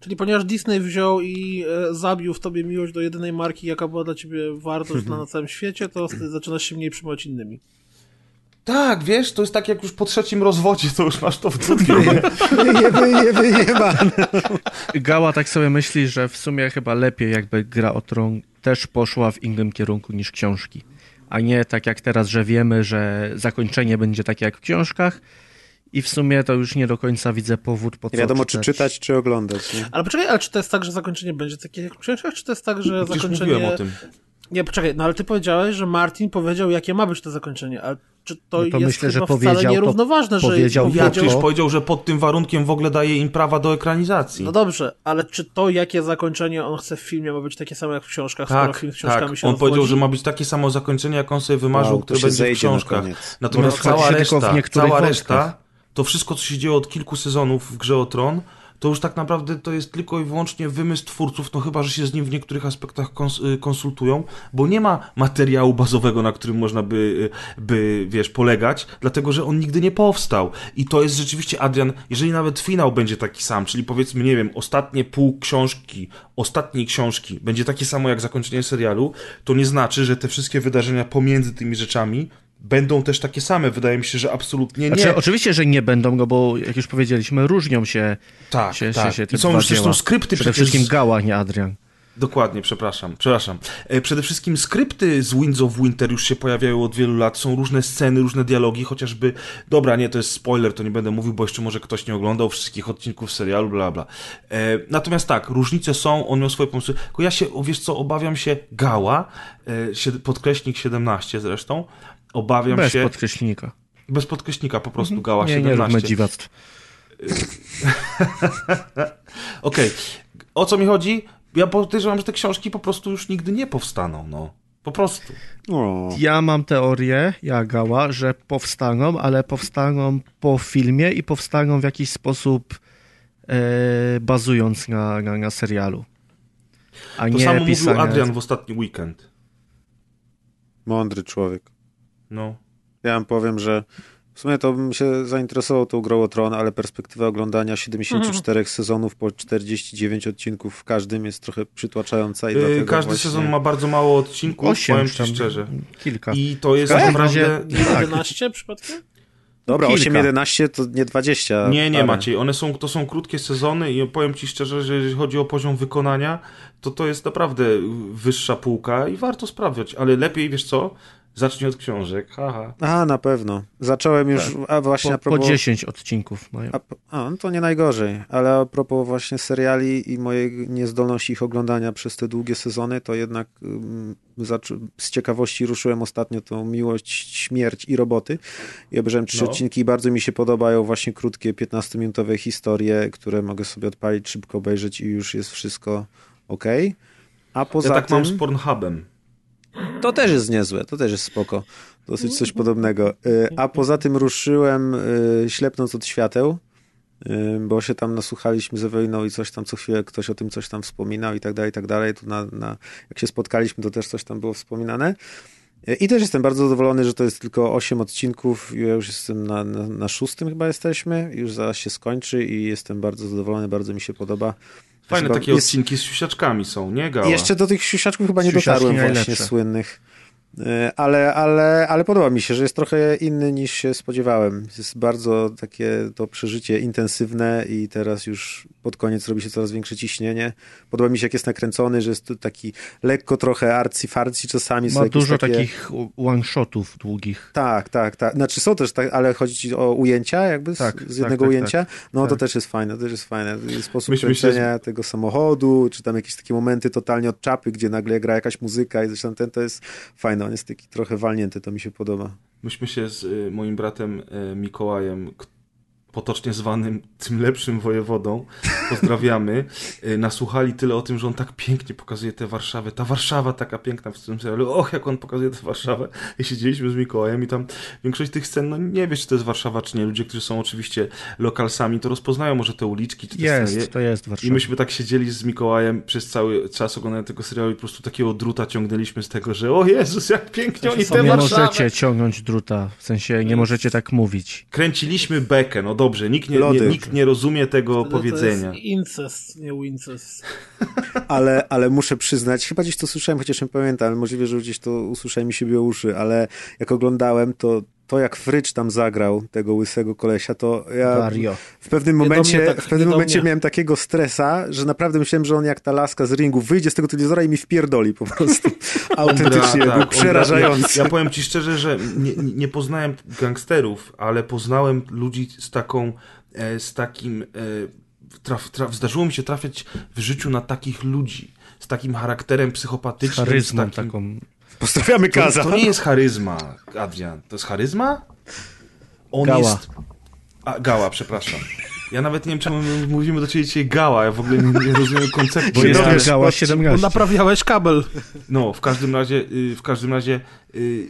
Czyli ponieważ Disney wziął i e, zabił w tobie miłość do jedynej marki, jaka była dla ciebie wartość na całym świecie, to zaczynasz się mniej przejmować innymi. Tak, wiesz, to jest tak jak już po trzecim rozwodzie, to już masz to w dupie. Wyje, wyje, wyjebane. Gała tak sobie myśli, że w sumie chyba lepiej jakby gra o tron też poszła w innym kierunku niż książki. A nie tak jak teraz, że wiemy, że zakończenie będzie takie jak w książkach i w sumie to już nie do końca widzę powód po co Nie wiadomo, czy czytać, czy oglądać. Nie? Ale poczekaj, ale czy to jest tak, że zakończenie będzie takie jak w książkach, czy to jest tak, że Przecież zakończenie... mówiłem o tym. Nie, poczekaj, no ale ty powiedziałeś, że Martin powiedział, jakie ma być to zakończenie, ale czy to, No to jest myślę, że chyba powiedział wcale to- nierównoważne, że powiedział to, przecież to- powiedział, że pod tym warunkiem w ogóle daje im prawa do ekranizacji. No dobrze, ale czy to, jakie zakończenie on chce w filmie, ma być takie samo jak w książkach, skoro tak, film z książkami tak. się On powiedział, że ma być takie samo zakończenie, jak on sobie wymarzył, Wow, to które będzie w na książkach. koniec. Natomiast cała reszta, cała reszta, to wszystko, co się dzieje od kilku sezonów w Grze o Tron, to już tak naprawdę to jest tylko i wyłącznie wymysł twórców, no chyba, że się z nim w niektórych aspektach kons- y, konsultują, bo nie ma materiału bazowego, na którym można by, y, by, wiesz, polegać, dlatego, że on nigdy nie powstał. I to jest rzeczywiście, Adrian, jeżeli nawet finał będzie taki sam, czyli powiedzmy, nie wiem, ostatnie pół książki, ostatniej książki będzie takie samo jak zakończenie serialu, to nie znaczy, że te wszystkie wydarzenia pomiędzy tymi rzeczami będą też takie same. Wydaje mi się, że absolutnie nie. Znaczy, oczywiście, że nie będą, no bo jak już powiedzieliśmy, różnią się, tak, się, tak. się, się I są zresztą skrypty Przede przecież... wszystkim Gała, nie Adrian. Dokładnie, przepraszam, przepraszam. E, Przede wszystkim skrypty z Winds of Winter już się pojawiają od wielu lat, są różne sceny, różne dialogi, chociażby, dobra, nie, to jest spoiler, to nie będę mówił, bo jeszcze może ktoś nie oglądał wszystkich odcinków serialu, bla, bla. E, natomiast tak, różnice są, on miał swoje pomysły, tylko ja się, wiesz co, obawiam się Gała, e, podkreśnik 17 zresztą, obawiam Bez się, podkreślnika. bez podkreśnika, po prostu Gała Nie, nie 17. róbmy dziwactw. Okej, o co mi chodzi? Ja podejrzewam, że te książki po prostu już nigdy nie powstaną, no. Po prostu. O, Ja mam teorię, ja Gała, że powstaną, ale powstaną po filmie i powstaną w jakiś sposób e, bazując na, na, na serialu. A To nie samo mówił pisania... Adrian w ostatni weekend. mądry człowiek. No. Ja wam powiem, że w sumie to bym się zainteresował tą grą o Tron, ale perspektywa oglądania 74 sezonów po 49 odcinków w każdym jest trochę przytłaczająca i Yy, każdy właśnie... sezon ma bardzo mało odcinków, Osiem, powiem czy ci szczerze. Kilka. I to jest W każdym naprawdę... razie- Nie Tak. 11 przypadkiem? Dobra, Kilka. 8-11 to nie 20. Nie, nie ale- Maciej, one są, to są krótkie sezony i powiem ci szczerze, że jeżeli chodzi o poziom wykonania, to to jest naprawdę wyższa półka i warto sprawdzać, ale lepiej, wiesz co, zacznij od książek, haha. A, na pewno. Zacząłem już, a właśnie a Tak. po, po propos... 10 odcinków mają. A, a, no to nie najgorzej, ale a propos właśnie seriali i mojej niezdolności ich oglądania przez te długie sezony, to jednak zaczą- z ciekawości ruszyłem ostatnio tą miłość, śmierć i roboty i obejrzałem trzy No. odcinki i bardzo mi się podobają właśnie krótkie, 15-minutowe historie, które mogę sobie odpalić, szybko obejrzeć i już jest wszystko ok. A poza Ja tak tym... mam z Pornhubem. To też jest niezłe, to też jest spoko. Dosyć coś podobnego. Y, A poza tym ruszyłem y, ślepnąc od świateł, y, bo się tam nasłuchaliśmy z Eweliną i coś tam co chwilę ktoś o tym coś tam wspominał i tak dalej, i tak dalej. Tu na, na, jak się spotkaliśmy, to też coś tam było wspominane. I też jestem bardzo zadowolony, że to jest tylko 8 odcinków. Ja już jestem na, na, na szóstym chyba jesteśmy. Już zaraz się skończy i jestem bardzo zadowolony, bardzo mi się podoba. Fajne Chyba takie jest- odcinki z siusiaczkami są, nie Gała? Jeszcze do tych siusiaczków chyba nie Siusiaczki dotarłem najlepsze. właśnie słynnych. E, Ale, ale, ale podoba mi się, że jest trochę inny niż się spodziewałem. Jest bardzo takie to przeżycie intensywne i teraz już pod koniec robi się coraz większe ciśnienie. Podoba mi się, jak jest nakręcony, że jest taki lekko trochę arcy-farcy czasami. Ma dużo takie... takich one-shotów długich. Tak, tak, tak. Znaczy są też tak, ale chodzi ci o ujęcia jakby z, Tak, z tak, jednego tak, ujęcia. No to Tak. też jest fajne, to też jest fajne. Sposób Myśmy się kręcenia tego samochodu, czy tam jakieś takie momenty totalnie od czapy, gdzie nagle gra jakaś muzyka i coś tam ten, to jest fajne. On jest taki trochę walnięty, to mi się podoba. Myśmy się z y, moim bratem y, Mikołajem, potocznie zwanym tym lepszym wojewodą, pozdrawiamy, y, nasłuchali tyle o tym, że on tak pięknie pokazuje tę Warszawę. Ta Warszawa taka piękna w tym serialu. Och, jak on pokazuje tę Warszawę. I siedzieliśmy z Mikołajem i tam większość tych scen, no nie wiesz, czy to jest Warszawa, czy nie. Ludzie, którzy są oczywiście lokalsami, to rozpoznają może te uliczki, czy te sceny. Jest, to jest I Warszawa. myśmy tak siedzieli z Mikołajem przez cały czas oglądania tego serialu i po prostu takiego druta ciągnęliśmy z tego, że o Jezus, jak pięknie oni tę Nie Warszawę... możecie ciągnąć druta, w sensie nie możecie tak mówić. Kręciliśmy bekę, no dobrze, nikt nie, nie, nikt nie rozumie tego To powiedzenia. jest incest, nie Wincest. Ale, ale muszę przyznać, chyba gdzieś to słyszałem, chociaż nie pamiętam, ale możliwe, że gdzieś to usłyszałem i się biło uszy, ale jak oglądałem, to to jak Frycz tam zagrał tego łysego kolesia, to ja Wario. w pewnym momencie, tak, w pewnym momencie miałem takiego stresa, że naprawdę myślałem, że on jak ta laska z ringu wyjdzie z tego telewizora i mi wpierdoli po prostu. Autentycznie, był tak, przerażający. Ondra, ja, ja powiem ci szczerze, że nie, nie poznałem gangsterów, ale poznałem ludzi z taką, e, z takim, e, traf, traf, zdarzyło mi się trafiać w życiu na takich ludzi, z takim charakterem psychopatycznym. Charyzmą z takim... taką. Pozdrawiamy To, Kaza. to nie jest charyzma, Adrian. To jest charyzma? On Gała. jest... A, gała, przepraszam. Ja nawet nie wiem, czemu my mówimy do ciebie dzisiaj gała. Ja w ogóle nie, nie rozumiem konceptu. Bo jest Ale- gała Bo 17. naprawiałeś kabel. No, w każdym razie, y, w każdym razie y,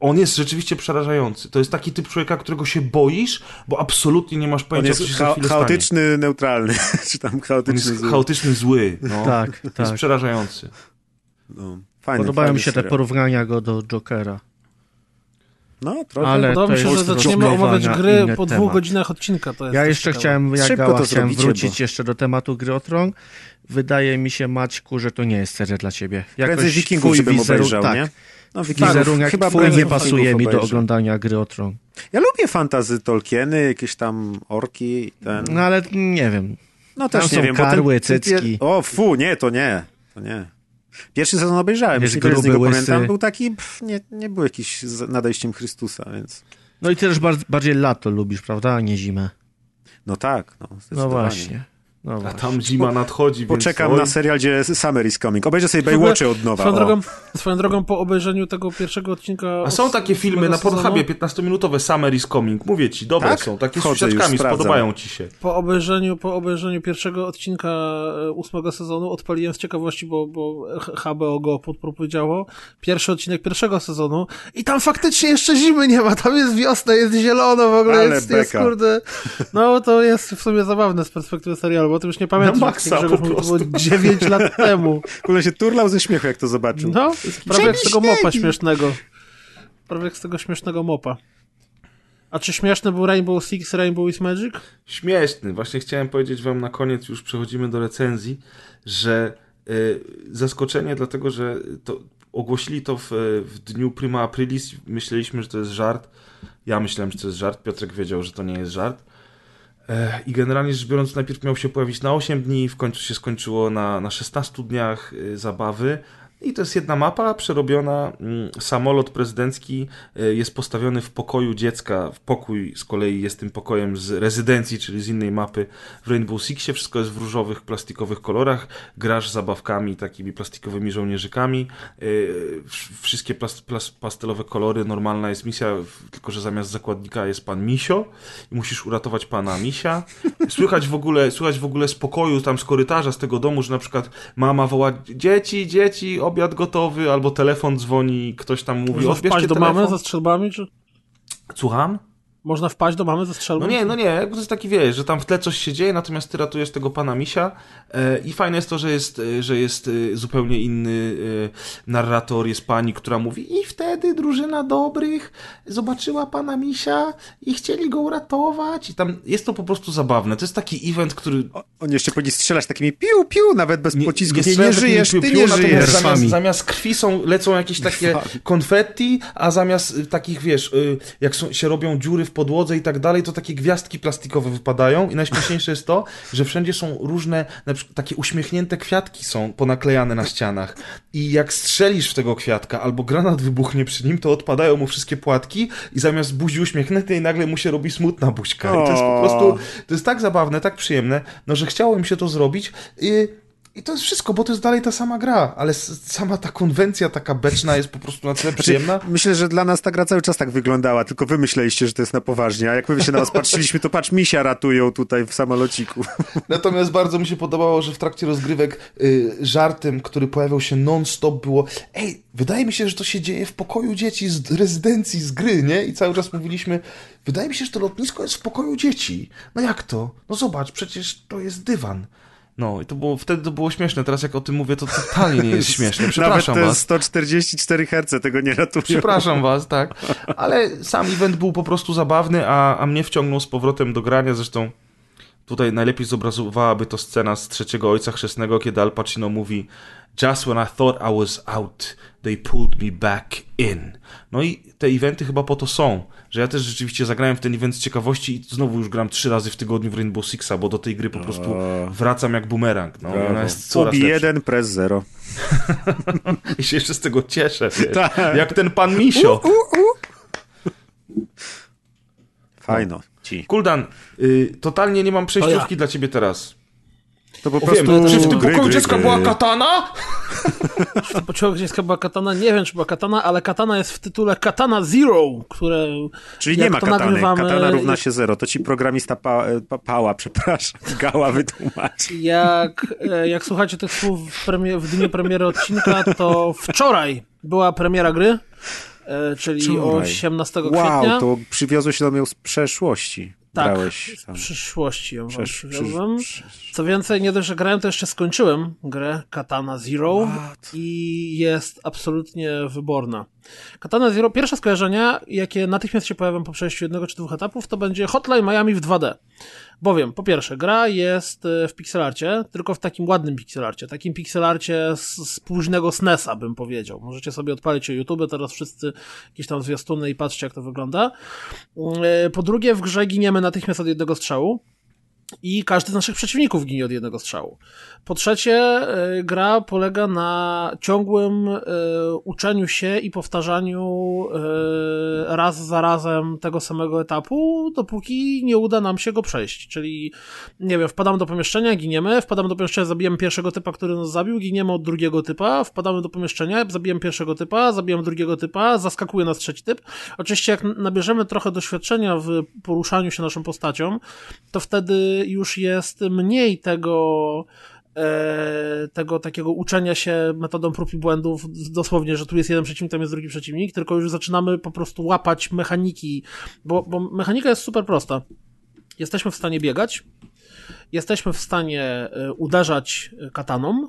on jest rzeczywiście przerażający. To jest taki typ człowieka, którego się boisz, bo absolutnie nie masz On pojęcia, jest co się cha- chwilę stanie. chaotyczny, neutralny, czy tam On chaotyczny. jest zły. chaotyczny, zły. No. Tak, To jest tak. przerażający. No, fajny, Podobają fajny mi się te serial. porównania go do Jokera. No, trochę. Ale Podoba mi się, że zaczniemy omawiać gry po temat. dwóch godzinach odcinka. To jest Ja jeszcze ciekawe. chciałem, jak Szybko Gała, to chciałem zrobicie, wrócić bo- jeszcze do tematu gry o Tron. Wydaje mi się, Maćku, że to nie jest seria dla ciebie. Prędzej Jakoś Wikingów, twój żebym wizerunek- obejrzał, tak, nie? No, Wikingów Wizerunek chyba twój prędzej nie Wikingów pasuje mi do oglądania gry o Tron. Ja lubię fantazy Tolkieny, jakieś tam orki, ten... No ale nie wiem. No tam też są nie wiem, karły, ten, cycki. O, fu, nie, to nie, to nie. Pierwszy sezon obejrzałem, Jest jeśli z gruby, niego łysy. pamiętam, był taki, pff, nie, nie był jakiś z nadejściem Chrystusa, więc... No i ty też bar- bardziej lato lubisz, prawda, a nie zimę. No tak, no, No właśnie. No A tam zima nadchodzi, Poczekam więc... na serial, gdzie Summer is Coming. Obejrzę sobie Baywatchy od nowa. Swoją drogą, swoją drogą, po obejrzeniu tego pierwszego odcinka... A są takie filmy na Pornhubie 15-minutowe, Summer is Coming. Mówię ci, dobre Tak? są. Takie z Wchodzę, siatkami, spodobają ci się. Po obejrzeniu, po obejrzeniu pierwszego odcinka e, ósmego sezonu odpaliłem z ciekawości, bo, bo HBO go podpowiedziało. Pierwszy odcinek pierwszego sezonu i tam faktycznie jeszcze zimy nie ma, tam jest wiosna, jest zielono w ogóle, Ale jest, jest kurde... No to jest w sumie zabawne z perspektywy serialu, bo to już nie pamiętam, Na że maksa po mówił, to było prostu. 9 lat temu. Ogóle się turlał ze śmiechu, jak to zobaczył. No, prawie jak z tego mopa śmiesznego. Prawie jak z tego śmiesznego mopa. A czy śmieszny był Rainbow Six, Rainbow is Magic? Śmieszny. Właśnie chciałem powiedzieć wam na koniec, już przechodzimy do recenzji, że y, zaskoczenie, dlatego że to, ogłosili to w, w dniu Prima Aprilis. Myśleliśmy, że to jest żart. Ja myślałem, że to jest żart. Piotrek wiedział, że to nie jest żart. E, I generalnie rzecz biorąc, najpierw miał się pojawić na 8 dni, w końcu się skończyło na, na 16 dniach y, zabawy. I to jest jedna mapa przerobiona. mm, Samolot prezydencki y, jest postawiony w pokoju dziecka. Pokój z kolei jest tym pokojem z rezydencji, czyli z innej mapy w Rainbow Sixie. Wszystko jest w różowych, plastikowych kolorach. Grasz zabawkami, takimi plastikowymi żołnierzykami. Wsz- Wszystkie pastelowe kolory. Normalna jest misja, tylko że zamiast zakładnika jest pan Misio i musisz uratować pana Misia. Słychać w ogóle, słychać w ogóle z pokoju, tam z korytarza, z tego domu, że na przykład mama woła dzieci, dzieci, obiad gotowy, albo telefon dzwoni, ktoś tam mówi, odbierzcie do mamy ze strzelbami, czy... Słucham? Można wpaść do mamy ze strzelbą? No nie, no nie, jakby to jest taki, wiesz, że tam w tle coś się dzieje, natomiast ty ratujesz tego pana misia e, i fajne jest to, że jest, e, że jest e, zupełnie inny e, narrator, jest pani, która mówi i wtedy drużyna dobrych zobaczyła pana misia i chcieli go uratować i tam jest to po prostu zabawne. To jest taki event, który O, Oni jeszcze powinni strzelać takimi piu, piu, nawet bez pocisku. Nie, nie, takimi żyjesz, ty piu-piu, nie natomiast żyjesz. Zamiast, zamiast krwi są, lecą jakieś takie konfetti, a zamiast takich, wiesz, y, jak są, się robią dziury w podłodze i tak dalej, to takie gwiazdki plastikowe wypadają i najśmieszniejsze jest to, że wszędzie są różne, na przykład takie uśmiechnięte kwiatki są ponaklejane na ścianach i jak strzelisz w tego kwiatka albo granat wybuchnie przy nim, to odpadają mu wszystkie płatki i zamiast buzi uśmiechniętej nagle mu się robi smutna buźka. I to jest po prostu, to jest tak zabawne, tak przyjemne, no że chciało im się to zrobić. I I to jest wszystko, bo to jest dalej ta sama gra, ale sama ta konwencja taka beczna jest po prostu na tyle przyjemna. Myślę, że dla nas ta gra cały czas tak wyglądała, tylko wy myśleliście, że to jest na poważnie, a jak my się na was patrzyliśmy, to patrz, misia ratują tutaj w samolociku. Natomiast bardzo mi się podobało, że w trakcie rozgrywek y, żartem, który pojawiał się non-stop było ej, wydaje mi się, że to się dzieje w pokoju dzieci z rezydencji, z gry, nie? I cały czas mówiliśmy, wydaje mi się, że to lotnisko jest w pokoju dzieci. No jak to? No zobacz, przecież to jest dywan. No i to było, wtedy to było śmieszne, teraz jak o tym mówię, to totalnie nie jest śmieszne. Przepraszam Nawet te was. 144 Hz tego nie ratują. Przepraszam was, tak. Ale sam event był po prostu zabawny, a, a mnie wciągnął z powrotem do grania. Zresztą tutaj najlepiej zobrazowałaby to scena z trzeciego Ojca Chrzestnego, kiedy Al Pacino mówi Just when I thought I was out, they pulled me back in. No i te eventy chyba po to są, że ja też rzeczywiście zagrałem w ten event z ciekawości i znowu już gram trzy razy w tygodniu w Rainbow Sixa, bo do tej gry po prostu wracam jak bumerang. No, i ona jest coraz Ubi lepsza. 1, press 0. I się jeszcze z tego cieszę, wiesz. Tak. Jak ten pan Misio. Fajno, ci. Kuldan, y, totalnie nie mam przejściówki dla ciebie teraz. To po O, prostu... wiem, czy w tym pokoju dziecka była katana? W pociągu dziecka była katana, nie wiem czy była katana, ale katana jest w tytule Katana Zero, które Czyli nie ma katany. nagrywamy- Katana równa się 0. To ci programista pa, pa, Pała, przepraszam, Gała wytłumaczy. Jak, e, jak słuchacie tych słów w, premie, w dniu premiery odcinka, to wczoraj była premiera gry, e, czyli Wczoraj. 18 Wow, kwietnia. to przywiozłeś do mnie z przeszłości. Tak, Brałeś z tam. przyszłości ją Przesz- przywiozłem. Co więcej, nie dość, że grałem, to jeszcze skończyłem grę Katana Zero i jest absolutnie wyborna. Katana Zero, pierwsze skojarzenia, jakie natychmiast się pojawią po przejściu jednego czy dwóch etapów, to będzie Hotline Miami w 2D. Bowiem, po pierwsze, gra jest e, w pixelarcie, tylko w takim ładnym pixelarcie, takim pixelarcie z, z późnego SNESa, bym powiedział. Możecie sobie odpalić YouTube, teraz wszyscy jakieś tam zwiastuny i patrzcie, jak to wygląda. E, Po drugie, w grze giniemy natychmiast od jednego strzału i każdy z naszych przeciwników ginie od jednego strzału. Po trzecie, y, gra polega na ciągłym y, uczeniu się i powtarzaniu y, raz za razem tego samego etapu, dopóki nie uda nam się go przejść. Czyli, nie wiem, wpadamy do pomieszczenia, giniemy, wpadamy do pomieszczenia, zabijemy pierwszego typa, który nas zabił, giniemy od drugiego typa, wpadamy do pomieszczenia, zabijemy pierwszego typa, zabijamy drugiego typa, zaskakuje nas trzeci typ. Oczywiście, jak nabierzemy trochę doświadczenia w poruszaniu się naszą postacią, to wtedy już jest mniej tego e, tego takiego uczenia się metodą prób i błędów, dosłownie, że tu jest jeden przeciwnik, tam jest drugi przeciwnik, tylko już zaczynamy po prostu łapać mechaniki, bo, bo mechanika jest super prosta. Jesteśmy w stanie biegać, jesteśmy w stanie e, uderzać kataną,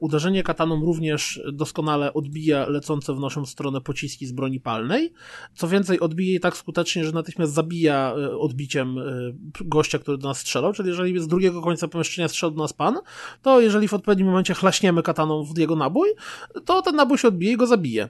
Uderzenie kataną również doskonale odbija lecące w naszą stronę pociski z broni palnej. Co więcej, odbije je tak skutecznie, że natychmiast zabija e, odbiciem e, gościa, który do nas strzelał. Czyli jeżeli z drugiego końca pomieszczenia strzela do nas pan, to jeżeli w odpowiednim momencie chlaśniemy kataną w jego nabój, to ten nabój się odbije i go zabije.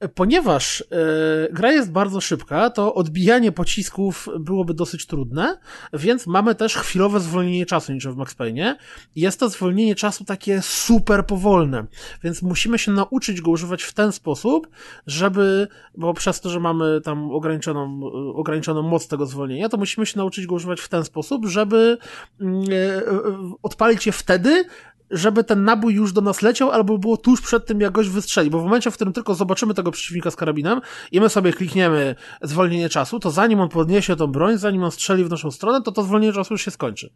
E, Ponieważ e, gra jest bardzo szybka, to odbijanie pocisków byłoby dosyć trudne, więc mamy też chwilowe zwolnienie czasu niczym w Max Payne. Jest to zwolnienie czasu takie super powolne, więc musimy się nauczyć go używać w ten sposób, żeby, bo przez to, że mamy tam ograniczoną, e, ograniczoną moc tego zwolnienia, to musimy się nauczyć go używać w ten sposób, żeby mm, e, e, odpalić je wtedy, żeby ten nabój już do nas leciał, albo było tuż przed tym, jak goś wystrzeli. Bo w momencie, w którym tylko zobaczymy tego przeciwnika z karabinem i my sobie klikniemy zwolnienie czasu, to zanim on podniesie tą broń, zanim on strzeli w naszą stronę, to to zwolnienie czasu już się skończy.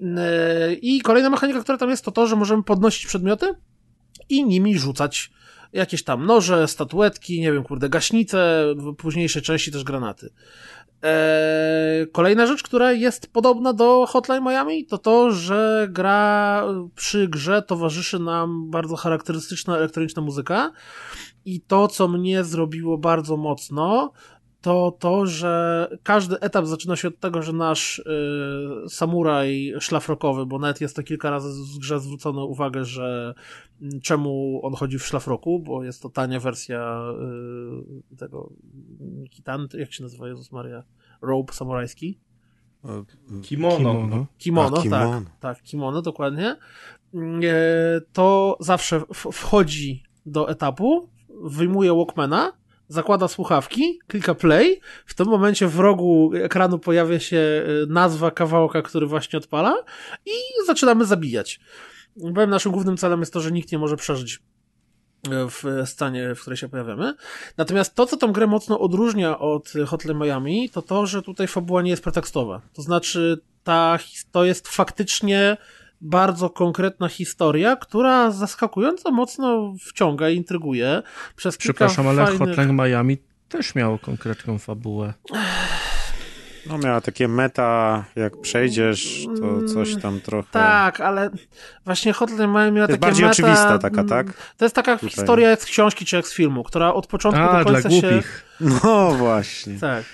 Yy, I kolejna mechanika, która tam jest, to to, że możemy podnosić przedmioty i nimi rzucać jakieś tam noże, statuetki, nie wiem, kurde, gaśnice, w późniejszej części też granaty. Eee, kolejna rzecz, która jest podobna do Hotline Miami, to to, że gra przy grze towarzyszy nam bardzo charakterystyczna elektroniczna muzyka i to, co mnie zrobiło bardzo mocno, to to, że każdy etap zaczyna się od tego, że nasz y, samuraj szlafrokowy, bo nawet jest to kilka razy w grze zwrócono uwagę, że mm, czemu on chodzi w szlafroku, bo jest to tania wersja y, tego kitan, jak się nazywa Jezus Maria? Robe samurajski? Kimono. Kimono. Kimono, A, kimono. tak. Tak, kimono, dokładnie. Mm, e, To zawsze w- wchodzi do etapu, wyjmuje Walkmana, zakłada słuchawki, klika play, w tym momencie w rogu ekranu pojawia się e, nazwa kawałka, który właśnie odpala i zaczynamy zabijać. Powiem, naszym głównym celem jest to, że nikt nie może przeżyć e, w stanie, w której się pojawiamy. Natomiast to, co tą grę mocno odróżnia od Hotline Miami, to to, że tutaj fabuła nie jest pretekstowa. To znaczy, ta, to jest faktycznie bardzo konkretna historia, która zaskakująco mocno wciąga i intryguje. Przez kilka Przepraszam, ale fajnych... Hotline Miami też miało konkretną fabułę. No miała takie meta, jak przejdziesz, to coś tam trochę... Tak, ale właśnie Hotline Miami miała To jest takie bardziej meta, oczywista taka, mm, tak? To jest taka Tutaj. historia jak z książki czy jak z filmu, która od początku A, do dla końca się... głupich. No właśnie. Tak.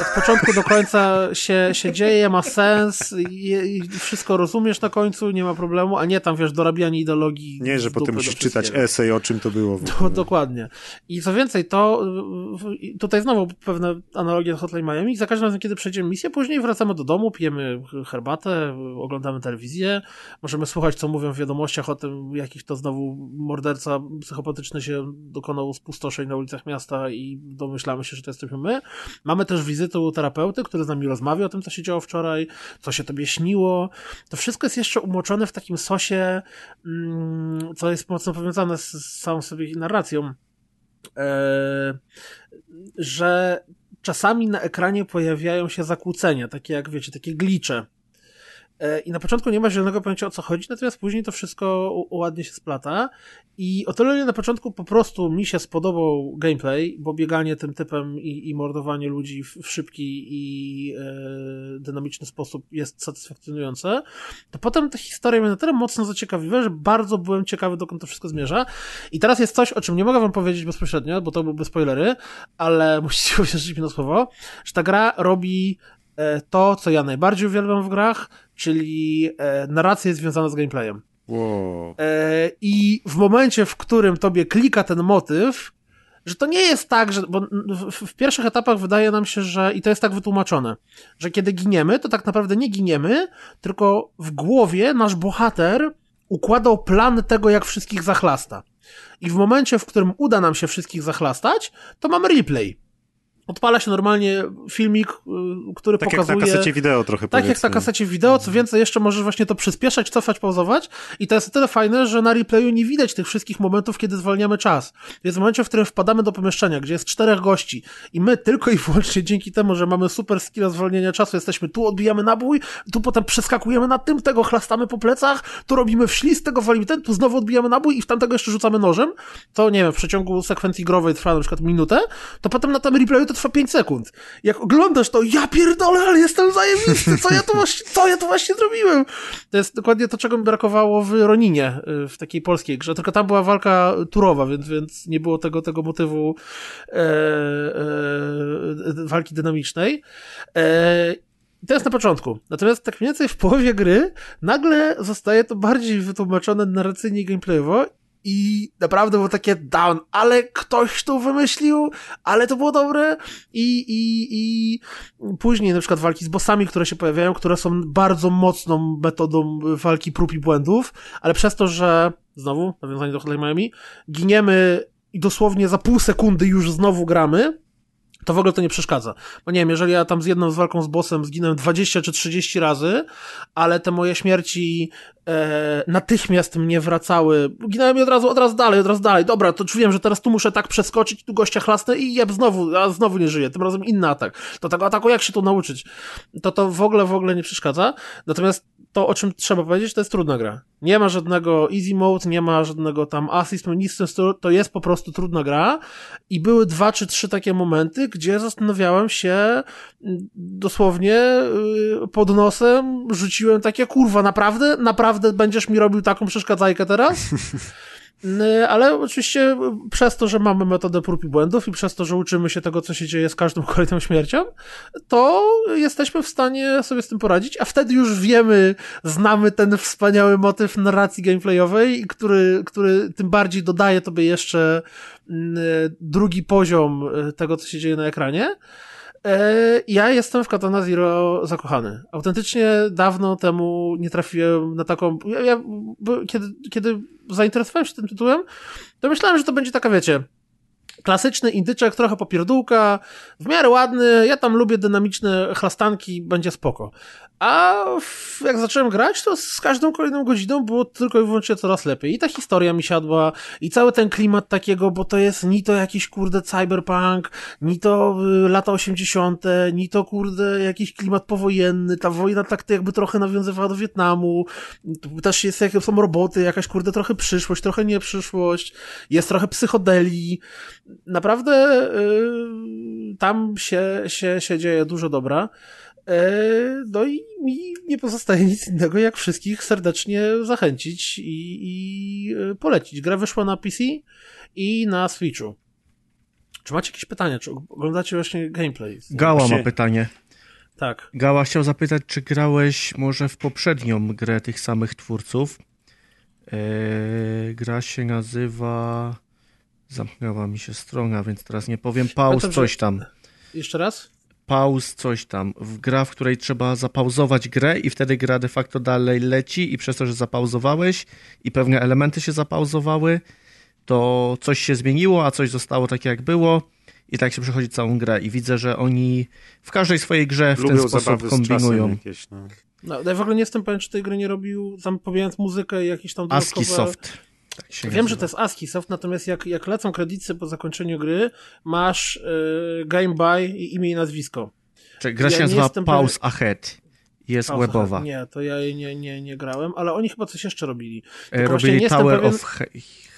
Od początku do końca się, się dzieje, ma sens i, i wszystko rozumiesz na końcu, nie ma problemu, a nie tam, wiesz, dorabianie ideologii. Nie, że potem musisz do czytać esej, o czym to było. ogóle. dokładnie. I co więcej, to tutaj znowu pewne analogie do Hotline Miami. Za każdym razem, kiedy przejdziemy misję, później wracamy do domu, pijemy herbatę, oglądamy telewizję, możemy słuchać, co mówią w wiadomościach o tym, jakich to znowu morderca psychopatyczny się dokonał spustoszeń na ulicach miasta i domyślamy się, że to jesteśmy my. Mamy też wizytę u terapeuty, który z nami rozmawia o tym, co się działo wczoraj, co się tobie śniło. To wszystko jest jeszcze umoczone w takim sosie, mm, co jest mocno powiązane z, z całą sobie narracją, e, że czasami na ekranie pojawiają się zakłócenia, takie jak wiecie, takie glicze. E, I na początku nie ma zielonego pojęcia o co chodzi, natomiast później to wszystko ładnie się splata. I o tyle na początku po prostu mi się spodobał gameplay, bo bieganie tym typem i, i mordowanie ludzi w, szybki i e, dynamiczny sposób jest satysfakcjonujące, to potem ta historia mnie na tyle mocno zaciekawiła, że bardzo byłem ciekawy, dokąd to wszystko zmierza. I teraz jest coś, o czym nie mogę wam powiedzieć bezpośrednio, bo to byłyby spoilery, ale musicie uwierzyć mi na słowo, że ta gra robi to, co ja najbardziej uwielbiam w grach, czyli e, narrację związaną z gameplayem. Wow. E, I w momencie, w którym tobie klika ten motyw, że to nie jest tak, że. Bo w, w pierwszych etapach wydaje nam się, że. I to jest tak wytłumaczone, że kiedy giniemy, to tak naprawdę nie giniemy, tylko w głowie nasz bohater układał plan tego, jak wszystkich zachlasta. I w momencie, w którym uda nam się wszystkich zachlastać, to mamy replay. Odpala się normalnie filmik, y, który Tak pokazuje. jak na kasecie wideo trochę Tak jak na powiedzmy. kasecie wideo, co więcej, jeszcze możesz właśnie to przyspieszać, cofać, pauzować i to jest o tyle fajne, że na replayu nie widać tych wszystkich momentów, kiedy zwalniamy czas. Więc w momencie, w którym wpadamy do pomieszczenia, gdzie jest czterech gości i my tylko i wyłącznie dzięki temu, że mamy super skilla zwolnienia czasu, jesteśmy tu, odbijamy nabój, tu potem przeskakujemy na tym, tego chlastamy po plecach, tu robimy wślizg, tego walimy ten, tu znowu odbijamy nabój i w tamtego jeszcze rzucamy nożem, to nie wiem, w przeciągu sekwencji growej trwa na przykład minutę, to potem na tym replayu to trwa 5 sekund. Jak oglądasz to, ja pierdolę, ale jestem zajebisty, co ja tu właśnie, co ja tu właśnie zrobiłem? To jest dokładnie to, czego mi brakowało w Roninie, y, w takiej polskiej grze, tylko tam była walka turowa, więc, więc nie było tego, tego motywu e, e, walki dynamicznej. E, i to jest na początku. Natomiast tak mniej więcej w połowie gry nagle zostaje to bardziej wytłumaczone narracyjnie i gameplayowo i naprawdę było takie down, ale ktoś to wymyślił, ale to było dobre i, i, i później na przykład walki z bossami, które się pojawiają, które są bardzo mocną metodą walki prób i błędów, ale przez to, że znowu, nawiązanie do Hotline Miami, giniemy i dosłownie za pół sekundy już znowu gramy, to w ogóle to nie przeszkadza. Bo nie wiem, jeżeli ja tam z jedną z walką z bossem zginąłem 20 czy 30 razy, ale te moje śmierci e, natychmiast mnie wracały, ginąłem i od razu, od razu dalej, od razu dalej, dobra, to czułem, że teraz tu muszę tak przeskoczyć, tu gościa chlasnę i jeb, znowu, a znowu nie żyję, tym razem inny atak. Do tego ataku jak się tu nauczyć? To to w ogóle, w ogóle nie przeszkadza. Natomiast to, o czym trzeba powiedzieć, to jest trudna gra. Nie ma żadnego easy mode, nie ma żadnego tam assist, nic w tym stylu, to jest po prostu trudna gra i były dwa czy trzy takie momenty, gdzie zastanawiałem się mm, dosłownie y, pod nosem, rzuciłem takie, kurwa, naprawdę? Naprawdę będziesz mi robił taką przeszkadzajkę teraz? Y, Ale oczywiście przez to, że mamy metodę prób i błędów i przez to, że uczymy się tego, co się dzieje z każdą kolejną śmiercią, to jesteśmy w stanie sobie z tym poradzić, a wtedy już wiemy, znamy ten wspaniały motyw narracji gameplayowej, który, który tym bardziej dodaje tobie jeszcze mm, drugi poziom y, tego, co się dzieje na ekranie. E, Ja jestem w Katana Zero zakochany. Autentycznie dawno temu nie trafiłem na taką. Ja, ja, kiedy, kiedy zainteresowałem się tym tytułem, to myślałem, że to będzie taka, wiecie, Klasyczny indyczek, trochę popierdółka, w miarę ładny, ja tam lubię dynamiczne chlastanki, będzie spoko. A jak zacząłem grać, to z każdą kolejną godziną było tylko i wyłącznie coraz lepiej. I ta historia mi siadła, i cały ten klimat takiego, bo to jest ni to jakiś kurde cyberpunk, ni to y, lata 80., ni to kurde jakiś klimat powojenny, ta wojna tak jakby trochę nawiązywała do Wietnamu, też jest, jak są roboty, jakaś kurde trochę przyszłość, trochę nie przyszłość, jest trochę psychodeli. Naprawdę y, tam się, się, się dzieje dużo dobra. E, No i mi nie pozostaje nic innego, jak wszystkich serdecznie zachęcić i, i e, polecić. Gra wyszła na PC i na Switchu. Czy macie jakieś pytania? Czy oglądacie właśnie gameplay? Gała ma pytanie. Tak. Gała chciał zapytać, czy grałeś może w poprzednią grę tych samych twórców. Eee, gra się nazywa. Zamknęła mi się strona, więc teraz nie powiem. Pauz Pamiętam, że- coś tam. Jeszcze raz? Pauz coś tam. W gra, w której trzeba zapauzować grę i wtedy gra de facto dalej leci i przez to, że zapauzowałeś i pewne elementy się zapauzowały, to coś się zmieniło, a coś zostało takie jak było i tak się przechodzi całą grę i widzę, że oni w każdej swojej grze w ten Lubią sposób z czasem kombinują. jakieś, no. No, ja w ogóle nie jestem pewien, czy tej gry nie robił, tam pomijając muzykę i jakieś tam ASCII dodatkowe... Soft. Tak się Wiem, że nazywa. to jest ASCII Soft, natomiast jak, jak lecą kredyty po zakończeniu gry, masz y, game by i imię i nazwisko. Czy gra się ja nie nazywa Pause Ahead. Jest Pauza. webowa. Nie, to ja jej nie, nie, nie grałem, ale oni chyba coś jeszcze robili. E, Tylko Robili Tower pewien- of He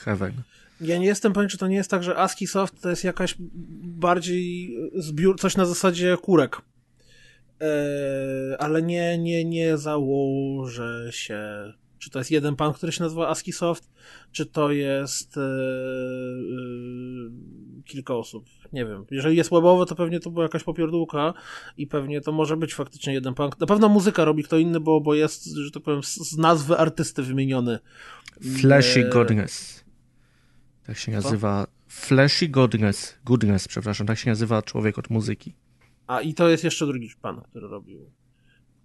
Heaven. Ja nie jestem pewien, czy to nie jest tak, że ASCII Soft to jest jakaś bardziej zbiór, coś na zasadzie kurek. Eee, ale nie, nie, nie założę się, czy to jest jeden pan, który się nazywa ASCII Soft, czy to jest e, e, kilka osób. Nie wiem. Jeżeli jest webowe, to pewnie to była jakaś popierdółka i pewnie to może być faktycznie jeden pan. Na pewno muzyka robi kto inny, bo, bo jest, że tak powiem, z, z nazwy artysty wymieniony. Flashy Eee, Godness. Tak się nazywa. Flashy Godness. Goodness, przepraszam. Tak się nazywa człowiek od muzyki. A i to jest jeszcze drugi pan, który robił.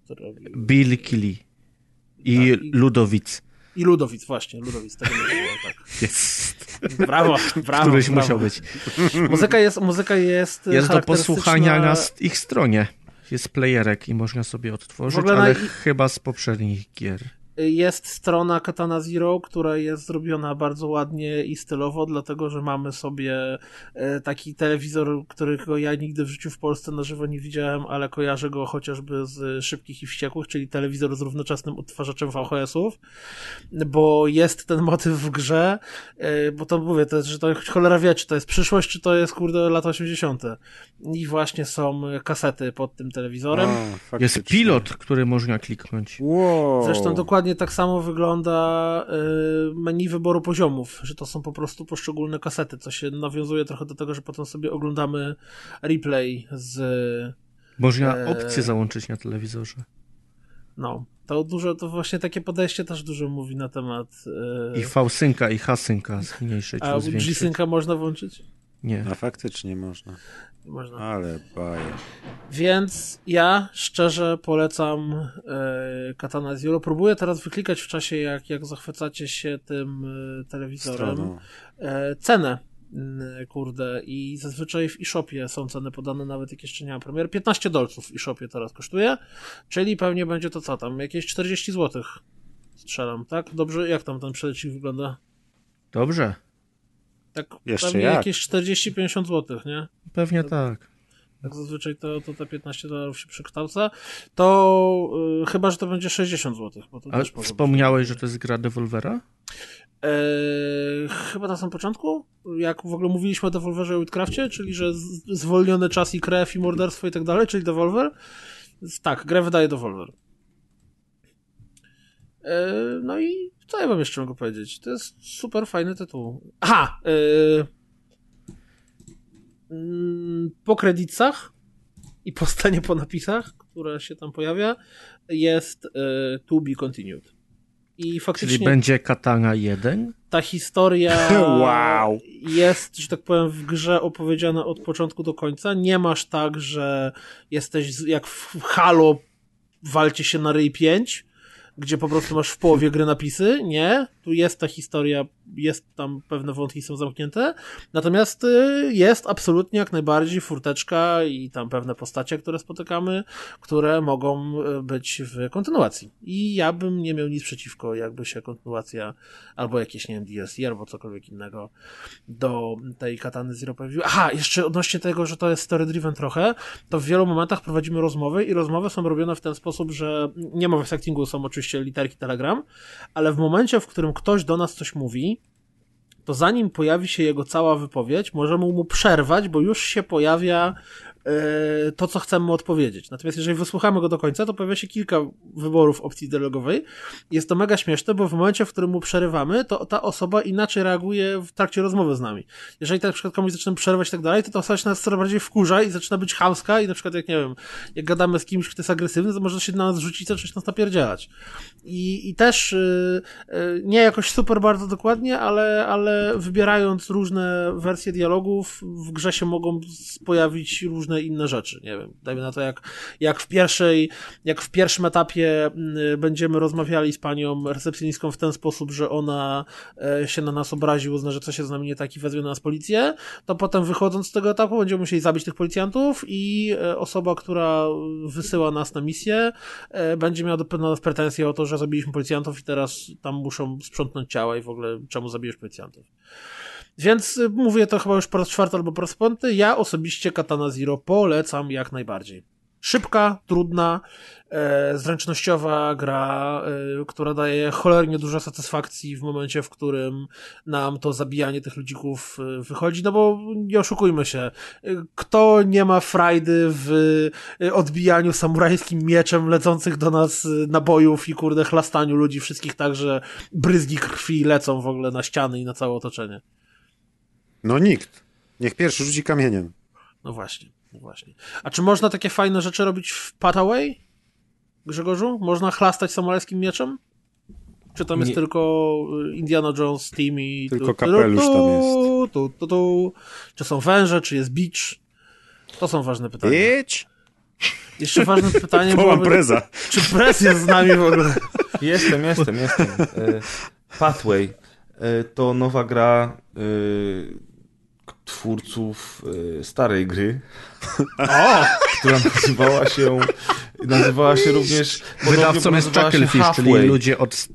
Który robił. Bill Killy. I Tak, i- Ludowic. I Ludowic, właśnie, Ludowic, tego nie było, tak. Jest. Brawo, brawo. Któryś brawo. musiał być. Muzyka jest, muzyka jest. Jest do posłuchania na ich stronie. Jest playerek i można sobie odtworzyć, na ale ich- chyba z poprzednich gier. Jest strona Katana Zero, która jest zrobiona bardzo ładnie i stylowo, dlatego że mamy sobie e, taki telewizor, którego ja nigdy w życiu w Polsce na żywo nie widziałem, ale kojarzę go chociażby z Szybkich i Wściekłych, czyli telewizor z równoczesnym odtwarzaczem VHS-ów, bo jest ten motyw w grze, e, bo to mówię, to że to cholera wie, czy to jest przyszłość, czy to jest kurde lata 80. I właśnie są kasety pod tym telewizorem. A, Jest pilot, który można kliknąć. Wow. Zresztą dokładnie tak samo wygląda y, menu wyboru poziomów, że to są po prostu poszczególne kasety, co się nawiązuje trochę do tego, że potem sobie oglądamy replay z Można Eee. opcję załączyć na telewizorze. no, to dużo, to właśnie takie podejście też dużo mówi na temat y, I V-synka, i H-synka zmniejszyć a. G-Synca można włączyć? Nie. A faktycznie można. Można. Ale baje. Więc ja szczerze polecam e, Katana Zero. Próbuję teraz wyklikać w czasie, jak, jak zachwycacie się tym e, telewizorem. E, cenę. mm, Kurde, i zazwyczaj w e-shopie są ceny podane, nawet jak jeszcze nie ma premier. 15 dolców w e-shopie teraz kosztuje, czyli pewnie będzie to co tam, jakieś 40 zł. Strzelam, tak? Dobrze, jak tam ten przelecik wygląda? Dobrze. Tak, Jeszcze pewnie jak? jakieś 40-50 zł, nie? Pewnie tak. Jak zazwyczaj to, to te 15 dolarów się przekształca, to y, chyba, że to będzie 60 zł. Bo to A też może wspomniałeś, że to jest gra Devolvera? Eee, chyba na samym początku, jak w ogóle mówiliśmy o Devolverze i Whitcraftie, czyli że z, zwolniony czas i krew i morderstwo i tak dalej, czyli Devolver. Tak, grę wydaje Devolver. Eee, no i co ja wam jeszcze mogę powiedzieć? To jest super fajny tytuł. Aha! Eee, mm, po kredytach i po stanie po napisach, które się tam pojawia, jest e, to be continued. I faktycznie Czyli będzie Katana 1? ta historia Wow. jest, że tak powiem, w grze opowiedziana od początku do końca. Nie masz tak, że jesteś jak w Halo walcie się na ryj 5, gdzie po prostu masz w połowie gry napisy. Nie, tu jest ta historia, jest tam pewne wątki są zamknięte. Natomiast y, jest absolutnie jak najbardziej furteczka i tam pewne postacie, które spotykamy, które mogą y, być w kontynuacji. I ja bym nie miał nic przeciwko, jakby się kontynuacja albo jakieś, nie wiem, DLC albo cokolwiek innego do tej katany Zero pojawiło. Aha, jeszcze odnośnie tego, że to jest story driven trochę, to w wielu momentach prowadzimy rozmowy i rozmowy są robione w ten sposób, że nie ma voice actingu, są oczywiście literki Telegram, ale w momencie, w którym ktoś do nas coś mówi, to zanim pojawi się jego cała wypowiedź, możemy mu przerwać, bo już się pojawia to, co chcemy odpowiedzieć. Natomiast jeżeli wysłuchamy go do końca, to pojawia się kilka wyborów opcji dialogowej. Jest to mega śmieszne, bo w momencie, w którym mu przerywamy, to ta osoba inaczej reaguje w trakcie rozmowy z nami. Jeżeli tak na przykład komuś zaczynamy przerwać i tak dalej, to ta osoba się nas coraz bardziej wkurza i zaczyna być chamska i na przykład jak, nie wiem, jak gadamy z kimś, kto jest agresywny, to może się na nas rzucić i zacząć nas napierdzielać. I, i też yy, nie jakoś super bardzo dokładnie, ale, ale wybierając różne wersje dialogów, w grze się mogą pojawić różne inne rzeczy. Nie wiem, dajmy na to, jak, jak w pierwszej, jak w pierwszym etapie y, będziemy rozmawiali z panią recepcjonistką w ten sposób, że ona y, się na nas obrazi, uzna, że coś jest z nami nie tak i na nas policję, to potem wychodząc z tego etapu będziemy musieli zabić tych policjantów i y, osoba, która wysyła nas na misję, będzie miała do nas pretensje o to, że zabiliśmy policjantów i teraz tam muszą sprzątnąć ciała i w ogóle czemu zabijesz policjantów. Więc y, mówię to chyba już po raz czwarty albo po raz piąty. Ja osobiście Katana Zero polecam jak najbardziej. Szybka, trudna, e, zręcznościowa gra, e, która daje cholernie dużo satysfakcji w momencie, w którym nam to zabijanie tych ludzików e, wychodzi, no bo nie oszukujmy się, e, kto nie ma frajdy w e, odbijaniu samurajskim mieczem lecących do nas nabojów i kurde chlastaniu ludzi wszystkich tak, że bryzgi krwi lecą w ogóle na ściany i na całe otoczenie. No nikt. Niech pierwszy rzuci kamieniem. No właśnie, no właśnie. A czy można takie fajne rzeczy robić w Pataway? Grzegorzu? Można chlastać samurajskim mieczem? Czy tam jest Nie. tylko y, Indiana Jones team i... Tylko kapelusz tam jest. Tu, tu, tu. Czy są węże, czy jest beach? To są ważne pytania. Idź! Jeszcze ważne pytanie byłoby, preza. czy Prez jest z nami w ogóle? Jestem, jestem, jestem. E, Pathway e, to nowa gra e, twórców e, starej gry, która nazywała się nazywała się również Wydawcą jest Chucklefish, czyli ludzie od...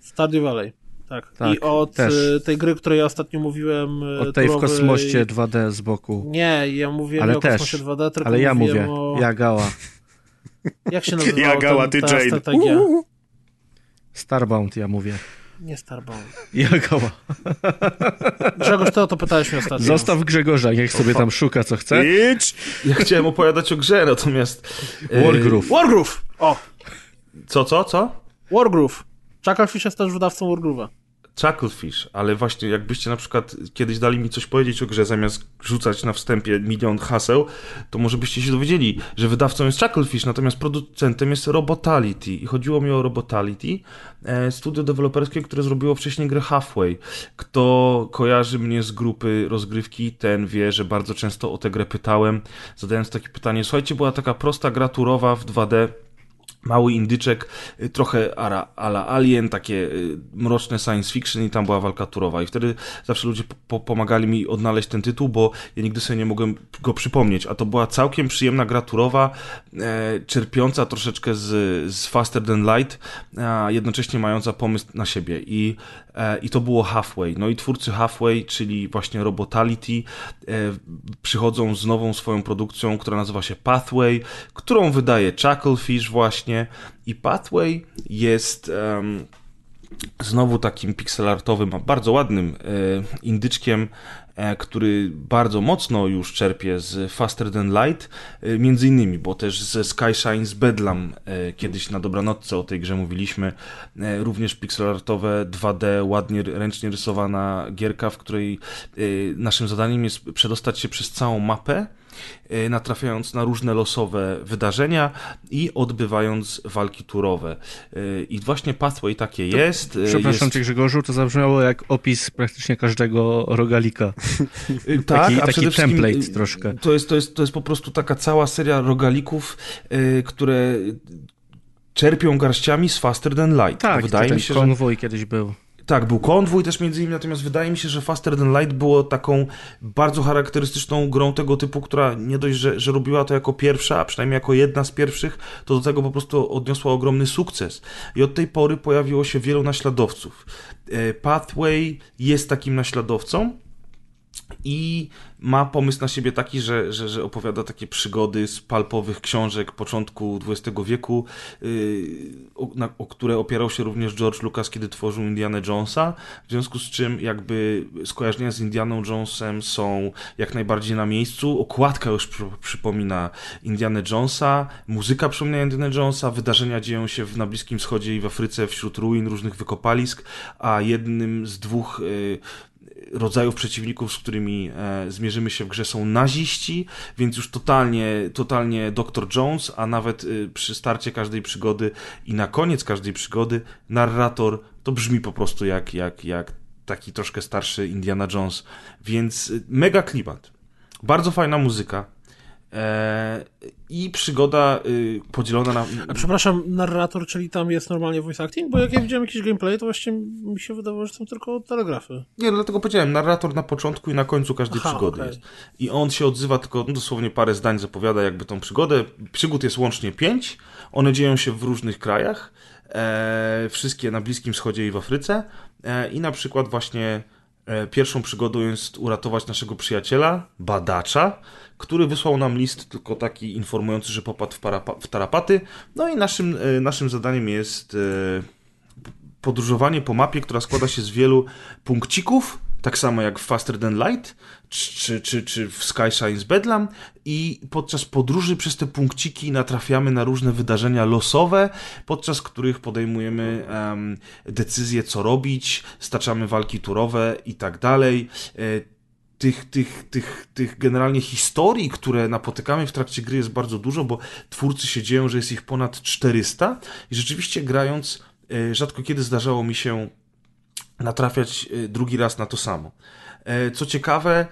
Stardew Valley. Tak. Tak, I od też. y, tej gry, której ja ostatnio mówiłem... y, Od tej w turowej- kosmoście 2D z boku. Nie, ja mówiłem Ale nie o też. kosmosie 2D, tylko Ale ja mówię, o... Jagała. Jak się nazywa Jagała, ty Jane. strategia? Starbound, ja mówię. Nie Starbound. Jagała. Grzegorz, ty o to pytałeś mnie ostatnio. Zostaw Grzegorza, niech sobie tam szuka co chce. Idź! Ja chciałem opowiadać o grze, natomiast... e, Wargroove. Wargroove! O! Co, co, co? Wargroove. Chucklefish jest też wydawcą Wargroove'a. Chucklefish, ale właśnie jakbyście na przykład kiedyś dali mi coś powiedzieć o grze, zamiast rzucać na wstępie milion haseł, to może byście się dowiedzieli, że wydawcą jest Chucklefish, natomiast producentem jest Robotality. I chodziło mi o Robotality, e, studio deweloperskie, które zrobiło wcześniej grę Halfway. Kto kojarzy mnie z grupy rozgrywki, ten wie, że bardzo często o tę grę pytałem, zadając takie pytanie, słuchajcie, była taka prosta gra turowa w 2D, mały indyczek, y, trochę ara, ala Alien, takie y, mroczne science fiction i tam była walka turowa. I wtedy zawsze ludzie po, pomagali mi odnaleźć ten tytuł, bo ja nigdy sobie nie mogłem go przypomnieć. A to była całkiem przyjemna gra turowa, e, czerpiąca troszeczkę z, z Faster Than Light, a jednocześnie mająca pomysł na siebie. I, I to było Halfway. No i twórcy Halfway, czyli właśnie Robotality, e, przychodzą z nową swoją produkcją, która nazywa się Pathway, którą wydaje Chucklefish właśnie. I Pathway jest em, znowu takim pixelartowym, a bardzo ładnym e, indyczkiem, e, który bardzo mocno już czerpie z Faster Than Light, e, między innymi, bo też ze Sky Shines Bedlam e, kiedyś na dobranocce o tej grze mówiliśmy, e, również pixelartowe 2D, ładnie ręcznie rysowana gierka, w której e, naszym zadaniem jest przedostać się przez całą mapę, e, natrafiając na różne losowe wydarzenia i odbywając walki turowe. E, I właśnie Pathway takie jest. e, Przepraszam jest... cię Grzegorzu, to zabrzmiało jak opis praktycznie każdego rogalika. Y, Tak, Taki- a taki template troszkę. To jest, to, jest, to jest po prostu taka cała seria rogalików, które czerpią garściami z Faster Than Light. Tak, wydaje mi się, że konwój kiedyś był. Tak, był konwój też między innymi, natomiast wydaje mi się, że Faster Than Light było taką bardzo charakterystyczną grą tego typu, która nie dość, że, że robiła to jako pierwsza, a przynajmniej jako jedna z pierwszych, to do tego po prostu odniosła ogromny sukces. I od tej pory pojawiło się wielu naśladowców. E, Pathway jest takim naśladowcą, i ma pomysł na siebie taki, że, że, że opowiada takie przygody z palpowych książek początku XX wieku, yy, o, na, o które opierał się również George Lucas, kiedy tworzył Indiana Jonesa, w związku z czym jakby skojarzenia z Indianą Jonesem są jak najbardziej na miejscu. Okładka już przy, przypomina Indiana Jonesa, muzyka przypomina Indiana Jonesa, wydarzenia dzieją się w, na Bliskim Wschodzie i w Afryce wśród ruin różnych wykopalisk, a jednym z dwóch yy, rodzajów przeciwników, z którymi e, zmierzymy się w grze są naziści, więc już totalnie, totalnie Dr. Jones, a nawet y, przy starcie każdej przygody i na koniec każdej przygody narrator to brzmi po prostu jak, jak, jak taki troszkę starszy Indiana Jones, więc y, mega klimat. Bardzo fajna muzyka. E, I przygoda y, podzielona na. A przepraszam, narrator, czyli tam jest normalnie voice acting? Bo jak ja widziałem jakiś gameplay, to właśnie mi się wydawało, że są tylko telegrafy. Nie, no dlatego powiedziałem, narrator na początku i na końcu każdej Aha, przygody okej. jest. I on się odzywa tylko no, dosłownie parę zdań zapowiada jakby tą przygodę. Przygód jest łącznie pięć. One dzieją się w różnych krajach. E, wszystkie na Bliskim Wschodzie i w Afryce. E, I na przykład właśnie e, pierwszą przygodą jest uratować naszego przyjaciela, badacza, który wysłał nam list tylko taki informujący, że popadł w, w tarapaty. No i naszym, e, naszym zadaniem jest e, podróżowanie po mapie, która składa się z wielu punkcików, tak samo jak w Faster Than Light, czy, czy, czy w Sky Shines Bedlam i podczas podróży przez te punkciki natrafiamy na różne wydarzenia losowe, podczas których podejmujemy em, decyzje, co robić, staczamy walki turowe i tak dalej. E, tych, tych, tych, tych generalnie historii, które napotykamy w trakcie gry jest bardzo dużo, bo twórcy się dzieją, że jest ich ponad 400 i rzeczywiście grając e, rzadko kiedy zdarzało mi się natrafiać e, drugi raz na to samo. E, Co ciekawe,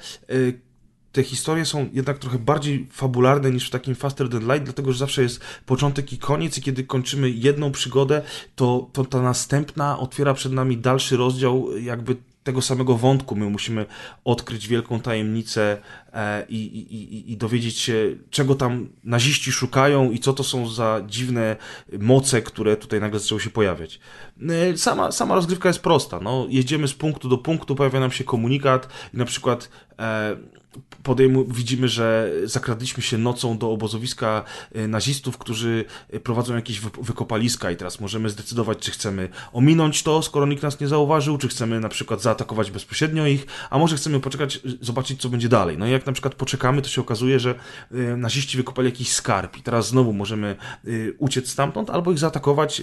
te historie są jednak trochę bardziej fabularne niż w takim Faster Than Light, dlatego że zawsze jest początek i koniec i kiedy kończymy jedną przygodę, to, to ta następna otwiera przed nami dalszy rozdział jakby tego samego wątku. My musimy odkryć wielką tajemnicę e, i, i, i, dowiedzieć się, czego tam naziści szukają i co to są za dziwne moce, które tutaj nagle zaczęły się pojawiać. E, Sama, sama rozgrywka jest prosta. No, jedziemy z punktu do punktu, pojawia nam się komunikat i na przykład podejmu, widzimy, że zakradliśmy się nocą do obozowiska e, nazistów, którzy e, prowadzą jakieś wy- wykopaliska i teraz możemy zdecydować, czy chcemy ominąć to, skoro nikt nas nie zauważył, czy chcemy na przykład zaatakować bezpośrednio ich, a może chcemy poczekać, zobaczyć, co będzie dalej. No i jak na przykład poczekamy, to się okazuje, że y, naziści wykopali jakiś skarb i teraz znowu możemy uciec stamtąd albo ich zaatakować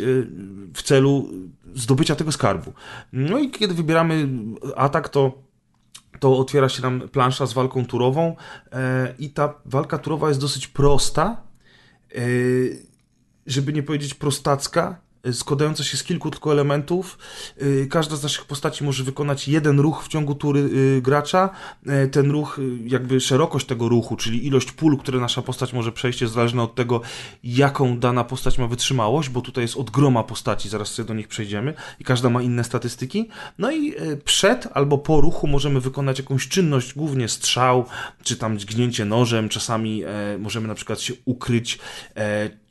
w celu zdobycia tego skarbu. No i kiedy wybieramy atak, to to otwiera się nam plansza z walką turową e, i ta walka turowa jest dosyć prosta, e, żeby nie powiedzieć prostacka, składająca się z kilku tylko elementów. E, Każda z naszych postaci może wykonać jeden ruch w ciągu tury e, gracza. E, Ten ruch, e, jakby szerokość tego ruchu, czyli ilość pól, które nasza postać może przejść, jest zależna od tego, jaką dana postać ma wytrzymałość, bo tutaj jest od groma postaci, zaraz sobie do nich przejdziemy i każda ma inne statystyki. No i e, przed albo po ruchu możemy wykonać jakąś czynność, głównie strzał, czy tam dźgnięcie nożem, czasami e, możemy na przykład się ukryć.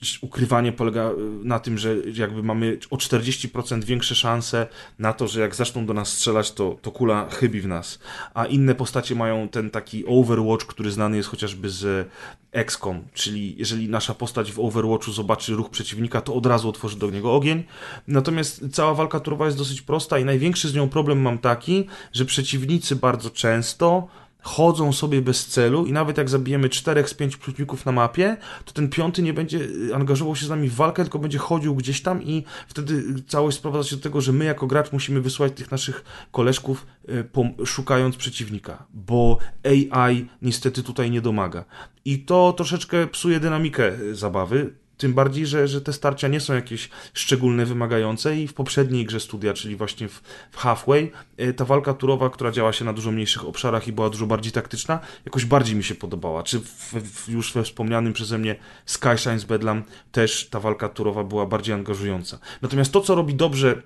E, ukrywanie polega e, na tym, że jakby mamy o 40% większe szanse na to, że jak zaczną do nas strzelać, to, to kula chybi w nas. A inne postacie mają ten taki Overwatch, który znany jest chociażby z XCOM, czyli jeżeli nasza postać w Overwatchu zobaczy ruch przeciwnika, to od razu otworzy do niego ogień. Natomiast cała walka turowa jest dosyć prosta i największy z nią problem mam taki, że przeciwnicy bardzo często chodzą sobie bez celu i nawet jak zabijemy czterech z pięć przeciwników na mapie, to ten piąty nie będzie y, angażował się z nami w walkę, tylko będzie chodził gdzieś tam i wtedy całość sprowadza się do tego, że my jako gracz musimy wysłać tych naszych koleżków y, szukając przeciwnika, bo AI niestety tutaj nie domaga. I to troszeczkę psuje dynamikę y, zabawy, Tym bardziej, że, że te starcia nie są jakieś szczególne, wymagające i w poprzedniej grze studia, czyli właśnie w, w Halfway, e, ta walka turowa, która działa się na dużo mniejszych obszarach i była dużo bardziej taktyczna, jakoś bardziej mi się podobała. Czy w, w, już we wspomnianym przeze mnie Skyshines Bedlam też ta walka turowa była bardziej angażująca. Natomiast to, co robi dobrze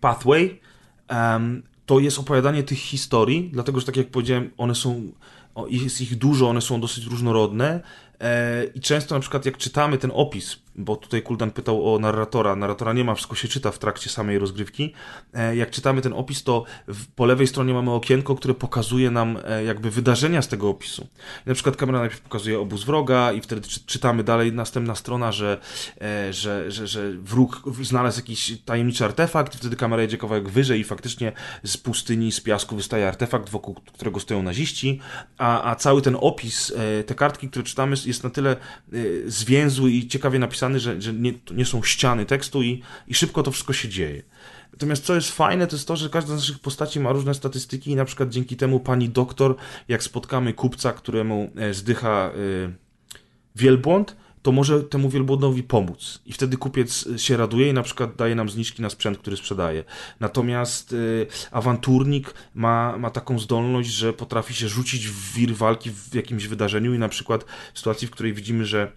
Pathway, em, to jest opowiadanie tych historii, dlatego że tak jak powiedziałem, one są, jest ich dużo, one są dosyć różnorodne i często na przykład jak czytamy ten opis, bo tutaj Kuldan pytał o narratora, narratora nie ma, wszystko się czyta w trakcie samej rozgrywki, e, jak czytamy ten opis, to po lewej stronie mamy okienko, które pokazuje nam e, jakby wydarzenia z tego opisu. Na przykład kamera najpierw pokazuje obóz wroga i wtedy czy, czytamy dalej, następna strona, że, e, że, że, że wróg znalazł jakiś tajemniczy artefakt wtedy kamera jedzie kawałek wyżej i faktycznie z pustyni, z piasku wystaje artefakt, wokół którego stoją naziści, a, a cały ten opis, te kartki, które czytamy jest na tyle zwięzły i ciekawie napisany, że, że nie, nie są ściany tekstu i, i szybko to wszystko się dzieje. Natomiast co jest fajne, to jest to, że każda z naszych postaci ma różne statystyki i na przykład dzięki temu pani doktor, jak spotkamy kupca, któremu e, zdycha y, wielbłąd, to może temu wielbłądowi pomóc. I wtedy kupiec się raduje i na przykład daje nam zniżki na sprzęt, który sprzedaje. Natomiast y, awanturnik ma, ma taką zdolność, że potrafi się rzucić w wir walki w jakimś wydarzeniu i na przykład w sytuacji, w której widzimy, że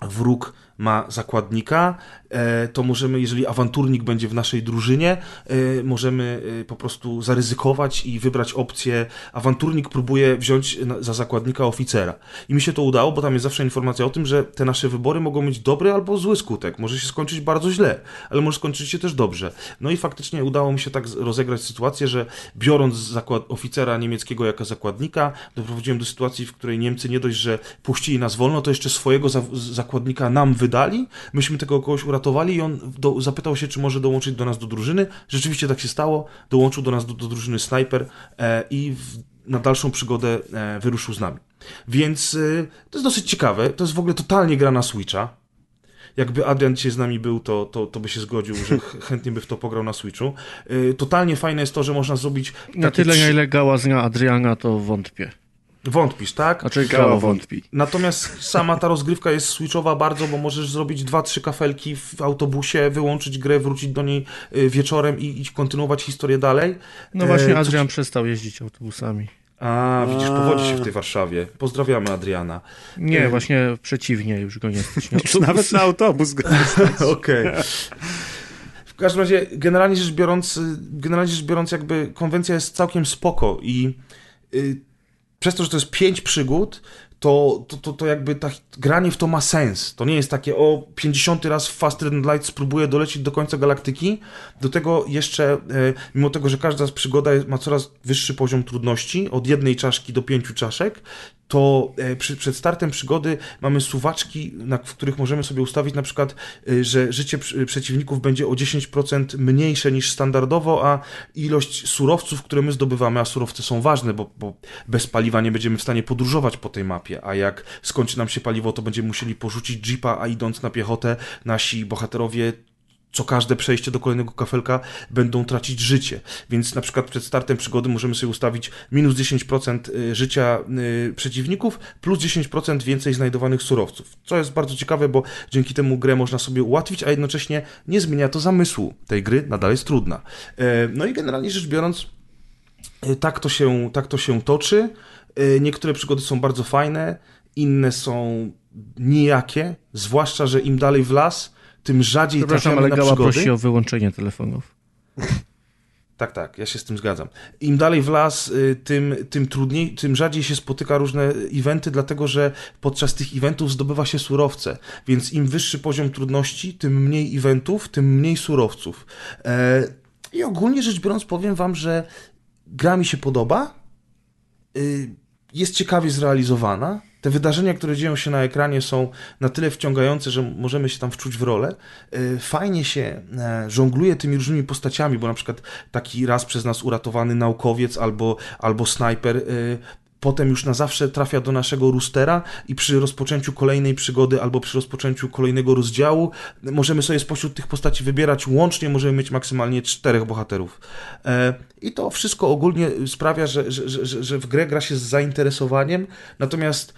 wróg ma zakładnika, e, to możemy, jeżeli awanturnik będzie w naszej drużynie, e, możemy e, po prostu zaryzykować i wybrać opcję. Awanturnik próbuje wziąć za zakładnika oficera. I mi się to udało, bo tam jest zawsze informacja o tym, że te nasze wybory mogą mieć dobry albo zły skutek. Może się skończyć bardzo źle, ale może skończyć się też dobrze. No i faktycznie udało mi się tak rozegrać sytuację, że biorąc oficera niemieckiego jako zakładnika, doprowadziłem do sytuacji, w której Niemcy nie dość, że puścili nas wolno, to jeszcze swojego za zakładnika nam wydali, myśmy tego kogoś uratowali i on do, zapytał się, czy może dołączyć do nas do drużyny. Rzeczywiście tak się stało, dołączył do nas do, do drużyny snajper e, i w, na dalszą przygodę e, wyruszył z nami. Więc e, to jest dosyć ciekawe, to jest w ogóle totalnie gra na Switcha. Jakby Adrian dzisiaj z nami był, to, to, to by się zgodził, że ch- chętnie by w to pograł na Switchu. E, totalnie fajne jest to, że można zrobić. Na tyle, trzy- na ile Gała zna Adriana, to wątpię. Wątpisz, tak? Znaczy Gała wątpi. Natomiast sama ta rozgrywka jest switchowa bardzo, bo możesz zrobić dwa, trzy kafelki w autobusie, wyłączyć grę, wrócić do niej y, wieczorem i, i kontynuować historię dalej. No właśnie, E, Adrian przestał jeździć autobusami. A, widzisz, powodzi się w tej Warszawie. Pozdrawiamy Adriana. Nie, E, właśnie przeciwnie, już go nie. Już nawet na autobus go Okej. W każdym razie, generalnie rzecz biorąc, y, generalnie rzecz biorąc, jakby konwencja jest całkiem spoko i y, przez to, że to jest pięć przygód, to, to, to, to jakby ta, granie w to ma sens. To nie jest takie, o, 50 raz w Faster Than Light spróbuję dolecieć do końca galaktyki. Do tego jeszcze, e, mimo tego, że każda z przygoda ma coraz wyższy poziom trudności, od jednej czaszki do pięciu czaszek, to e, przed startem przygody mamy suwaczki, na, w których możemy sobie ustawić na przykład, e, że życie przeciwników będzie o 10% mniejsze niż standardowo, a ilość surowców, które my zdobywamy, a surowce są ważne, bo, bo bez paliwa nie będziemy w stanie podróżować po tej mapie, a jak skończy nam się paliwo, to będziemy musieli porzucić jeepa, a idąc na piechotę, nasi bohaterowie co każde przejście do kolejnego kafelka będą tracić życie. Więc na przykład przed startem przygody możemy sobie ustawić minus 10% y, życia y, przeciwników, plus 10% więcej znajdowanych surowców. Co jest bardzo ciekawe, bo dzięki temu grę można sobie ułatwić, a jednocześnie nie zmienia to zamysłu tej gry, nadal jest trudna. E, No i generalnie rzecz biorąc, y, tak to się, tak to się toczy. Y, Niektóre przygody są bardzo fajne, inne są nijakie, zwłaszcza, że im dalej w las, tym rzadziej trafiamy ale na Gała przygody. prosi o wyłączenie telefonów. Tak, tak, ja się z tym zgadzam. Im dalej w las, y, tym, tym trudniej, tym rzadziej się spotyka różne eventy, dlatego że podczas tych eventów zdobywa się surowce. Więc im wyższy poziom trudności, tym mniej eventów, tym mniej surowców. E, I ogólnie rzecz biorąc, powiem wam, że gra mi się podoba. Y, Jest ciekawie zrealizowana. Te wydarzenia, które dzieją się na ekranie, są na tyle wciągające, że możemy się tam wczuć w rolę. Y, Fajnie się e, żongluje tymi różnymi postaciami, bo na przykład taki raz przez nas uratowany naukowiec albo, albo snajper y, potem już na zawsze trafia do naszego roostera i przy rozpoczęciu kolejnej przygody albo przy rozpoczęciu kolejnego rozdziału możemy sobie spośród tych postaci wybierać. Łącznie możemy mieć maksymalnie czterech bohaterów. E, I to wszystko ogólnie sprawia, że, że, że, że w grę gra się z zainteresowaniem, natomiast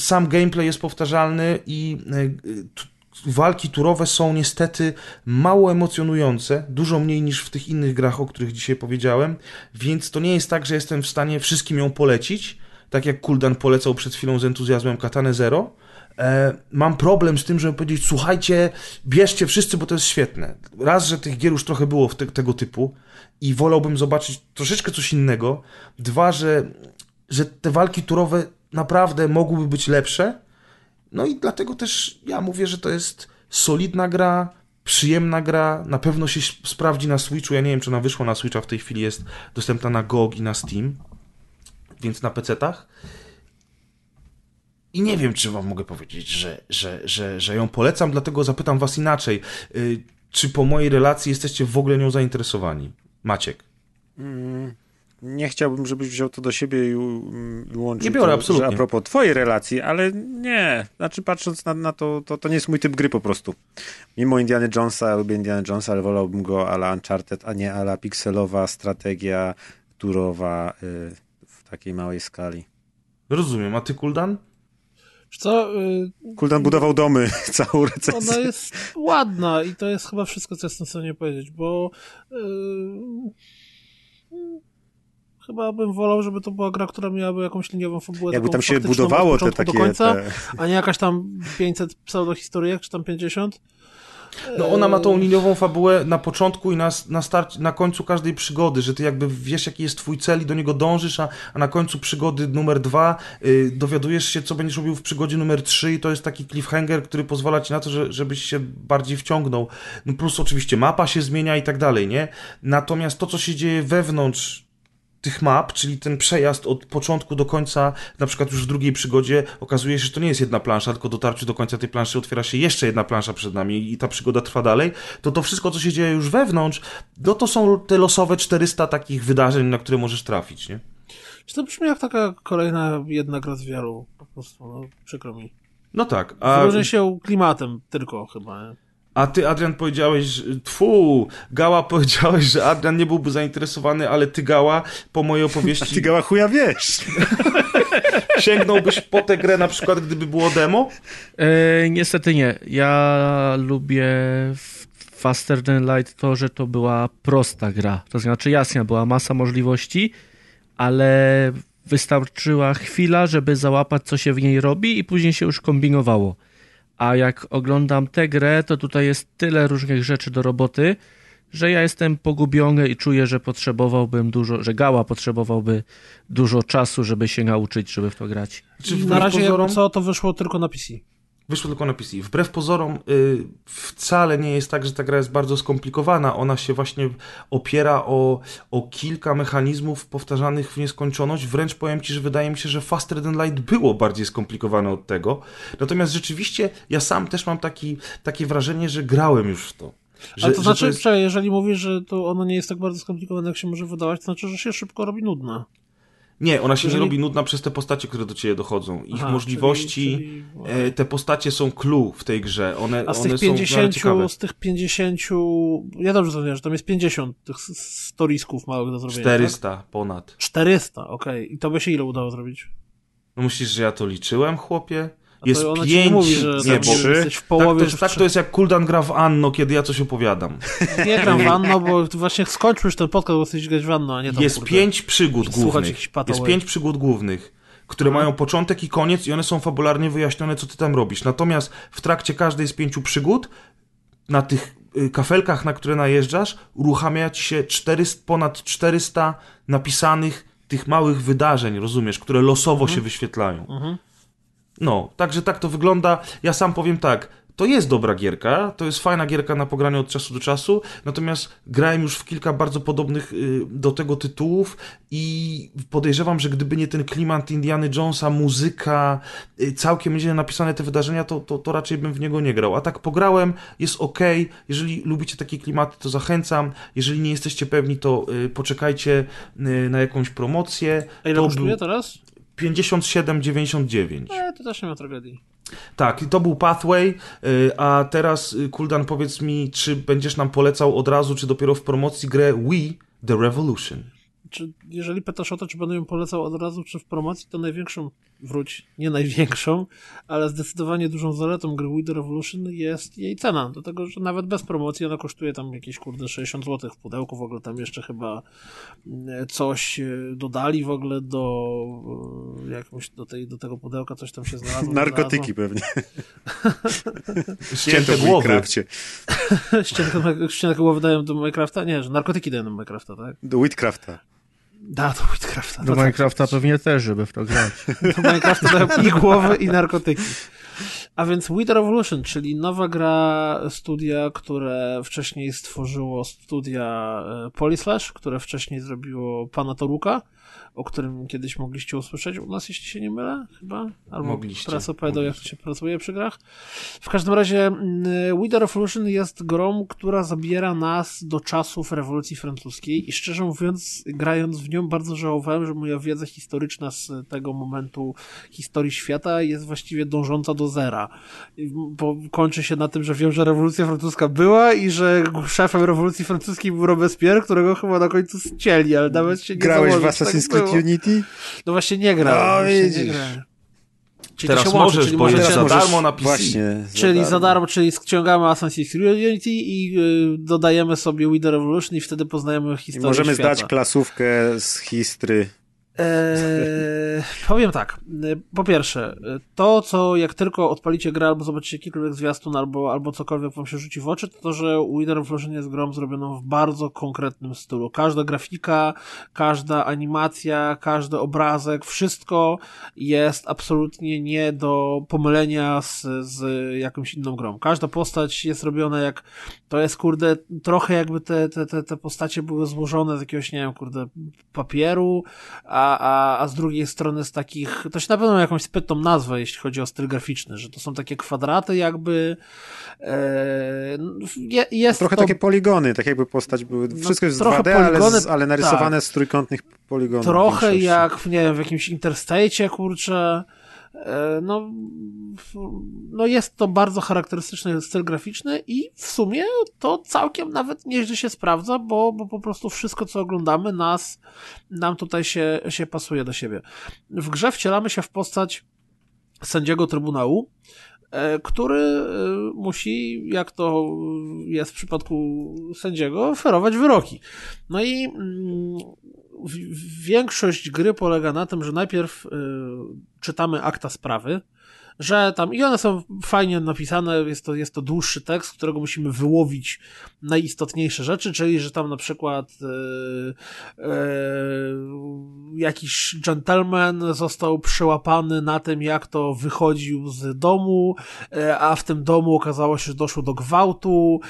sam gameplay jest powtarzalny i e, walki turowe są niestety mało emocjonujące, dużo mniej niż w tych innych grach, o których dzisiaj powiedziałem, więc to nie jest tak, że jestem w stanie wszystkim ją polecić, tak jak Kuldan polecał przed chwilą z entuzjazmem Katanę Zero. E, mam problem z tym, żeby powiedzieć, słuchajcie, bierzcie wszyscy, bo to jest świetne. Raz, że tych gier już trochę było te, tego typu i wolałbym zobaczyć troszeczkę coś innego. Dwa, że, że te walki turowe naprawdę mogłyby być lepsze. No i dlatego też ja mówię, że to jest solidna gra, przyjemna gra, na pewno się sprawdzi na Switchu. Ja nie wiem, czy ona wyszła na Switcha, w tej chwili jest dostępna na GOG i na Steam, więc na PC-tach. I nie wiem, czy wam mogę powiedzieć, że, że, że, że ją polecam, dlatego zapytam was inaczej. Y, Czy po mojej relacji jesteście w ogóle nią zainteresowani? Maciek. Nie chciałbym, żebyś wziął to do siebie i mm, łączył Nie biorę, to, absolutnie. Że a propos twojej relacji, ale nie. Znaczy patrząc na, na to, to, to nie jest mój typ gry po prostu. Mimo Indiana Jonesa, ja lubię Indiana Jonesa, ale wolałbym go ala Uncharted, a nie ala pikselowa strategia turowa y, w takiej małej skali. Rozumiem, a ty Kuldan? Co, y, Kuldan budował domy, całą recenzję. ona jest ładna i to jest chyba wszystko, co jestem w stanie powiedzieć, bo yy, chyba bym wolał, żeby to była gra, która miałaby jakąś liniową fabułę. Jakby tam się budowało te takie... do końca, Te... a nie jakaś tam 500 pseudohistoryjek, czy tam 50. No ona ma tą liniową fabułę na początku i na, na, start, na końcu każdej przygody, że ty jakby wiesz jaki jest twój cel i do niego dążysz, a, a na końcu przygody numer dwa y, dowiadujesz się co będziesz robił w przygodzie numer trzy i to jest taki cliffhanger, który pozwala ci na to, że, żebyś się bardziej wciągnął. No plus oczywiście mapa się zmienia i tak dalej, nie? Natomiast to co się dzieje wewnątrz tych map, czyli ten przejazd od początku do końca, na przykład już w drugiej przygodzie, okazuje się, że to nie jest jedna plansza, tylko dotarciu do końca tej planszy otwiera się jeszcze jedna plansza przed nami i ta przygoda trwa dalej, to to wszystko, co się dzieje już wewnątrz, no to są te losowe 400 takich wydarzeń, na które możesz trafić, nie? Czy to brzmi jak taka kolejna jedna gra z wielu, po prostu, no, przykro mi. No tak, a, się klimatem tylko chyba, nie? A ty, Adrian, powiedziałeś, że- tfu, Gała powiedziałeś, że Adrian nie byłby zainteresowany, ale ty, Gała, po mojej opowieści Ty gała chuja wiesz. sięgnąłbyś po tę grę na przykład, gdyby było demo? E, niestety nie. Ja lubię w Faster Than Light to, że to była prosta gra. To znaczy jasna, była masa możliwości, ale wystarczyła chwila, żeby załapać, co się w niej robi i później się już kombinowało. A jak oglądam tę grę, to tutaj jest tyle różnych rzeczy do roboty, że ja jestem pogubiony i czuję, że potrzebowałbym dużo, że Gała potrzebowałby dużo czasu, żeby się nauczyć, żeby w to grać. Czy na razie pozorom- co, to wyszło tylko na PC. Wyszło tylko na PC. Wbrew pozorom y, wcale nie jest tak, że ta gra jest bardzo skomplikowana. Ona się właśnie opiera o, o kilka mechanizmów powtarzanych w nieskończoność. Wręcz powiem Ci, że wydaje mi się, że Faster Than Light było bardziej skomplikowane od tego. Natomiast rzeczywiście ja sam też mam taki, takie wrażenie, że grałem już w to. Że, Ale to znaczy, jest... że jeżeli mówisz, że to ono nie jest tak bardzo skomplikowane, jak się może wydawać, to znaczy, że się szybko robi nudne. Nie, ona się Jeżeli- nie robi nudna przez te postacie, które do Ciebie dochodzą. Ich Aha, możliwości, czyli- czyli- e, te postacie są clue w tej grze. One, A z tych są w miarę 50, ciekawe. z tych 50, ja dobrze wiem, że tam jest 50 tych storisków małych do zrobienia. 400 Tak? ponad. 400, okej. I to by się ile udało zrobić? No myślisz, że ja to liczyłem, chłopie? Jest ona pięć... nie mówi, że nie, bo... jesteś w Tak połowie. to, jest, tak to jest jak Kuldan gra w Anno, kiedy ja coś opowiadam. Nie gram w Anno, bo właśnie skończmy już ten podcast, bo chcesz grać w Anno, a nie tam, Jest kurde, pięć przygód głównych. Jest pięć przygód głównych, które mają początek i koniec i one są fabularnie wyjaśnione, co ty tam robisz. Natomiast w trakcie każdej z pięciu przygód na tych y, kafelkach, na które najeżdżasz, uruchamia ci się 400, ponad 400 napisanych tych małych wydarzeń, rozumiesz, które losowo się wyświetlają. No, także tak to wygląda. Ja sam powiem tak, to jest dobra gierka, to jest fajna gierka na pogranie od czasu do czasu, natomiast grałem już w kilka bardzo podobnych y, do tego tytułów i podejrzewam, że gdyby nie ten klimat Indiana Jonesa, muzyka, y, całkiem nieźle napisane te wydarzenia, to, to, to raczej bym w niego nie grał. A tak pograłem, jest ok, jeżeli lubicie takie klimaty, to zachęcam, jeżeli nie jesteście pewni, to y, poczekajcie na jakąś promocję. A ile to kosztuje był teraz? 57,99. Nie, to też nie ma tragedii. Tak, i to był Pathway, y, a teraz y, Kuldan powiedz mi, czy będziesz nam polecał od razu, czy dopiero w promocji grę We The Revolution. czy jeżeli pytasz o to, czy będę ją polecał od razu, czy w promocji, to największą, wróć, nie największą, ale zdecydowanie dużą zaletą gry Wii The Revolution jest jej cena, do tego, że nawet bez promocji ona kosztuje tam jakieś, kurde, 60 zł w pudełku, w ogóle tam jeszcze chyba mm, coś e, dodali w ogóle do e, jakąś, do, tej, do tego pudełka, coś tam się znalazło. Narkotyki pewnie. Ścięte w. Minecrafcie. Ścięte, głowy dają do Minecrafta? Nie, że narkotyki dają do Minecrafta, tak? Do Whitcrafta. Da, do Minecrafta. Do tak. Minecrafta pewnie też, żeby w to grać. Do Minecrafta i głowy, i narkotyki. A więc We The Revolution, czyli nowa gra studia, które wcześniej stworzyło studia e, Polislash, które wcześniej zrobiło Pana Toruka, o którym kiedyś mogliście usłyszeć u nas, jeśli się nie mylę, chyba? Albo Mogliście, teraz opowiadał, jak się pracuje przy grach. W każdym razie mm, We The Revolution jest grą, która zabiera nas do czasów rewolucji francuskiej i szczerze mówiąc, grając w nią bardzo żałowałem, że moja wiedza historyczna z tego momentu historii świata jest właściwie dążąca do zera. Bo kończy się na tym, że wiem, że rewolucja francuska była i że szefem rewolucji francuskiej był Robespierre, którego chyba na końcu ścieli, ale nawet się nie Grałeś w założę, czy Assassin's tak Unity? No właśnie nie grałem. No, właśnie nie. Czyli Teraz to się łączy, możesz, czyli bo jest za możesz- darmo na PC. Właśnie. Czyli za darmo, czyli ściągamy Assassin's Creed Unity i y, dodajemy sobie We The Revolution i wtedy poznajemy I historię możemy świata. zdać klasówkę z histry. Eee, powiem tak. Po pierwsze, to co jak tylko odpalicie grę albo zobaczycie jakikolwiek zwiastun albo, albo cokolwiek wam się rzuci w oczy, to to, że Wither Revolution jest grą zrobioną w bardzo konkretnym stylu. Każda grafika, każda animacja, każdy obrazek, wszystko jest absolutnie nie do pomylenia z, z jakąś inną grą. Każda postać jest robiona jak, to jest kurde, trochę jakby te, te, te, te postacie były złożone z jakiegoś, nie wiem, kurde, papieru, a, a, a z drugiej strony z takich, to się na pewno ma jakąś spytną nazwę, jeśli chodzi o styl graficzny, że to są takie kwadraty jakby, e, je, jest Trochę to takie poligony, tak jakby postać były. Wszystko jest w trochę 2D, ale, poligony, z, ale narysowane tak. z trójkątnych poligonów. trochę w jak, nie wiem, w jakimś Interstate'cie, kurczę, no, w- no jest to bardzo charakterystyczny styl graficzny i w sumie to całkiem nawet nieźle się sprawdza, bo, bo po prostu wszystko, co oglądamy, nas, nam tutaj się, się pasuje do siebie. W grze wcielamy się w postać sędziego Trybunału, e, który e, musi, jak to jest w przypadku sędziego, oferować wyroki. No i mm, większość gry polega na tym, że najpierw y, czytamy akta sprawy, że tam, i one są fajnie napisane, jest to, jest to dłuższy tekst, z którego musimy wyłowić najistotniejsze rzeczy, czyli, że tam na przykład e, e, jakiś gentleman został przyłapany na tym, jak to wychodził z domu, e, a w tym domu okazało się, że doszło do gwałtu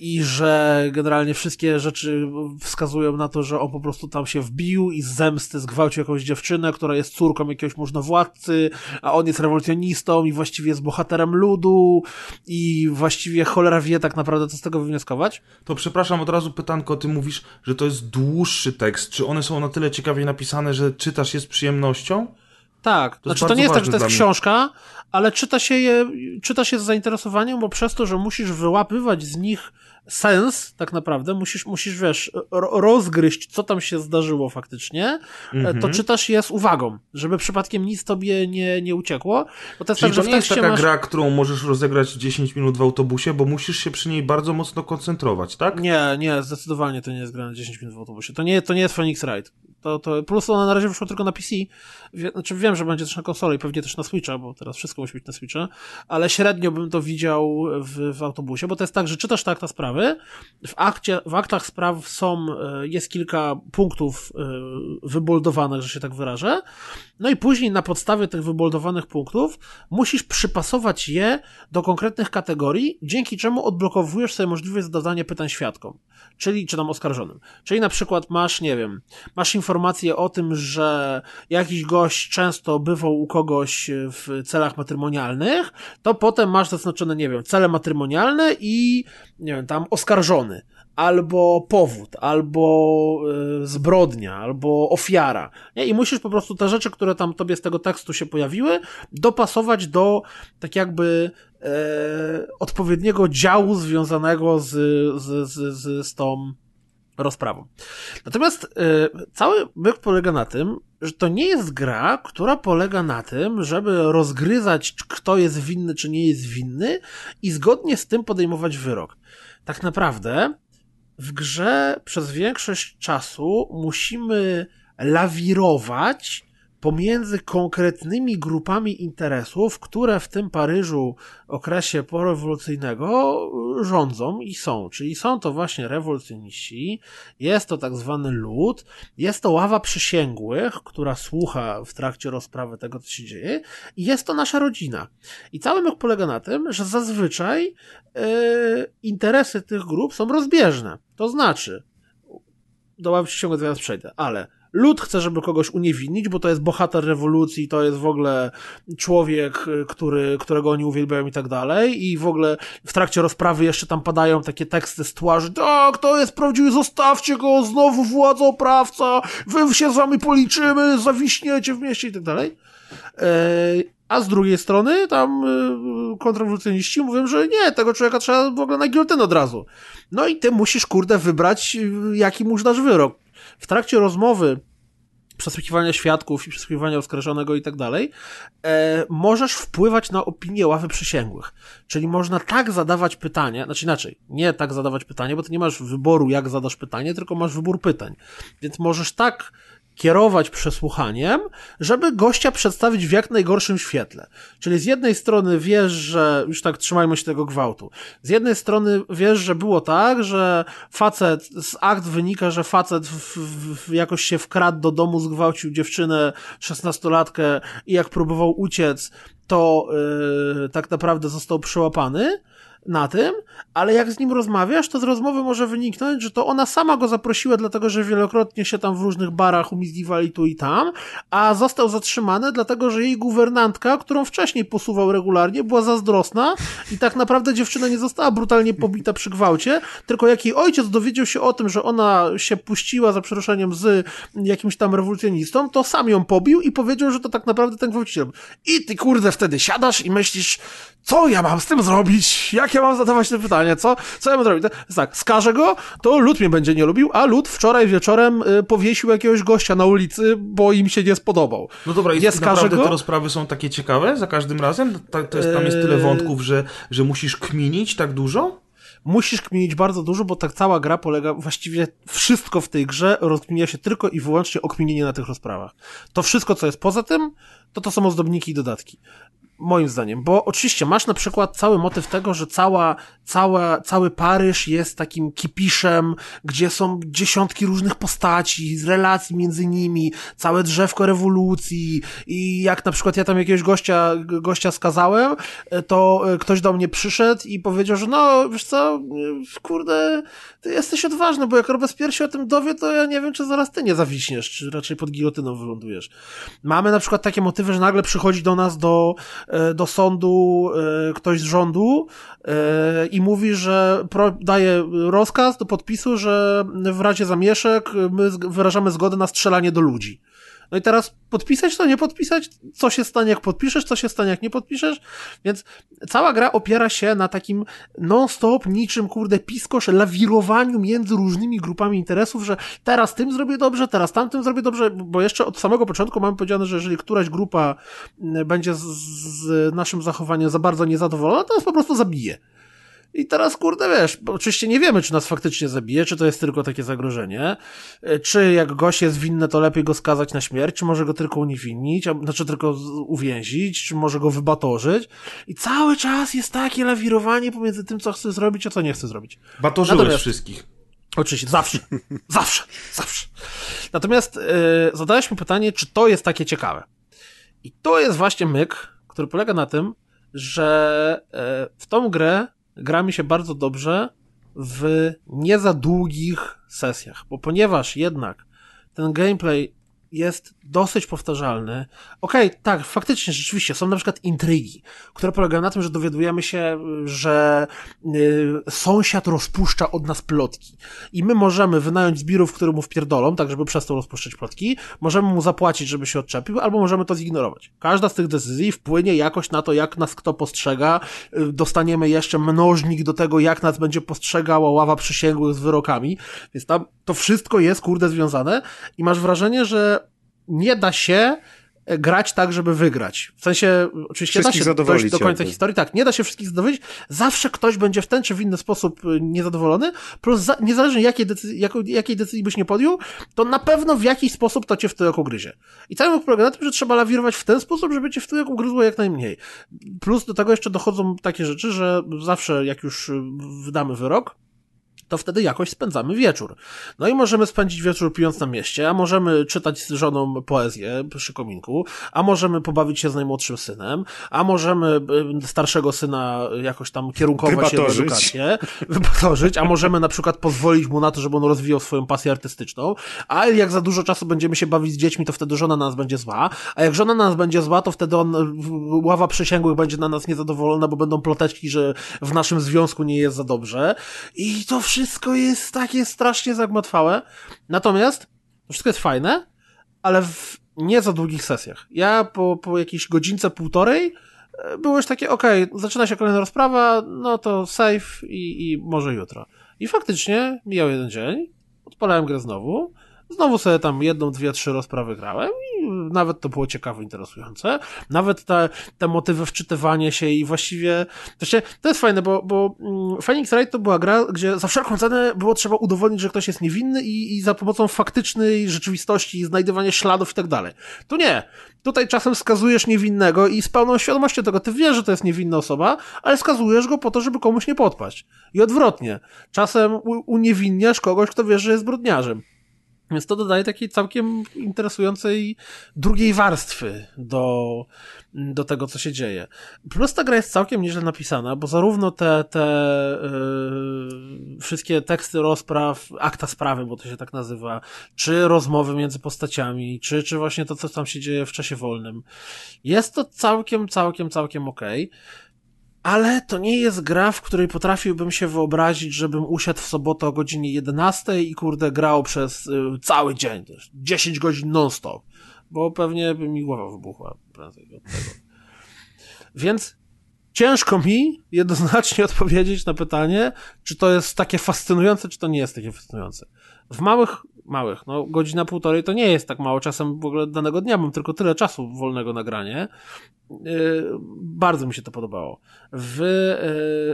i że generalnie wszystkie rzeczy wskazują na to, że on po prostu tam się wbił i z zemsty zgwałcił jakąś dziewczynę, która jest córką jakiegoś możnowładcy, a on jest rewolucjonistą i właściwie jest bohaterem ludu i właściwie cholera wie tak naprawdę, co z tego wywnioskować. To przepraszam, od razu pytanko, ty mówisz, że to jest dłuższy tekst. Czy one są na tyle ciekawie napisane, że czytasz je z przyjemnością? Tak, To znaczy to nie jest tak, że to jest książka, ale czyta się je, czyta się z zainteresowaniem, bo przez to, że musisz wyłapywać z nich sens, tak naprawdę, musisz, musisz wiesz, ro- rozgryźć, co tam się zdarzyło faktycznie, Mhm. e, to czytasz je z uwagą, żeby przypadkiem nic tobie nie, nie uciekło, bo to jest Czyli tak, że to nie jest taka masz... gra, którą możesz rozegrać 10 minut w autobusie, bo musisz się przy niej bardzo mocno koncentrować, tak? Nie, nie, zdecydowanie to nie jest gra na 10 minut w autobusie. To nie, to nie jest Phoenix Wright. To, to, plus ona na razie wyszła tylko na PC. Znaczy wiem, że będzie też na konsolę i pewnie też na Switcha, bo teraz wszystko musi na Switcha, ale średnio bym to widział w, w autobusie, bo to jest tak, że czytasz te akta sprawy, w, akcie, w aktach spraw są, e, jest kilka punktów e, wyboldowanych, że się tak wyrażę, no i później na podstawie tych wyboldowanych punktów musisz przypasować je do konkretnych kategorii, dzięki czemu odblokowujesz sobie możliwość zadania pytań świadkom, czyli czy tam oskarżonym. Czyli na przykład masz, nie wiem, masz informację o tym, że jakiś gość często bywał u kogoś w celach matrymonialnych, to potem masz zaznaczone, nie wiem, cele matrymonialne i, nie wiem, tam oskarżony albo powód, albo y, zbrodnia, albo ofiara. Nie? I musisz po prostu te rzeczy, które tam tobie z tego tekstu się pojawiły, dopasować do tak jakby e, odpowiedniego działu związanego z, z, z, z, z tą rozprawą. Natomiast y, cały myk polega na tym, że to nie jest gra, która polega na tym, żeby rozgryzać, kto jest winny, czy nie jest winny i zgodnie z tym podejmować wyrok. Tak naprawdę w grze przez większość czasu musimy lawirować pomiędzy konkretnymi grupami interesów, które w tym Paryżu okresie porewolucyjnego rządzą i są. Czyli są to właśnie rewolucjoniści, jest to tak zwany lud, jest to ława przysięgłych, która słucha w trakcie rozprawy tego, co się dzieje, i jest to nasza rodzina. I cały myk polega na tym, że zazwyczaj yy, interesy tych grup są rozbieżne. To znaczy, do ławy przysięgłych zaraz przejdę, ale Lud chce, żeby kogoś uniewinnić, bo to jest bohater rewolucji, to jest w ogóle człowiek, który, którego oni uwielbiają i tak dalej. I w ogóle w trakcie rozprawy jeszcze tam padają takie teksty z że tak, to jest prawdziwy, zostawcie go, znowu władza oprawca, wy się z wami policzymy, zawiśniecie w mieście i tak dalej. A z drugiej strony tam kontrrewolucjoniści mówią, że nie, tego człowieka trzeba w ogóle na gilotynę od razu. No i ty musisz, kurde, wybrać, jaki mu dasz wyrok w trakcie rozmowy przesłuchiwania świadków i przesłuchiwania oskarżonego i tak dalej, e, możesz wpływać na opinię ławy przysięgłych. Czyli można tak zadawać pytania, znaczy inaczej, nie tak zadawać pytanie, bo ty nie masz wyboru, jak zadasz pytanie, tylko masz wybór pytań. Więc możesz tak kierować przesłuchaniem, żeby gościa przedstawić w jak najgorszym świetle. Czyli z jednej strony wiesz, że, już tak trzymajmy się tego gwałtu, z jednej strony wiesz, że było tak, że facet, z akt wynika, że facet w, w, jakoś się wkradł do domu, zgwałcił dziewczynę, szesnastolatkę i jak próbował uciec, to yy, tak naprawdę został przyłapany, na tym, ale jak z nim rozmawiasz, to z rozmowy może wyniknąć, że to ona sama go zaprosiła, dlatego że wielokrotnie się tam w różnych barach umizgiwali tu i tam, a został zatrzymany, dlatego że jej guwernantka, którą wcześniej posuwał regularnie, była zazdrosna i tak naprawdę dziewczyna nie została brutalnie pobita przy gwałcie, tylko jak jej ojciec dowiedział się o tym, że ona się puściła za przeruszeniem z jakimś tam rewolucjonistą, to sam ją pobił i powiedział, że to tak naprawdę ten gwałciciel. I ty kurde wtedy siadasz i myślisz, co ja mam z tym zrobić? Jak ja mam zadawać te pytania? Co, co ja mam zrobić? Tak, skażę go, to lud mnie będzie nie lubił, a lud wczoraj wieczorem y, powiesił jakiegoś gościa na ulicy, bo im się nie spodobał. No dobra, i nie naprawdę go? te rozprawy są takie ciekawe za każdym razem? Ta, to jest, tam jest tyle Eee. wątków, że, że musisz kminić tak dużo? Musisz kminić bardzo dużo, bo tak cała gra polega, właściwie wszystko w tej grze rozkminia się tylko i wyłącznie o kminienie na tych rozprawach. To wszystko, co jest poza tym, to to są ozdobniki i dodatki. Moim zdaniem, bo oczywiście masz na przykład cały motyw tego, że cała, cała, cały Paryż jest takim kipiszem, gdzie są dziesiątki różnych postaci, z relacji między nimi, całe drzewko rewolucji i jak na przykład ja tam jakiegoś gościa, gościa skazałem, to ktoś do mnie przyszedł i powiedział, że no, wiesz co, kurde, ty jesteś odważny, bo jak Robespierre się o tym dowie, to ja nie wiem, czy zaraz ty nie zawiśniesz, czy raczej pod gilotyną wylądujesz. Mamy na przykład takie motywy, że nagle przychodzi do nas do, do sądu ktoś z rządu i mówi, że daje rozkaz do podpisu, że w razie zamieszek my wyrażamy zgodę na strzelanie do ludzi. No i teraz podpisać to, nie podpisać? Co się stanie, jak podpiszesz? Co się stanie, jak nie podpiszesz? Więc cała gra opiera się na takim non-stop, niczym, kurde, piskosz, lawirowaniu między różnymi grupami interesów, że teraz tym zrobię dobrze, teraz tamtym zrobię dobrze, bo jeszcze od samego początku mamy powiedziane, że jeżeli któraś grupa będzie z, z naszym zachowaniem za bardzo niezadowolona, to nas po prostu zabije. I teraz, kurde, wiesz, oczywiście nie wiemy, czy nas faktycznie zabije, czy to jest tylko takie zagrożenie, czy jak gość jest winny, to lepiej go skazać na śmierć, czy może go tylko uniewinnić, a, znaczy tylko uwięzić, czy może go wybatorzyć. I cały czas jest takie lawirowanie pomiędzy tym, co chce zrobić, a co nie chce zrobić. Batorzyłeś Natomiast... wszystkich. Oczywiście, zawsze, zawsze, zawsze. Natomiast yy, zadałeś mi pytanie, czy to jest takie ciekawe. I to jest właśnie myk, który polega na tym, że yy, w tą grę gra mi się bardzo dobrze w nie za długich sesjach, bo ponieważ jednak ten gameplay jest dosyć powtarzalny. Okej, okay, tak, faktycznie, rzeczywiście, są na przykład intrygi, które polegają na tym, że dowiadujemy się, że y, sąsiad rozpuszcza od nas plotki i my możemy wynająć zbirów, które mu wpierdolą, tak żeby przestał rozpuszczać plotki, możemy mu zapłacić, żeby się odczepił, albo możemy to zignorować. Każda z tych decyzji wpłynie jakoś na to, jak nas kto postrzega, y, dostaniemy jeszcze mnożnik do tego, jak nas będzie postrzegała ława przysięgłych z wyrokami, więc tam to wszystko jest, kurde, związane i masz wrażenie, że nie da się e, grać tak, żeby wygrać. W sensie, oczywiście Wszystkich da się dojść do końca jakby. historii, tak, nie da się wszystkich zadowolić, zawsze ktoś będzie w ten czy w inny sposób y, niezadowolony, plus za, niezależnie jakiej decyzji, jaką, jakiej decyzji byś nie podjął, to na pewno w jakiś sposób to cię w tyłek ugryzie. I cały polega na tym, że trzeba lawirować w ten sposób, żeby cię w tyłek ugryzło jak najmniej. Plus do tego jeszcze dochodzą takie rzeczy, że zawsze jak już y, wydamy wyrok, to wtedy jakoś spędzamy wieczór. No i możemy spędzić wieczór pijąc na mieście, a możemy czytać z żoną poezję przy kominku, a możemy pobawić się z najmłodszym synem, a możemy y, starszego syna jakoś tam kierunkować Wybatorzyć. edukację, wybatorzyć, a możemy na przykład pozwolić mu na to, żeby on rozwijał swoją pasję artystyczną, a jak za dużo czasu będziemy się bawić z dziećmi, to wtedy żona na nas będzie zła, a jak żona na nas będzie zła, to wtedy on, ława przysięgłych będzie na nas niezadowolona, bo będą ploteczki, że w naszym związku nie jest za dobrze i to wszystko jest takie strasznie zagmatwałe. Natomiast to wszystko jest fajne, ale w nie za długich sesjach. Ja po, po jakiejś godzince, półtorej e, było już takie, okej, zaczyna się kolejna rozprawa, no to save i, i może jutro. I faktycznie mijał jeden dzień, odpalałem grę znowu, znowu sobie tam jedną, dwie, trzy rozprawy grałem i nawet to było ciekawe, interesujące. Nawet te, te motywy wczytywanie się i właściwie, właśnie to jest fajne, bo, bo mm, Phoenix Wright to była gra, gdzie za wszelką cenę było trzeba udowodnić, że ktoś jest niewinny i, i za pomocą faktycznej rzeczywistości, znajdywania śladów i tak dalej. Tu nie. Tutaj czasem skazujesz niewinnego i z pełną świadomością tego, ty wiesz, że to jest niewinna osoba, ale skazujesz go po to, żeby komuś nie podpaść. I odwrotnie. Czasem uniewinniasz kogoś, kto wiesz, że jest zbrodniarzem. Więc to dodaje takiej całkiem interesującej drugiej warstwy do, do tego, co się dzieje. Plus ta gra jest całkiem nieźle napisana, bo zarówno te, te yy, wszystkie teksty rozpraw, akta sprawy, bo to się tak nazywa, czy rozmowy między postaciami, czy, czy właśnie to, co tam się dzieje w czasie wolnym. Jest to całkiem, całkiem, całkiem okej. Ale to nie jest gra, w której potrafiłbym się wyobrazić, żebym usiadł w sobotę o godzinie 11 i kurde grał przez y, cały dzień, też 10 godzin non-stop, bo pewnie by mi głowa wybuchła prędzej od tego. Więc ciężko mi jednoznacznie odpowiedzieć na pytanie, czy to jest takie fascynujące, czy to nie jest takie fascynujące. W małych, małych, no godzina półtorej to nie jest tak mało, czasem w ogóle danego dnia mam tylko tyle czasu wolnego nagranie. Yy, bardzo mi się to podobało. W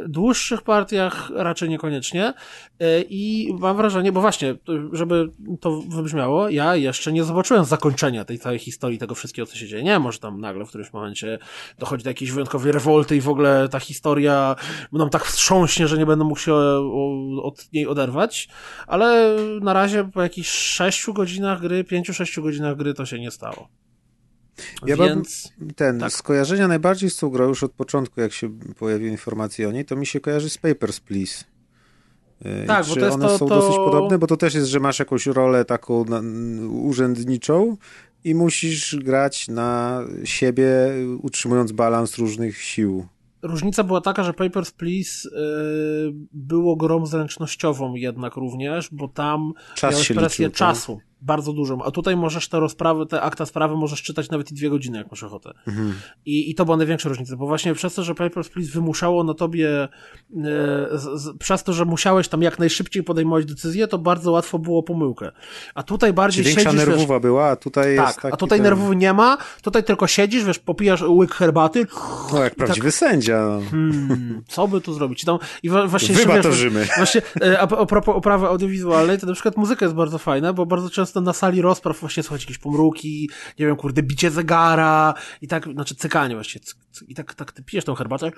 yy, dłuższych partiach raczej niekoniecznie yy, i mam wrażenie, bo właśnie, żeby to wybrzmiało, ja jeszcze nie zobaczyłem zakończenia tej całej historii, tego wszystkiego, co się dzieje. Nie, może tam nagle w którymś momencie dochodzi do jakiejś wyjątkowej rewolty i w ogóle ta historia mną tak wstrząśnie, że nie będę mógł się od niej oderwać, ale na razie po jakichś sześciu godzinach gry, pięciu, sześciu godzinach gry to się nie stało. Ja Więc... ten, tak. skojarzenia najbardziej z tą grą już od początku, jak się pojawiły informacje o niej, to mi się kojarzy z Papers, Please. Yy, Tak, i bo czy to jest one to- są to- dosyć podobne, bo to też jest, że masz jakąś rolę taką na, urzędniczą i musisz grać na siebie, utrzymując balans różnych sił. Różnica była taka, że Papers, Please yy, było grą zręcznościową jednak również, bo tam Czas miałeś presję liczył, tak? czasu, bardzo dużą, a tutaj możesz te rozprawy, te akta sprawy możesz czytać nawet i dwie godziny, jak masz ochotę. Mhm. I, I to była największa różnica, bo właśnie przez to, że Papers, Please wymuszało na tobie, e, z, z, przez to, że musiałeś tam jak najszybciej podejmować decyzje, to bardzo łatwo było pomyłkę. A tutaj bardziej większa siedzisz, wiesz, nerwowa była, a tutaj jest tak, taki a tutaj ten... nerwowy nie ma, tutaj tylko siedzisz, wiesz, popijasz łyk herbaty, No jak prawdziwy sędzia. No. hmm, co by tu zrobić? I, tam, i właśnie Wybatorzymy. Wiesz, właśnie e, a, a propos oprawy audiowizualnej, to na przykład muzyka jest bardzo fajna, bo bardzo często na sali rozpraw właśnie słychać jakieś pomruki, nie wiem, kurde, bicie zegara i tak, znaczy cykanie właśnie, i tak, tak ty pijesz tą herbatę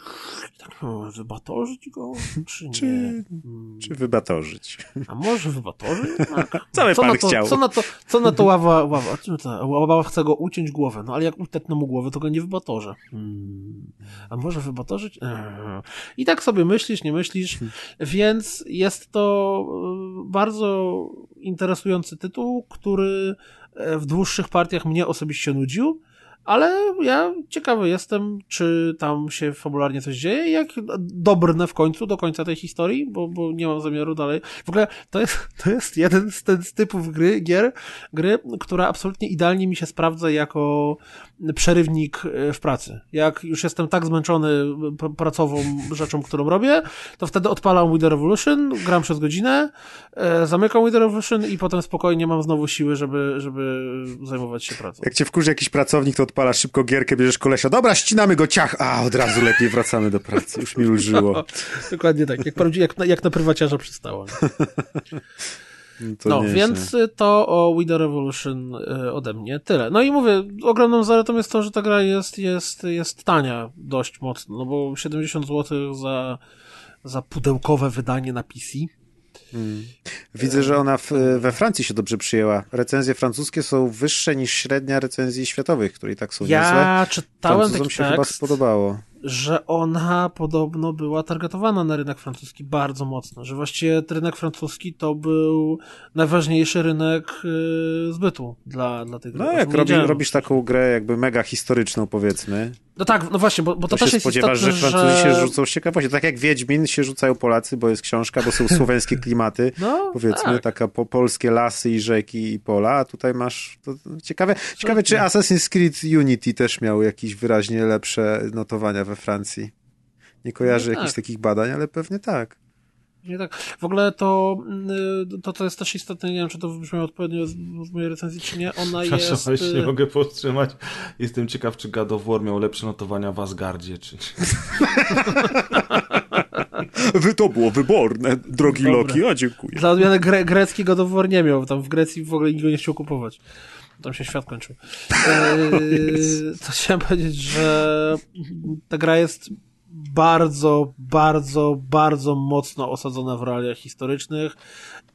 i tak, no, wybatorzyć go, czy nie? Czy- Hmm, Czy wybatorzyć? a może wybatorzyć? Tak. Co by pan na to, chciał? Co na to, co na to ława, ława, to, ława chce go uciąć głowę, no ale jak utetnę mu głowę, to go nie wybatorze. Hmm. A może wybatorzyć? Eee. I tak sobie myślisz, nie myślisz, więc jest to e, bardzo interesujący tytuł, który e, w dłuższych partiach mnie osobiście nudził, ale ja ciekawy jestem, czy tam się fabularnie coś dzieje jak dobrnę w końcu do końca tej historii, bo, bo nie mam zamiaru dalej. W ogóle to jest, to jest jeden z, ten, z typów gry, gier, gry, która absolutnie idealnie mi się sprawdza jako przerywnik e, w pracy. Jak już jestem tak zmęczony p- pracową rzeczą, którą robię, to wtedy odpalam With the Revolution, gram przez godzinę, e, zamykam With the Revolution i potem spokojnie mam znowu siły, żeby, żeby zajmować się pracą. Jak cię wkurzy jakiś pracownik, to odpalasz szybko gierkę, bierzesz kolesia, dobra, ścinamy go, ciach, a od razu lepiej wracamy do pracy, już mi ulżyło. Dokładnie tak, jak, jak, na, jak na prywaciarza przystało. To No, więc y, to o The Revolution y, ode mnie tyle. No i mówię, ogromną zaletą jest to, że ta gra jest, jest, jest tania dość mocno, no bo 70 zł za, za pudełkowe wydanie na PC. Widzę, że ona w, we Francji się dobrze przyjęła. Recenzje francuskie są wyższe niż średnia recenzji światowych, które i tak są niezłe. Ja czytałem Francuzom taki się chyba tekst, spodobało. Że ona podobno była targetowana na rynek francuski bardzo mocno, że właściwie rynek francuski to był najważniejszy rynek y, zbytu dla, dla tych No jak robi, robisz taką grę jakby mega historyczną powiedzmy, No tak, no właśnie, bo, bo to, to, też się jest spodziewasz, istotne, że Francuzi że... się rzucą z ciekawości. Tak jak Wiedźmin się rzucają Polacy, bo jest książka, bo są słoweńskie klimaty. No, Powiedzmy, tak. taka po, polskie lasy i rzeki i pola, a tutaj masz to, to ciekawe, ciekawe, czy Assassin's Creed Unity też miał jakieś wyraźnie lepsze notowania we Francji. Nie kojarzę No jakichś tak. takich badań, ale pewnie tak. Nie tak. W ogóle to, y, to, to jest też istotne, nie wiem, czy to wybrzmiało odpowiednio z, z mojej recenzji, czy nie. Ona Przepraszam, jest... ale się nie mogę powstrzymać. Jestem ciekaw, czy God of War miał lepsze notowania w Asgardzie, czy... Wy to było wyborne, drogi Dobra. Loki, a dziękuję. Dla odmiany gre, grecki God of War nie miał. Tam w Grecji w ogóle nikt go nie chciał kupować. Tam się świat kończył. Yy, to chciałem powiedzieć, że ta gra jest bardzo, bardzo, bardzo mocno osadzona w realiach historycznych.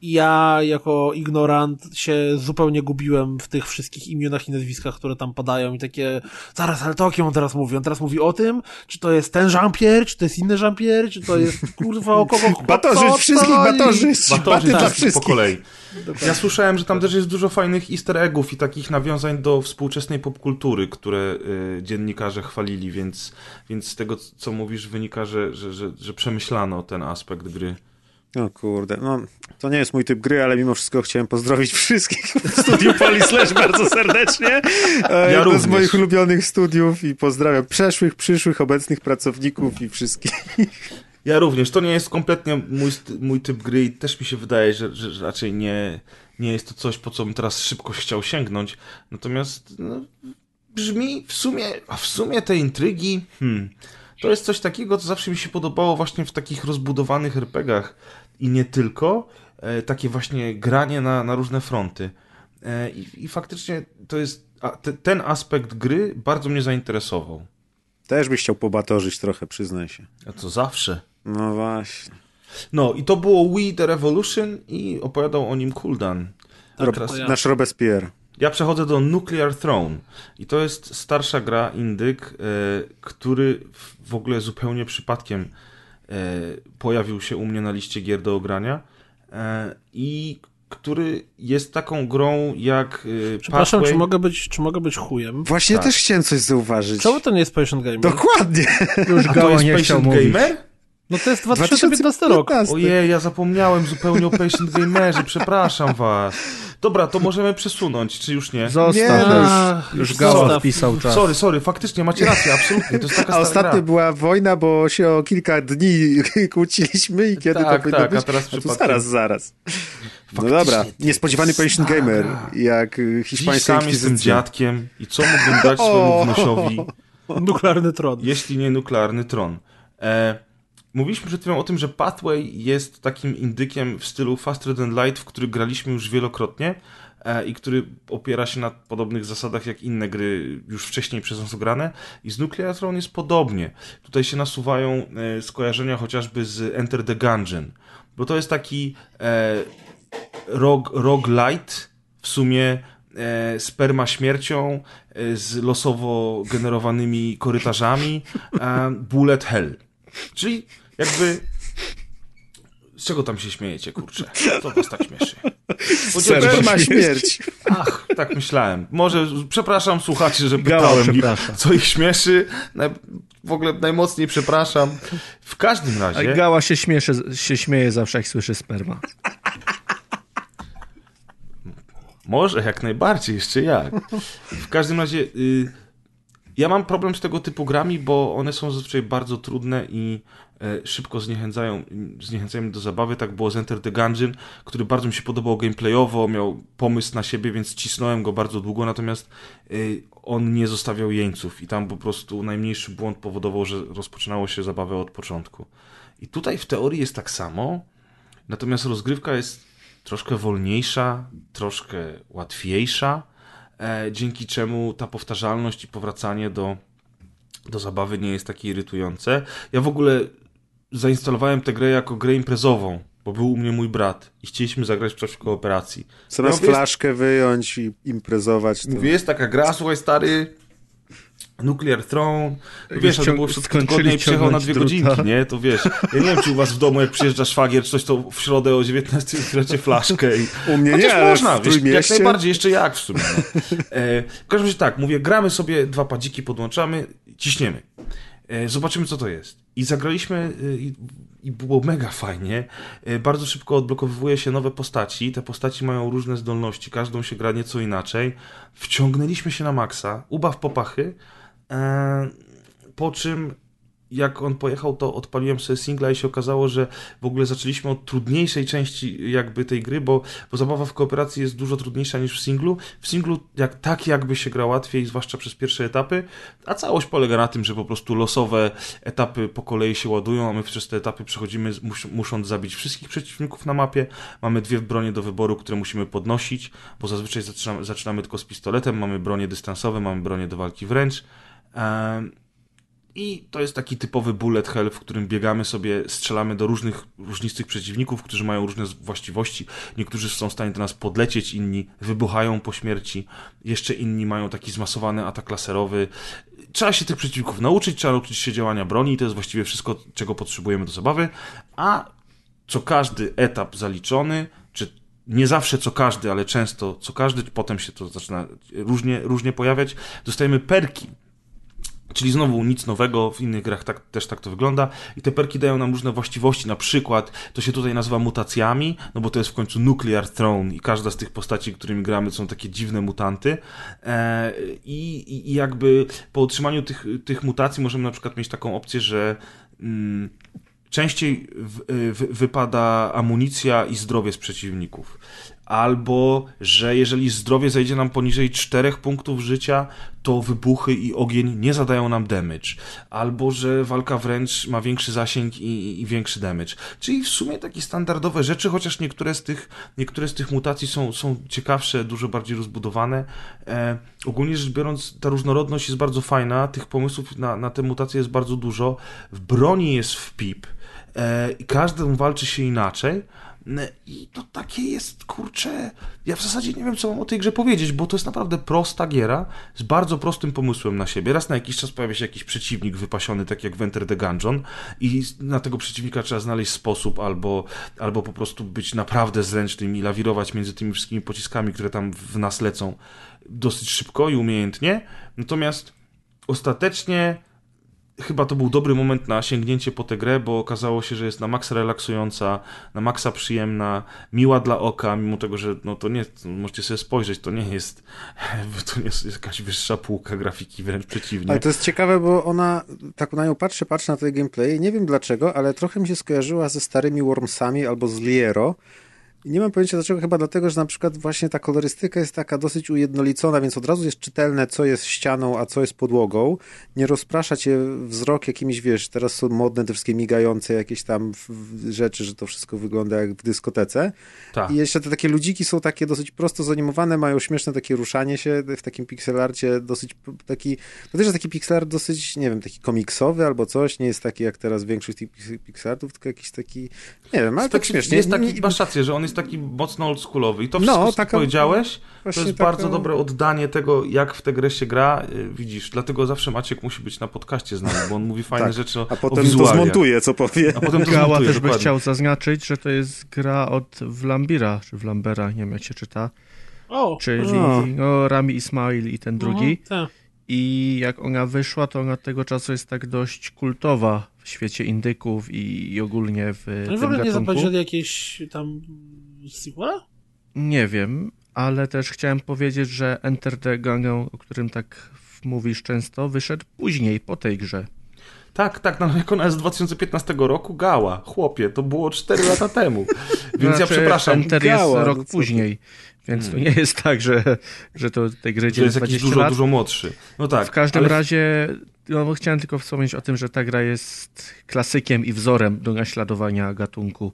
Ja jako ignorant się zupełnie gubiłem w tych wszystkich imionach i nazwiskach, które tam padają i takie, zaraz, ale to o kim on teraz mówi? On teraz mówi o tym? Czy to jest ten Jean-Pierre? Czy to jest inny Jean-Pierre? Czy to jest, kurwa, o kogo? Batorzyć wszystkich, batorzyć, baty Batorzyć dla tak, po wszystkich. kolei. Ja słyszałem, że tam też jest dużo fajnych easter eggów i takich nawiązań do współczesnej popkultury, które y, dziennikarze chwalili, więc, więc z tego, co mówisz, wynika, że, że, że, że przemyślano ten aspekt gry. No kurde, no to nie jest mój typ gry, ale mimo wszystko chciałem pozdrowić wszystkich w studiu Polislash bardzo serdecznie. Ja Jedno z również. moich ulubionych studiów i pozdrawiam przeszłych, przyszłych, obecnych pracowników i wszystkich. Ja również. To nie jest kompletnie mój, mój typ gry i też mi się wydaje, że, że że raczej nie, nie jest to coś, po co bym teraz szybko chciał sięgnąć. Natomiast no, brzmi w sumie, a w sumie te intrygi, hmm, to jest coś takiego, co zawsze mi się podobało właśnie w takich rozbudowanych RPGach i nie tylko, e, takie właśnie granie na, na różne fronty. E, i, I faktycznie to jest, te, ten aspekt gry bardzo mnie zainteresował. Też byś chciał pobatorzyć trochę, przyznaj się. A to zawsze. No właśnie. No i to było We The Revolution i opowiadał o nim Kuldan. Tak, teraz to ja. Nasz Robespierre. ja przechodzę do Nuclear Throne i to jest starsza gra indyk, e, który w- ogóle zupełnie przypadkiem pojawił się u mnie na liście gier do ogrania e, i który jest taką grą jak e, Przepraszam, Pathway. czy mogę być, czy mogę być chujem? Właśnie Tak. też chciałem coś zauważyć. Czemu to nie jest Patient Gamer? Dokładnie. Już A to Gała jest nie chciał Patient mówić. Gamer? No to jest 2015 rok. 2015. Ojej, ja zapomniałem zupełnie o Patient Gamerze, przepraszam was. Dobra, to możemy przesunąć, czy już nie? Zostaw, Nie, no już- Ach, już. Gała wpisał czas. Sorry, sorry, faktycznie macie rację, absolutnie. To jest taka A ostatnio gra. była wojna, bo się o kilka dni kłóciliśmy i kiedy Tak, to powinno tak, być? a teraz a zaraz, zaraz. No Faktycznie, dobra, to niespodziewany Patient stara Gamer, jak y, Dziś hiszpańska sam jestem dziadkiem i co mógłbym dać swojemu wnusiowi, Nuklearny tron. jeśli nie nuklearny tron? E, mówiliśmy przed chwilą o tym, że Pathway jest takim indykiem w stylu Faster Than Light, w który graliśmy już wielokrotnie e, i który opiera się na podobnych zasadach jak inne gry już wcześniej przez nas grane i z Nuclear Throne jest podobnie. Tutaj się nasuwają e, skojarzenia chociażby z Enter the Gungeon, bo to jest taki e, rog, roguelite, w sumie e, sperma śmiercią, e, z losowo generowanymi korytarzami, e, bullet hell. Czyli jakby... Z czego tam się śmiejecie, kurczę? Co was tak śmieszy? Sperma śmierć. Ach, tak myślałem. Może, przepraszam słuchaczy, że pytałem ich, co ich śmieszy. W ogóle najmocniej przepraszam. W każdym A razie... Gała się, śmieszy, się śmieje zawsze, jak słyszy sperma. Może, jak najbardziej, jeszcze jak. W każdym razie, y, Ja mam problem z tego typu grami, bo one są zazwyczaj bardzo trudne i szybko zniechęcają, zniechęcają do zabawy. Tak było z Enter the Gungeon, który bardzo mi się podobał gameplayowo, miał pomysł na siebie, więc cisnąłem go bardzo długo, natomiast e, on nie zostawiał jeńców i tam po prostu najmniejszy błąd powodował, że rozpoczynało się zabawę od początku. I tutaj w teorii jest tak samo, natomiast rozgrywka jest troszkę wolniejsza, troszkę łatwiejsza, e, dzięki czemu ta powtarzalność i powracanie do, do zabawy nie jest takie irytujące. Ja w ogóle zainstalowałem tę grę jako grę imprezową, bo był u mnie mój brat i chcieliśmy zagrać w czasie kooperacji. Zamiast Ja mówię, flaszkę wyjąć i imprezować, to... Mówię, jest taka gra, słuchaj stary, Nuclear Throne, no wiesz, a to było w skończyli tygodnia i przyjechał na dwie druta. godzinki, nie? To wiesz, ja nie wiem, czy u was w domu, jak przyjeżdża szwagier, czy coś, to w środę o 19 otwieracie flaszkę i... U mnie Chociaż nie, można, w wiesz, jak najbardziej, jeszcze jak w sumie. No. E, w każdym razie tak, mówię, gramy sobie, dwa padziki podłączamy, ciśniemy. E, zobaczymy, co to jest. I zagraliśmy e, i, i było mega fajnie. E, bardzo szybko odblokowuje się nowe postaci. Te postaci mają różne zdolności, każdą się gra nieco inaczej. Wciągnęliśmy się na maksa, ubaw popachy, e, po czym jak on pojechał, to odpaliłem sobie singla i się okazało, że w ogóle zaczęliśmy od trudniejszej części jakby tej gry, bo, bo zabawa w kooperacji jest dużo trudniejsza niż w singlu. W singlu jak, tak jakby się gra łatwiej, zwłaszcza przez pierwsze etapy, a całość polega na tym, że po prostu losowe etapy po kolei się ładują, a my przez te etapy przechodzimy mus, musząc zabić wszystkich przeciwników na mapie. Mamy dwie bronie do wyboru, które musimy podnosić, bo zazwyczaj zaczynamy, zaczynamy tylko z pistoletem, mamy bronie dystansowe, mamy bronie do walki wręcz. Em, i to jest taki typowy bullet hell, w którym biegamy sobie, strzelamy do różnych, różnistych przeciwników, którzy mają różne właściwości. Niektórzy są w stanie do nas podlecieć, inni wybuchają po śmierci, jeszcze inni mają taki zmasowany atak laserowy. Trzeba się tych przeciwników nauczyć, trzeba nauczyć się działania broni i to jest właściwie wszystko, czego potrzebujemy do zabawy. A co każdy etap zaliczony, czy nie zawsze co każdy, ale często co każdy, potem się to zaczyna różnie, różnie pojawiać, dostajemy perki. Czyli znowu nic nowego, w innych grach tak, też tak to wygląda. I te perki dają nam różne właściwości, na przykład to się tutaj nazywa mutacjami, no bo to jest w końcu Nuclear Throne i każda z tych postaci, którymi gramy, są takie dziwne mutanty. E, i, i- jakby po otrzymaniu tych, tych mutacji możemy na przykład mieć taką opcję, że mm, częściej w, w, wypada amunicja i zdrowie z przeciwników. Albo, że jeżeli zdrowie zejdzie nam poniżej 4 punktów życia, to wybuchy i ogień nie zadają nam damage. Albo, że walka wręcz ma większy zasięg i, i większy damage. Czyli w sumie takie standardowe rzeczy, chociaż niektóre z tych, niektóre z tych mutacji są, są ciekawsze, dużo bardziej rozbudowane. E, ogólnie rzecz biorąc, ta różnorodność jest bardzo fajna, tych pomysłów na, na te mutacje jest bardzo dużo. W broni jest w pip e, i każdą walczy się inaczej. N- I to takie jest, kurczę, ja w zasadzie nie wiem, co mam o tej grze powiedzieć, bo to jest naprawdę prosta giera z bardzo prostym pomysłem na siebie. Raz na jakiś czas pojawia się jakiś przeciwnik wypasiony, tak jak w Enter the Gungeon i na tego przeciwnika trzeba znaleźć sposób albo, albo po prostu być naprawdę zręcznym i lawirować między tymi wszystkimi pociskami, które tam w nas lecą dosyć szybko i umiejętnie. Natomiast ostatecznie chyba to był dobry moment na sięgnięcie po tę grę, bo okazało się, że jest na maksa relaksująca, na maksa przyjemna, miła dla oka, mimo tego, że no to nie, możecie sobie spojrzeć, to nie jest, to nie jest jakaś wyższa półka grafiki, wręcz przeciwnie. Ale to jest ciekawe, bo ona, tak na nią patrzę, patrzę na te gameplay, nie wiem dlaczego, ale trochę mi się skojarzyła ze starymi Wormsami albo z Liero. Nie mam pojęcia dlaczego, chyba dlatego, że na przykład właśnie ta kolorystyka jest taka dosyć ujednolicona, więc od razu jest czytelne, co jest ścianą, a co jest podłogą. Nie rozprasza cię wzrok jakimiś, wiesz, teraz są modne te wszystkie migające jakieś tam rzeczy, że to wszystko wygląda jak w dyskotece. Tak. I jeszcze te takie ludziki są takie dosyć prosto zanimowane, mają śmieszne takie ruszanie się w takim pixelarcie, dosyć taki, to też jest taki pixelar dosyć, nie wiem, taki komiksowy albo coś, nie jest taki jak teraz większość tych pix- pixelartów, tylko jakiś taki, nie wiem, ale tak śmiesznie. Jest taki, masz rację, że on jest taki mocno oldschoolowy i to No, wszystko, co taka- ty powiedziałeś, to jest taka- bardzo dobre oddanie tego, jak w tę grę się gra, Y, widzisz, dlatego zawsze Maciek musi być na podcaście z nami, bo on mówi fajne Tak, rzeczy o, A o potem to wizualiach. zmontuje, co powie. A potem to Gała zmontuje, też by dokładnie. chciał zaznaczyć, że to jest gra od Vlambira, czy Vlambera, nie wiem jak się czyta, O, czyli O. no, Rami Ismail i ten drugi. Tak. I jak ona wyszła, to ona od tego czasu jest tak dość kultowa w świecie indyków i, i ogólnie w No tym w ogóle nie zapowiedzieli jakieś tam sequela? Nie wiem, ale też chciałem powiedzieć, że Enter the Gungeon, o którym tak mówisz często, wyszedł później, po tej grze. Tak, tak, no jak ona jest z 2015 roku, gała, chłopie, to było 4 lata temu. Więc ja Znaczy, przepraszam, Enter Gała, jest no rok co ty. później, więc to nie jest tak, że, że to tej grze że dzieje jest jakiś 20 dużo, lat. dużo młodszy. No tak. w każdym ale razie no, chciałem tylko wspomnieć o tym, że ta gra jest klasykiem i wzorem do naśladowania gatunku.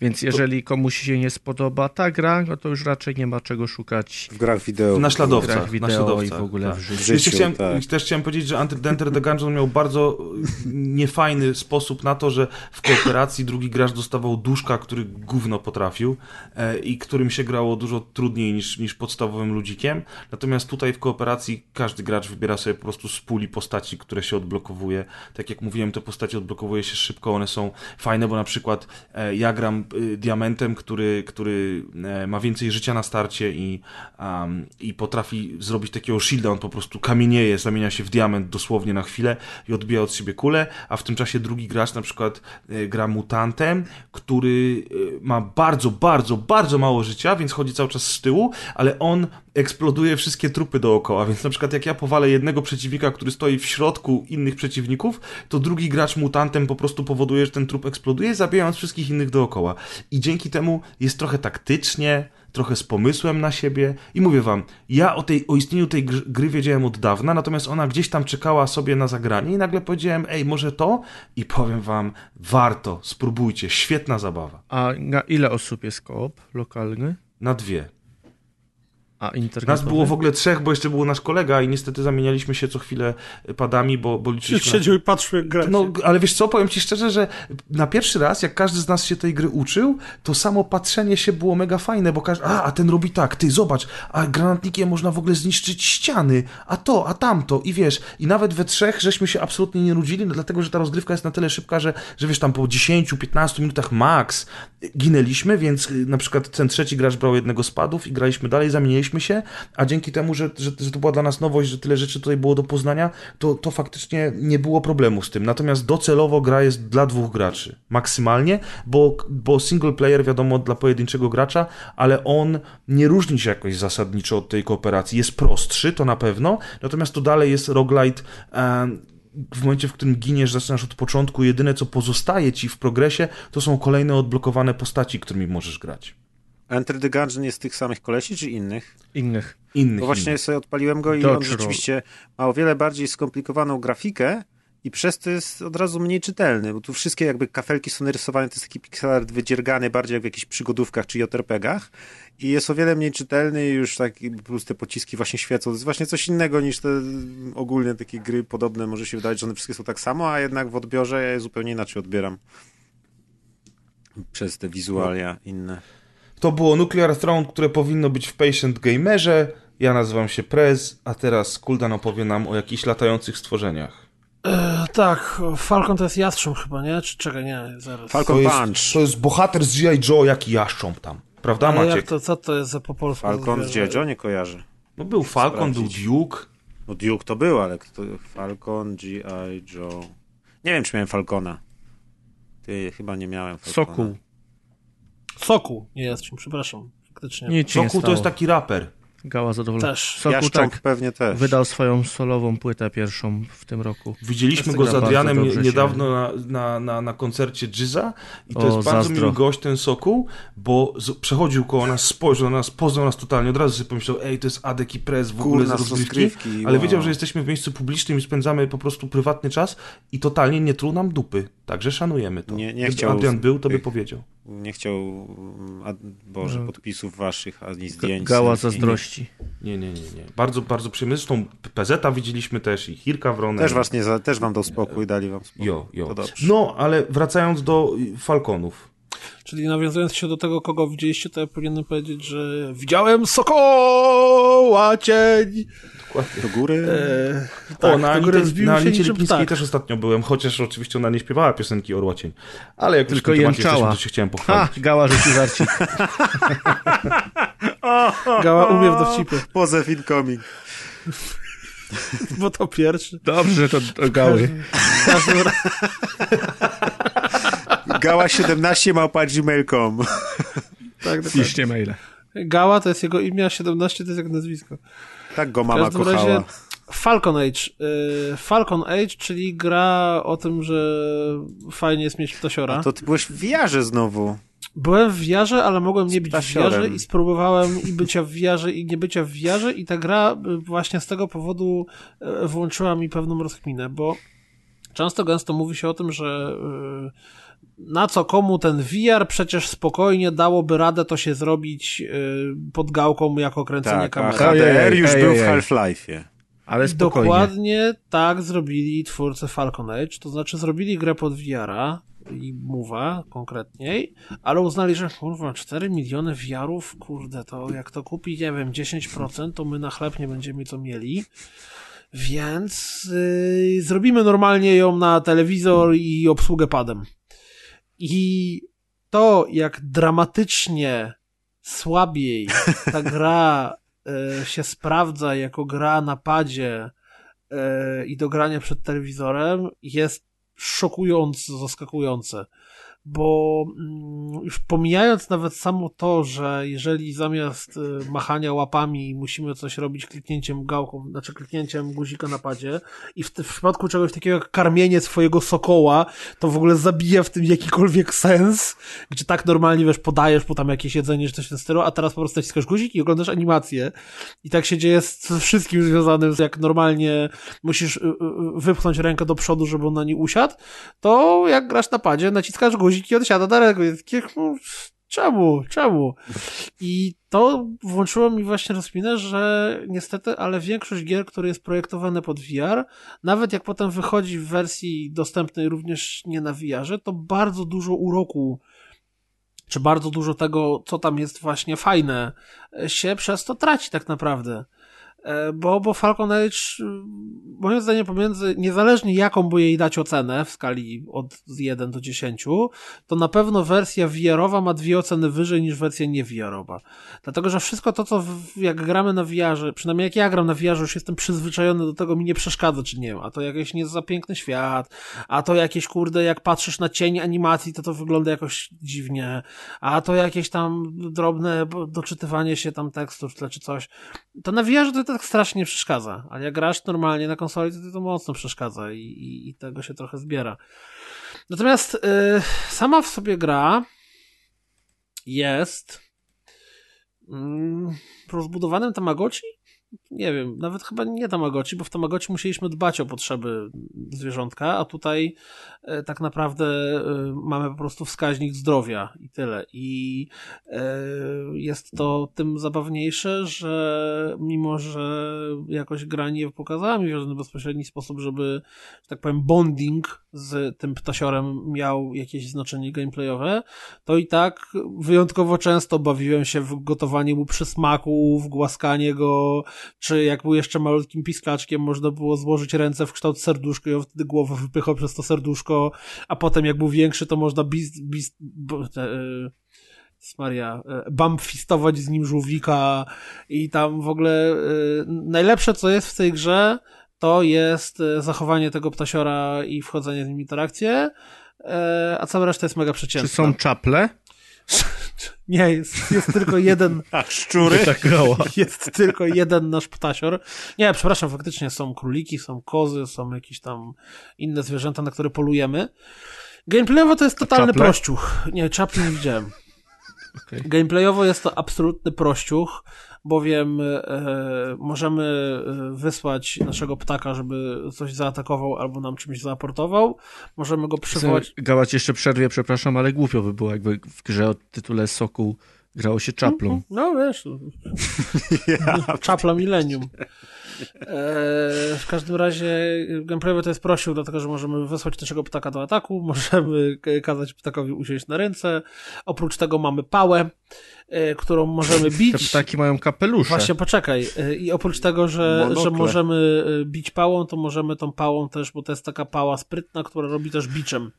Więc jeżeli komuś się nie spodoba ta gra, no to już raczej nie ma czego szukać W grach wideo. W w naśladowcach. grach wideo naśladowcach, i w ogóle tak. w życiu. życiu, Jeszcze chciałem, tak. też chciałem powiedzieć, że Enter Enter the Gungeon miał bardzo niefajny sposób na to, że w kooperacji drugi gracz dostawał duszka, który gówno potrafił e, i którym się grało dużo trudniej niż, niż podstawowym ludzikiem. Natomiast tutaj w kooperacji każdy gracz wybiera sobie po prostu z puli postaci, które się odblokowuje. Tak jak mówiłem, te postacie odblokowuje się szybko, one są fajne, bo na przykład e, ja gram diamentem, który, który e, ma więcej życia na starcie i, um, i potrafi zrobić takiego shielda, on po prostu kamienieje, zamienia się w diament dosłownie na chwilę i odbija od siebie kulę, a w tym czasie drugi gracz na przykład e, gra mutantem, który e, ma bardzo, bardzo, bardzo mało życia, więc chodzi cały czas z tyłu, ale on eksploduje wszystkie trupy dookoła, więc na przykład jak ja powalę jednego przeciwnika, który stoi w środku innych przeciwników, to drugi gracz mutantem po prostu powoduje, że ten trup eksploduje, zabijając wszystkich innych dookoła. I dzięki temu jest trochę taktycznie, trochę z pomysłem na siebie i mówię wam, ja o, tej, o istnieniu tej gr- gry wiedziałem od dawna, natomiast ona gdzieś tam czekała sobie na zagranie i nagle powiedziałem, ej, może to? I powiem wam, warto, spróbujcie, świetna zabawa. A na ile osób jest koop lokalny? Na dwie. A Nas było w ogóle trzech, bo jeszcze był nasz kolega i niestety zamienialiśmy się co chwilę padami, bo, bo liczyliśmy... Siedział i patrzył jak gracie. No, ale wiesz co, powiem ci szczerze, że na pierwszy raz, jak każdy z nas się tej gry uczył, to samo patrzenie się było mega fajne, bo każdy, a, a ten robi tak, ty zobacz, a granatnikiem można w ogóle zniszczyć ściany, a to, a tamto i wiesz, i nawet we trzech żeśmy się absolutnie nie nudzili, no, dlatego, że ta rozgrywka jest na tyle szybka, że, że wiesz, tam po 10-15 minutach max ginęliśmy, więc y, na przykład ten trzeci gracz brał jednego z padów i graliśmy dalej, się, a dzięki temu, że, że, że to była dla nas nowość, że tyle rzeczy tutaj było do poznania, to, to faktycznie nie było problemu z tym. Natomiast docelowo gra jest dla dwóch graczy. Maksymalnie, bo, bo single player wiadomo dla pojedynczego gracza, ale on nie różni się jakoś zasadniczo od tej kooperacji. Jest prostszy, to na pewno, natomiast to dalej jest roguelite e, w momencie, w którym giniesz, zaczynasz od początku, jedyne co pozostaje ci w progresie, to są kolejne odblokowane postaci, którymi możesz grać. Enter the Gungeon jest tych samych kolesi, czy innych? Innych. Innych. Bo właśnie innych. sobie odpaliłem go i Dodge on Roll. rzeczywiście ma o wiele bardziej skomplikowaną grafikę i przez to jest od razu mniej czytelny, bo tu wszystkie jakby kafelki są narysowane, to jest taki pixel art wydziergany bardziej jak w jakichś przygodówkach czy JRPG-ach i jest o wiele mniej czytelny i już taki, plus te pociski właśnie świecą. To jest właśnie coś innego niż te ogólnie takie gry podobne. Może się wydawać, że one wszystkie są tak samo, a jednak w odbiorze ja je zupełnie inaczej odbieram. Przez te wizualia inne. To było Nuclear Throne, które powinno być w Patient Gamerze. Ja nazywam się Prez, a teraz Kuldan opowie nam o jakichś latających stworzeniach. E, tak, Falcon to jest jastrząb chyba, nie? Czy czekaj, nie, zaraz. Falcon To jest, Punch. to jest bohater z G.I. Joe, jak i jaszcząb tam. Prawda, Ale Maciek? jak to, co to jest za po polsku? Falcon z zwierzę? Joe nie kojarzy. No był Falcon, był Sprawdzić. Duke. No Duke to był, ale kto... Falcon, G.I. Joe... Nie wiem, czy miałem Falcona. Ty, chyba nie miałem Falcona. Sokół. Soku, nie jastrząb, przepraszam. Faktycznie. Nie Sokół to stało. jest taki raper. Gała zadowolona. Też. Jaszcząb tak pewnie też. wydał swoją solową płytę pierwszą w tym roku. Widzieliśmy go jest z Adrianem niedawno na, na, na, na koncercie Jizza i to O, jest bardzo zazdro. miły gość ten Sokół, bo z, przechodził koło nas, spojrzał na nas, poznał nas totalnie, od razu sobie pomyślał, ej, to jest Adek i Prez w ogóle Kurna, z z rozgrywki, rozgrywki, ale wow. wiedział, że jesteśmy w miejscu publicznym i spędzamy po prostu prywatny czas i totalnie nie truł nam dupy, także szanujemy to. Nie- nie Gdyby chciał Adrian był, to by tych- powiedział. Nie chciał, mm, a, Boże, podpisów waszych, ani zdjęć. Gała zazdrości. Nie, nie, nie, nie. Bardzo, bardzo przyjemny. Zresztą PZ widzieliśmy też i Hirka Wronem. Też was nie za, też wam dał spokój, dali wam spokój. Jo, jo. To dobrze. No, ale wracając do y, Falconów. Czyli nawiązując się do tego, kogo widzieliście, to ja powinienem powiedzieć, że widziałem Sokoła cień. Do góry. E, o, tak, na, do góry na Anicie Lipińskiej ptak. też ostatnio byłem, chociaż oczywiście ona nie śpiewała piosenki Orłacień. Ale jak Tylko jęczała. jesteśmy, to się chciałem Ha! pochwalić. Gała rzucił żarcik. Gała umie w dowcipy, Pozew incoming. bo to pierwszy. Dobrze, to do gały. Gała 17 małpa gmail.com. tak, dokładnie. Piszcie maile. Gała to jest jego imię, a 17 to jest jego nazwisko. Tak go mama kochała. razie Falcon Age. Y, Falcon Age, czyli gra o tym, że fajnie jest mieć ptasiora. A to ty byłeś w wiarze znowu. Byłem w wiarze, ale mogłem nie być w wiarze i spróbowałem i bycia w wiarze i nie bycia w wiarze i ta gra y, właśnie z tego powodu y, włączyła mi pewną rozkminę, bo często gęsto mówi się o tym, że y, na co komu ten VR przecież spokojnie dałoby radę to się zrobić y, pod gałką jako kręcenie Tak, a kamery. HDR już Ej, był ej, w. Half-Life'ie. Ale spokojnie. Dokładnie tak zrobili twórcy Falcon Age, to znaczy zrobili grę pod VR-a i Move'a konkretniej, ale uznali, że kurwa 4 miliony VR-ów, kurde, to jak to kupi, nie wiem, 10%, to my na chleb nie będziemy co mieli. Więc yy, zrobimy normalnie ją na telewizor i obsługę padem. I to, jak dramatycznie słabiej ta gra e, się sprawdza jako gra na padzie e, i do grania przed telewizorem jest szokująco zaskakujące. Bo mm, już pomijając nawet samo to, że jeżeli zamiast e, machania łapami musimy coś robić kliknięciem gałką, znaczy kliknięciem guzika na padzie i w, w przypadku czegoś takiego jak karmienie swojego sokoła, to w ogóle zabija w tym jakikolwiek sens, gdzie tak normalnie, wiesz, podajesz mu tam jakieś jedzenie czy coś w tym stylu, a teraz po prostu naciskasz guzik i oglądasz animację. I tak się dzieje z wszystkim związanym z jak normalnie musisz y, y, wypchnąć rękę do przodu, żeby on na nie usiadł, to jak grasz na padzie, naciskasz guzik i on siada na rękę. Jest takie, no, Czemu? Czemu? I to włączyło mi właśnie rozminę, że niestety, ale większość gier, które jest projektowane pod VR, nawet jak potem wychodzi w wersji dostępnej również nie na VR-ze, to bardzo dużo uroku czy bardzo dużo tego, co tam jest właśnie fajne, się przez to traci tak naprawdę. E, Bo, bo Falcon Age, y, moim zdaniem, pomiędzy, niezależnie jaką by jej dać ocenę w skali od 1 do 10, to na pewno wersja VR-owa ma dwie oceny wyżej niż wersja nie VR-owa. Dlatego, że wszystko to, co w, jak gramy na VR-ze, przynajmniej jak ja gram na VR-ze, już jestem przyzwyczajony do tego, mi nie przeszkadza, czy nie a to jakiś nie za piękny świat, a to jakieś, kurde, jak patrzysz na cień animacji, to to wygląda jakoś dziwnie, a to jakieś tam drobne doczytywanie się tam tekstów, czy coś. To na VR-ze to tak strasznie nie przeszkadza, ale jak grasz normalnie na konsoli, to to mocno przeszkadza i, i, i tego się trochę zbiera. Natomiast y, sama w sobie gra jest mm, rozbudowanym Tamagotchi? Nie wiem, nawet chyba nie Tamagotchi, bo w Tamagotchi musieliśmy dbać o potrzeby zwierzątka, a tutaj e, tak naprawdę e, mamy po prostu wskaźnik zdrowia i tyle. I e, jest to tym zabawniejsze, że mimo, że jakoś gra nie pokazała mi w żaden bezpośredni sposób, żeby, że tak powiem, bonding z tym ptasiorem miał jakieś znaczenie gameplayowe, to i tak wyjątkowo często bawiłem się w gotowanie mu przysmaku, w głaskanie go, czy jak był jeszcze malutkim piskaczkiem, można było złożyć ręce w kształt serduszka i on wtedy głowę wypychał przez to serduszko, a potem jak był większy, to można bis, bis, te, e, Maria, bumpfistować z nim żółwika i tam w ogóle e, najlepsze co jest w tej grze to jest e, zachowanie tego ptasiora i wchodzenie z nim w interakcję, e, a cała reszta jest mega Czy przeciętna. są czaple? Nie, jest, jest tylko jeden A szczury? Tak jest tylko jeden nasz ptasior. Nie, przepraszam, faktycznie są króliki, są kozy, są jakieś tam inne zwierzęta, na które polujemy. Gameplayowo to jest totalny czaple? prościuch. Nie, czapli nie widziałem. Okej. Gameplayowo jest to absolutny prościuch, bowiem e, możemy e, wysłać naszego ptaka, żeby coś zaatakował albo nam czymś zaaportował. Możemy go przywołać. Gałać jeszcze przerwie, przepraszam, ale głupio by było, jakby w grze o tytule Sokół grało się czaplą. No wiesz, czapla milenium. E, w każdym razie gameplayowo to jest prosił, dlatego że możemy wysłać naszego ptaka do ataku, możemy kazać ptakowi usiąść na ręce. Oprócz tego mamy pałę, którą możemy Te bić. ptaki mają kapelusze. Właśnie poczekaj. E, I oprócz tego, że, Monokle. że możemy e, bić pałą, to możemy tą pałą też, bo to jest taka pała sprytna, która robi też biczem.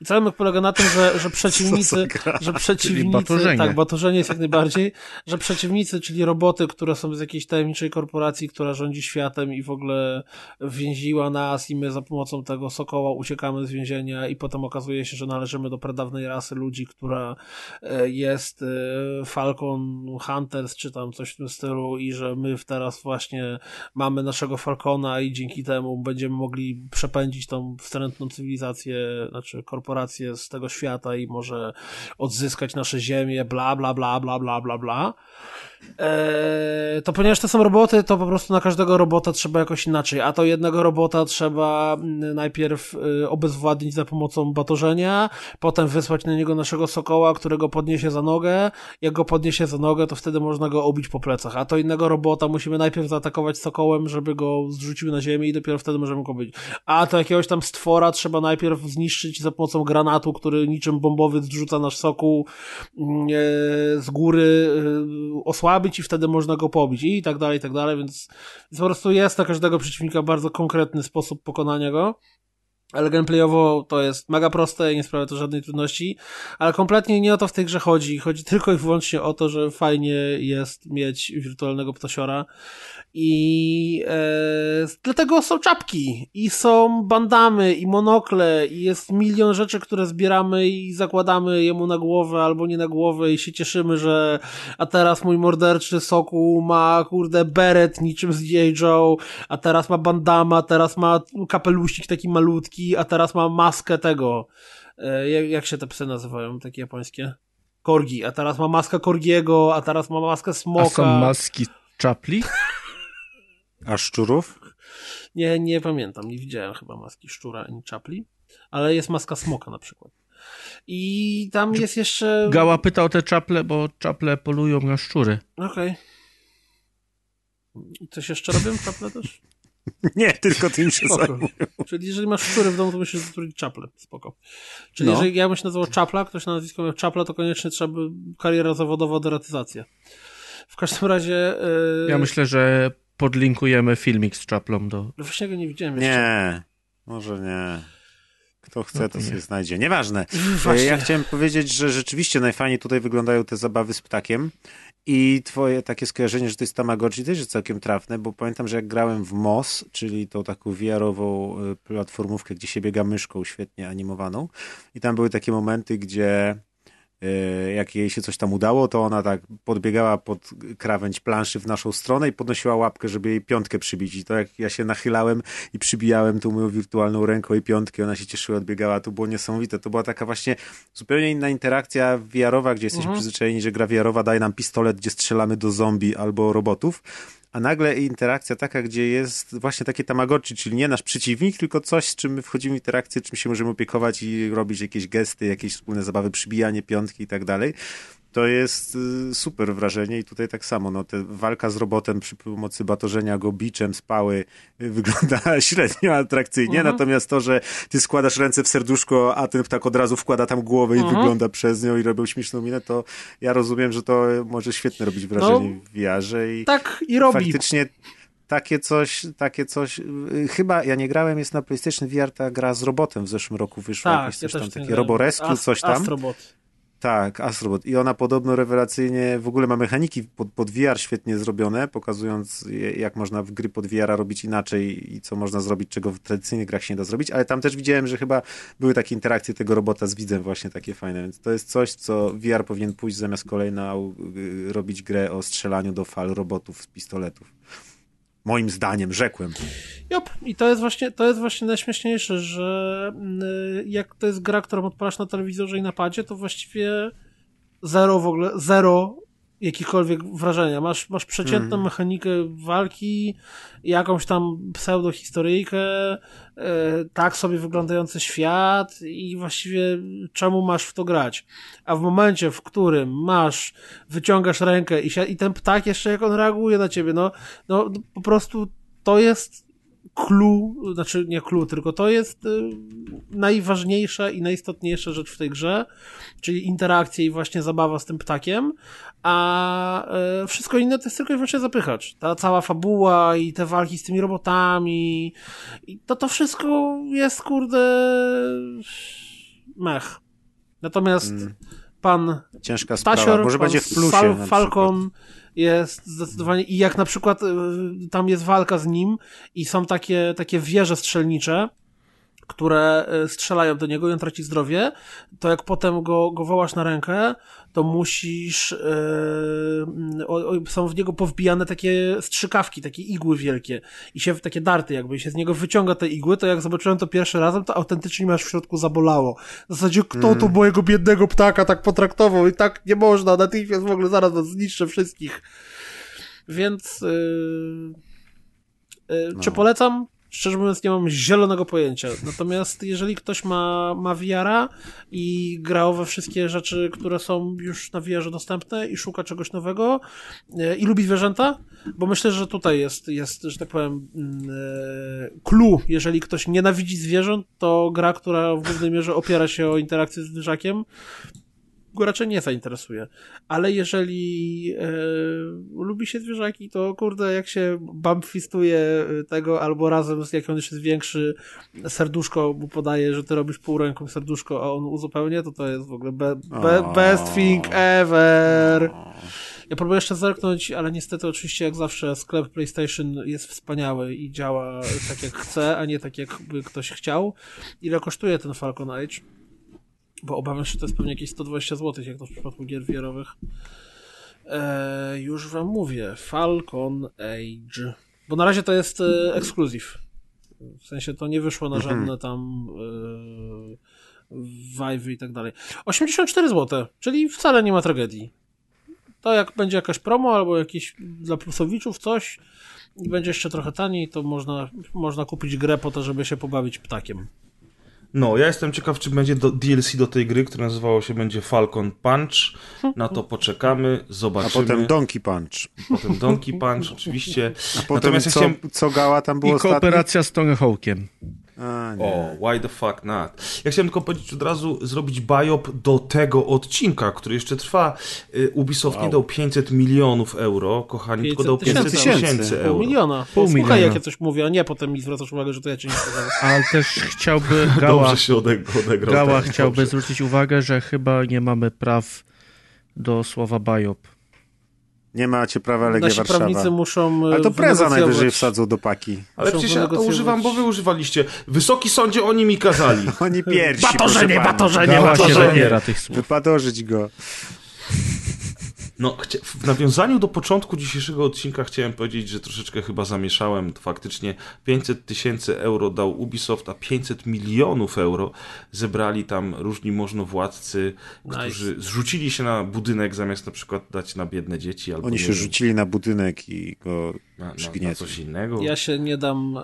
I cały myk polega na tym, że, że przeciwnicy, że przeciwnicy, batorzenie. tak, batorzenie jest jak najbardziej, że przeciwnicy, czyli roboty, które są z jakiejś tajemniczej korporacji, która rządzi światem i w ogóle więziła nas i my za pomocą tego sokoła uciekamy z więzienia i potem okazuje się, że należymy do pradawnej rasy ludzi, która jest Falcon Hunters, czy tam coś w tym stylu i że my teraz właśnie mamy naszego Falcona i dzięki temu będziemy mogli przepędzić tą wstrętną cywilizację, znaczy korporację z tego świata i może odzyskać nasze ziemię, bla, bla, bla, bla, bla, bla, bla. Eee, to ponieważ to są roboty, to po prostu na każdego robota trzeba jakoś inaczej, a to jednego robota trzeba mm, najpierw y, obezwładnić za pomocą batorzenia, potem wysłać na niego naszego sokoła, którego podniesie za nogę, jak go podniesie za nogę, to wtedy można go obić po plecach, a to innego robota musimy najpierw zaatakować sokołem, żeby go zrzucił na ziemię i dopiero wtedy możemy go obić. A to jakiegoś tam stwora trzeba najpierw zniszczyć za pomocą granatu, który niczym bombowy zrzuca nasz sokół mm, e, z góry, e, osłabić i wtedy można go pobić i tak dalej, i tak dalej, więc, więc po prostu jest na każdego przeciwnika bardzo konkretny sposób pokonania go. Ale gameplayowo to jest mega proste i nie sprawia to żadnej trudności, ale kompletnie nie o to w tej grze chodzi. Chodzi tylko i wyłącznie o to, że fajnie jest mieć wirtualnego ptasiora i e, dlatego są czapki i są bandamy i monokle i jest milion rzeczy, które zbieramy i zakładamy jemu na głowę albo nie na głowę i się cieszymy, że a teraz mój morderczy soku ma kurde beret niczym z. Joe, a teraz ma bandama, teraz ma kapelusik taki malutki, a teraz ma maskę tego e, jak, jak się te psy nazywają, takie japońskie? Korgi, a teraz ma maskę Korgiego, a teraz ma maskę Smoka. A są maski czapli? A szczurów? Nie, nie pamiętam, nie widziałem chyba maski szczura ani czapli, ale jest maska smoka na przykład. I tam jest jeszcze... Gała pyta o te czaple, bo czaple polują na szczury. Okej. I coś jeszcze robią czaple też? Nie, tylko tym się Spoko. zajmuję. Czyli jeżeli masz szczury w domu, to musisz zatrudnić czaple. Spoko. Czyli No. jeżeli ja bym się nazywał Czapla, ktoś na nazwisko miał Czapla, to koniecznie trzeba by kariera zawodowa, deratyzacja. W każdym razie... Yy... Ja myślę, że podlinkujemy filmik z czaplą do... No Właśnie go nie widziałem jeszcze. Nie, może nie. Kto chce, No to to sobie nie. znajdzie. Nieważne. Właśnie. Ja chciałem powiedzieć, że rzeczywiście najfajniej tutaj wyglądają te zabawy z ptakiem i twoje takie skojarzenie, że to jest Tamagotchi też jest całkiem trafne, bo pamiętam, że jak grałem w MOS, czyli tą taką VR-ową y, platformówkę, gdzie się biega myszką świetnie animowaną i tam były takie momenty, gdzie jak jej się coś tam udało, to ona tak podbiegała pod krawędź planszy w naszą stronę i podnosiła łapkę, żeby jej piątkę przybić. I to jak ja się nachylałem i przybijałem tą moją wirtualną ręką i piątkę, ona się cieszyła, odbiegała, to było niesamowite. To była taka właśnie zupełnie inna interakcja VR-owa, gdzie jesteśmy przyzwyczajeni, że gra VR-owa daje nam pistolet, gdzie strzelamy do zombie albo robotów. A nagle interakcja taka, gdzie jest właśnie takie Tamagotchi, czyli nie nasz przeciwnik, tylko coś, z czym my wchodzimy w interakcję, czym się możemy opiekować i robić jakieś gesty, jakieś wspólne zabawy, przybijanie piątki i tak dalej. To jest y, super wrażenie i tutaj tak samo, no, te walka z robotem przy pomocy batorzenia go biczem z pały y, wygląda średnio atrakcyjnie, natomiast to, że ty składasz ręce w serduszko, a ten ptak od razu wkłada tam głowę i wygląda przez nią i robią śmieszną minę, to ja rozumiem, że to może świetnie robić wrażenie w VR-ze i Tak i robi. faktycznie takie coś, takie coś, y, chyba ja nie grałem, jest na PlayStation VR ta gra z robotem w zeszłym roku wyszła, Tak, jakieś ja coś też tam, takie. Roborescue, coś tam. Astrobot. Tak, Astrobot. I ona podobno rewelacyjnie, w ogóle ma mechaniki pod, pod VR świetnie zrobione, pokazując jak można w gry pod VR robić inaczej i co można zrobić, czego w tradycyjnych grach się nie da zrobić, ale tam też widziałem, że chyba były takie interakcje tego robota z widzem właśnie takie fajne, więc to jest coś, co VR powinien pójść zamiast kolejna y, robić grę o strzelaniu do fal robotów z pistoletów. Moim zdaniem, rzekłem. Jop, i to jest właśnie, to jest właśnie najśmieszniejsze, że y, jak to jest gra, którą odpalasz na telewizorze i na padzie, to właściwie zero w ogóle, zero jakichkolwiek wrażenia. Masz, masz przeciętną mechanikę walki, jakąś tam pseudohistoryjkę, e, tak sobie wyglądający świat i właściwie czemu masz w to grać? A w momencie, w którym masz, wyciągasz rękę i, i ten ptak jeszcze jak on reaguje na ciebie, no, no po prostu to jest clue, znaczy nie clue, tylko to jest y, najważniejsza i najistotniejsza rzecz w tej grze, czyli interakcja i właśnie zabawa z tym ptakiem, a y, wszystko inne to jest tylko i wyłącznie zapychacz. Ta cała fabuła i te walki z tymi robotami i to to wszystko jest kurde mech. Natomiast pan Ciężka sprawa. Stasior, Może będzie w plusie. Falcon jest zdecydowanie i jak na przykład y, tam jest walka z nim i są takie, takie wieże strzelnicze, które e, strzelają do niego i on traci zdrowie, to jak potem go, go wołasz na rękę, to musisz. Yy, o, o, są w niego powbijane takie strzykawki, takie igły wielkie i się takie darty, jakby się z niego wyciąga te igły, to jak zobaczyłem to pierwszy razem, to autentycznie mi aż w środku zabolało. W zasadzie, kto tu mojego biednego ptaka tak potraktował i tak nie można, natychmiast w ogóle zaraz zniszczę wszystkich. Więc. Yy, yy, Czy polecam? Szczerze mówiąc, nie mam zielonego pojęcia. Natomiast jeżeli ktoś ma, ma VR-a i grał we wszystkie rzeczy, które są już na VR-ze dostępne i szuka czegoś nowego e, i lubi zwierzęta, bo myślę, że tutaj jest, jest że tak powiem, mm, e, clue. Jeżeli ktoś nienawidzi zwierząt, to gra, która w głównej mierze opiera się o interakcję z zwierzakiem, go raczej nie zainteresuje. Ale jeżeli e, lubi się zwierzaki, to kurde, jak się bumpfistuje tego, albo razem z jak on już jest większy, serduszko mu podaje, że ty robisz pół ręką serduszko, a on uzupełnia, to to jest w ogóle be, be, best thing ever. Ja próbuję jeszcze zerknąć, ale niestety oczywiście jak zawsze sklep PlayStation jest wspaniały i działa tak jak chce, a nie tak jakby ktoś chciał. Ile kosztuje ten Falcon Age? Bo obawiam się, że to jest pewnie jakieś 120 zł, jak to w przypadku gier VR-owych. Eee, już wam mówię. Falcon Age. Bo na razie to jest e, ekskluzyw. W sensie to nie wyszło na żadne tam e, Vive i tak dalej. 84 zł, czyli wcale nie ma tragedii. To jak będzie jakaś promo albo jakiś dla plusowiczów coś i będzie jeszcze trochę taniej, to można, można kupić grę po to, żeby się pobawić ptakiem. No, ja jestem ciekaw, czy będzie do, DLC do tej gry, które nazywało się będzie Falcon Punch. Na to poczekamy, A zobaczymy. potem Donkey Punch. Potem Donkey Punch, oczywiście. A potem Natomiast ja co, chciałem... co gała tam było I ostatnio? kooperacja z Tony Hawkiem. A, o, why the fuck not? Ja chciałem tylko powiedzieć od razu, zrobić biop do tego odcinka, który jeszcze trwa. Y, Ubisoft wow. nie dał 500 milionów euro, kochani, 500 tylko dał 500 tysięcy, tysięcy euro. Pół miliona. Pół Słuchaj, miliona. jak ja coś mówię, a nie potem mi zwracasz uwagę, że to ja cię nie spodziewałem. Ale też chciałby Gała, Dobrze się odegrał, Gała chciałby dobrze. zwrócić uwagę, że chyba nie mamy praw do słowa biop. Nie macie prawa Legia Nasi Warszawa. prawnicy muszą e, Ale to preza najwyżej wsadzą do paki. Ale Muszą przecież ja to używam, bo wy używaliście. Wysoki sądzie, oni mi kazali. Oni pierwsi, Batorzenie, batorzenie, batorzenie. Wypadorzyć go. No, w nawiązaniu do początku dzisiejszego odcinka chciałem powiedzieć, że troszeczkę chyba zamieszałem. Faktycznie 500 tysięcy euro dał Ubisoft, a 500 milionów euro zebrali tam różni możnowładcy, Nice. którzy zrzucili się na budynek zamiast na przykład dać na biedne dzieci albo Oni się wiem, rzucili na budynek i go na, na, na coś innego. Ja się nie dam, e,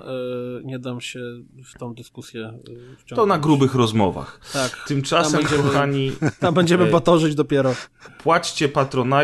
nie dam się w tą dyskusję e, wciągnąć. To na grubych rozmowach. Tak. Tymczasem, Tam będziemy- kochani, Tam będziemy e, batorzyć dopiero. płaćcie patronajty,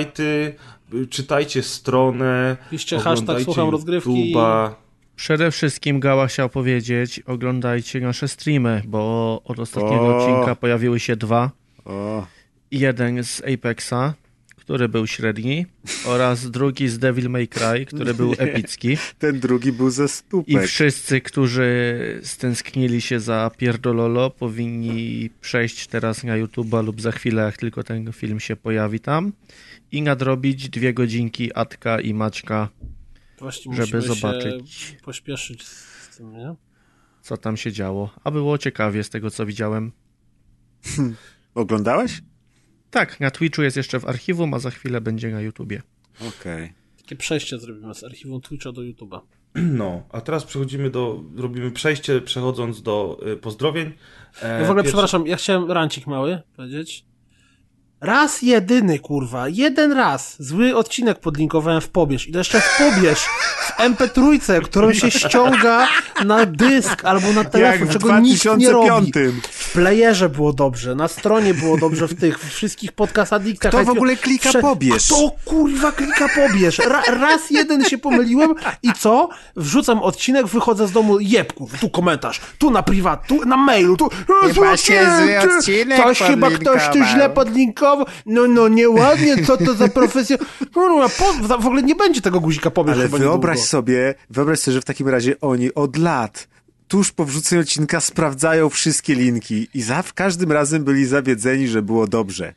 czytajcie stronę, Piszcie hashtag oglądajcie słucham rozgrywki. YouTube'a. Przede wszystkim Gała chciał powiedzieć, oglądajcie nasze streamy, bo od ostatniego O. odcinka pojawiły się dwa. O, Jeden z Apexa, który był średni, oraz drugi z Devil May Cry, który był epicki. ten drugi był ze I stupek. wszyscy, którzy stęsknili się za Pierdololo, powinni przejść teraz na YouTube'a lub za chwilę, jak tylko ten film się pojawi tam i nadrobić dwie godzinki Atka i Maćka, Właśnie żeby zobaczyć. się pośpieszyć z tym, nie? co tam się działo. A było ciekawie z tego, co widziałem. Oglądałeś? Tak, na Twitchu jest jeszcze w archiwum, a za chwilę będzie na YouTubie. Okej. Takie przejście zrobimy z archiwum Twitcha do YouTube'a. No, a teraz przechodzimy do, robimy przejście, przechodząc do y, pozdrowień. E, Ja w ogóle, pierwszy- przepraszam, ja chciałem rancik mały powiedzieć. Raz jedyny, kurwa, jeden raz zły odcinek podlinkowałem w pobierz i to jeszcze w pobierz, w MP3, którą się ściąga na dysk albo na telefon, Jak czego nikt nie robi. 2005. W playerze było dobrze, na stronie było dobrze, w tych wszystkich podcast addiktach. Kto w ogóle klika pobierz? Kto kurwa klika pobierz? Ra, raz jeden się pomyliłem i co? Wrzucam odcinek, wychodzę z domu, jeb kurwa, tu komentarz, tu na prywat, tu na mailu, tu... Chyba się zły odcinek Coś chyba ktoś tu źle podlinkował, no no nieładnie, co to za profesja... Kurwa, po, w ogóle nie będzie tego guzika pobierz Ale wyobraź niedługo. sobie, wyobraź sobie, że w takim razie oni od lat, tuż po wrzuceniu odcinka, sprawdzają wszystkie linki i za w każdym razem byli zawiedzeni, że było dobrze.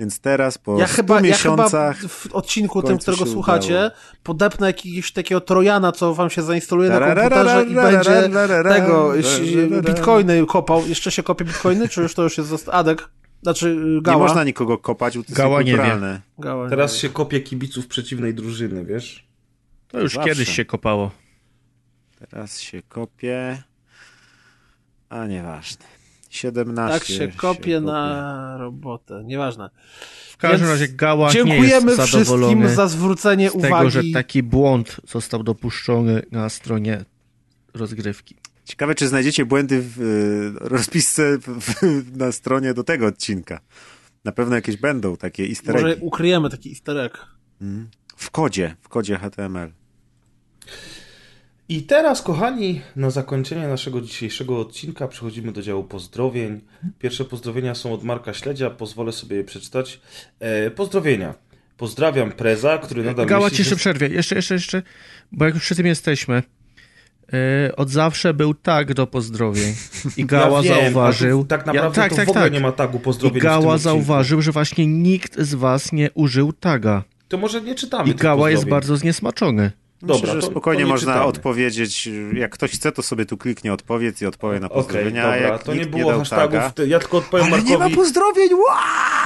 Więc teraz po Ja 100 chyba, ja chyba miesiącach... w odcinku w tym, którego słuchacie, udało. podepnę jakiegoś takiego trojana, co wam się zainstaluje na komputerze i będzie tego, bitcoiny kopał. Jeszcze się kopie bitcoiny, czy już to już jest Adek? Znaczy y, Nie Gała. można nikogo kopać, bo to Gała jest nie. Gała nie Teraz się kopie kibiców przeciwnej drużyny, wiesz? To już Zawsze. kiedyś się kopało. Teraz się kopie... A nieważne. 17 Tak się kopie na robotę. Nieważne. W każdym Więc razie nie Dziękujemy jest wszystkim za zwrócenie z uwagi. tego, że taki błąd został dopuszczony na stronie rozgrywki. Ciekawe, czy znajdziecie błędy w y, rozpisce w, w, na stronie do tego odcinka. Na pewno jakieś będą takie easter Może eggi. ukryjemy taki easter egg. W kodzie, w kodzie HTML. I teraz, kochani, na zakończenie naszego dzisiejszego odcinka przechodzimy do działu pozdrowień. Pierwsze pozdrowienia są od Marka Śledzia, pozwolę sobie je przeczytać. E, pozdrowienia. Pozdrawiam Preza, który nadal Gała myśli, ci jeszcze że... przerwie. Jeszcze, jeszcze, jeszcze, bo jak już przy tym jesteśmy. Yy, od zawsze był tag do pozdrowień. I Gała ja wiem, zauważył. Tak naprawdę ja, to w ogóle nie ma tagu I pozdrowień tym Gała zauważył, że właśnie nikt z was nie użył taga. To może nie czytamy I Gała jest bardzo zniesmaczony. Dobra, Myślę, że to- spokojnie to nie można czytamy. odpowiedzieć. Jak ktoś chce, to sobie tu kliknie odpowiedz i odpowie na pozdrowienia. a dobra, jak to nie było dał hashtagów. taga- Ja tylko odpowiem Ale nie ma Markowi. pozdrowień!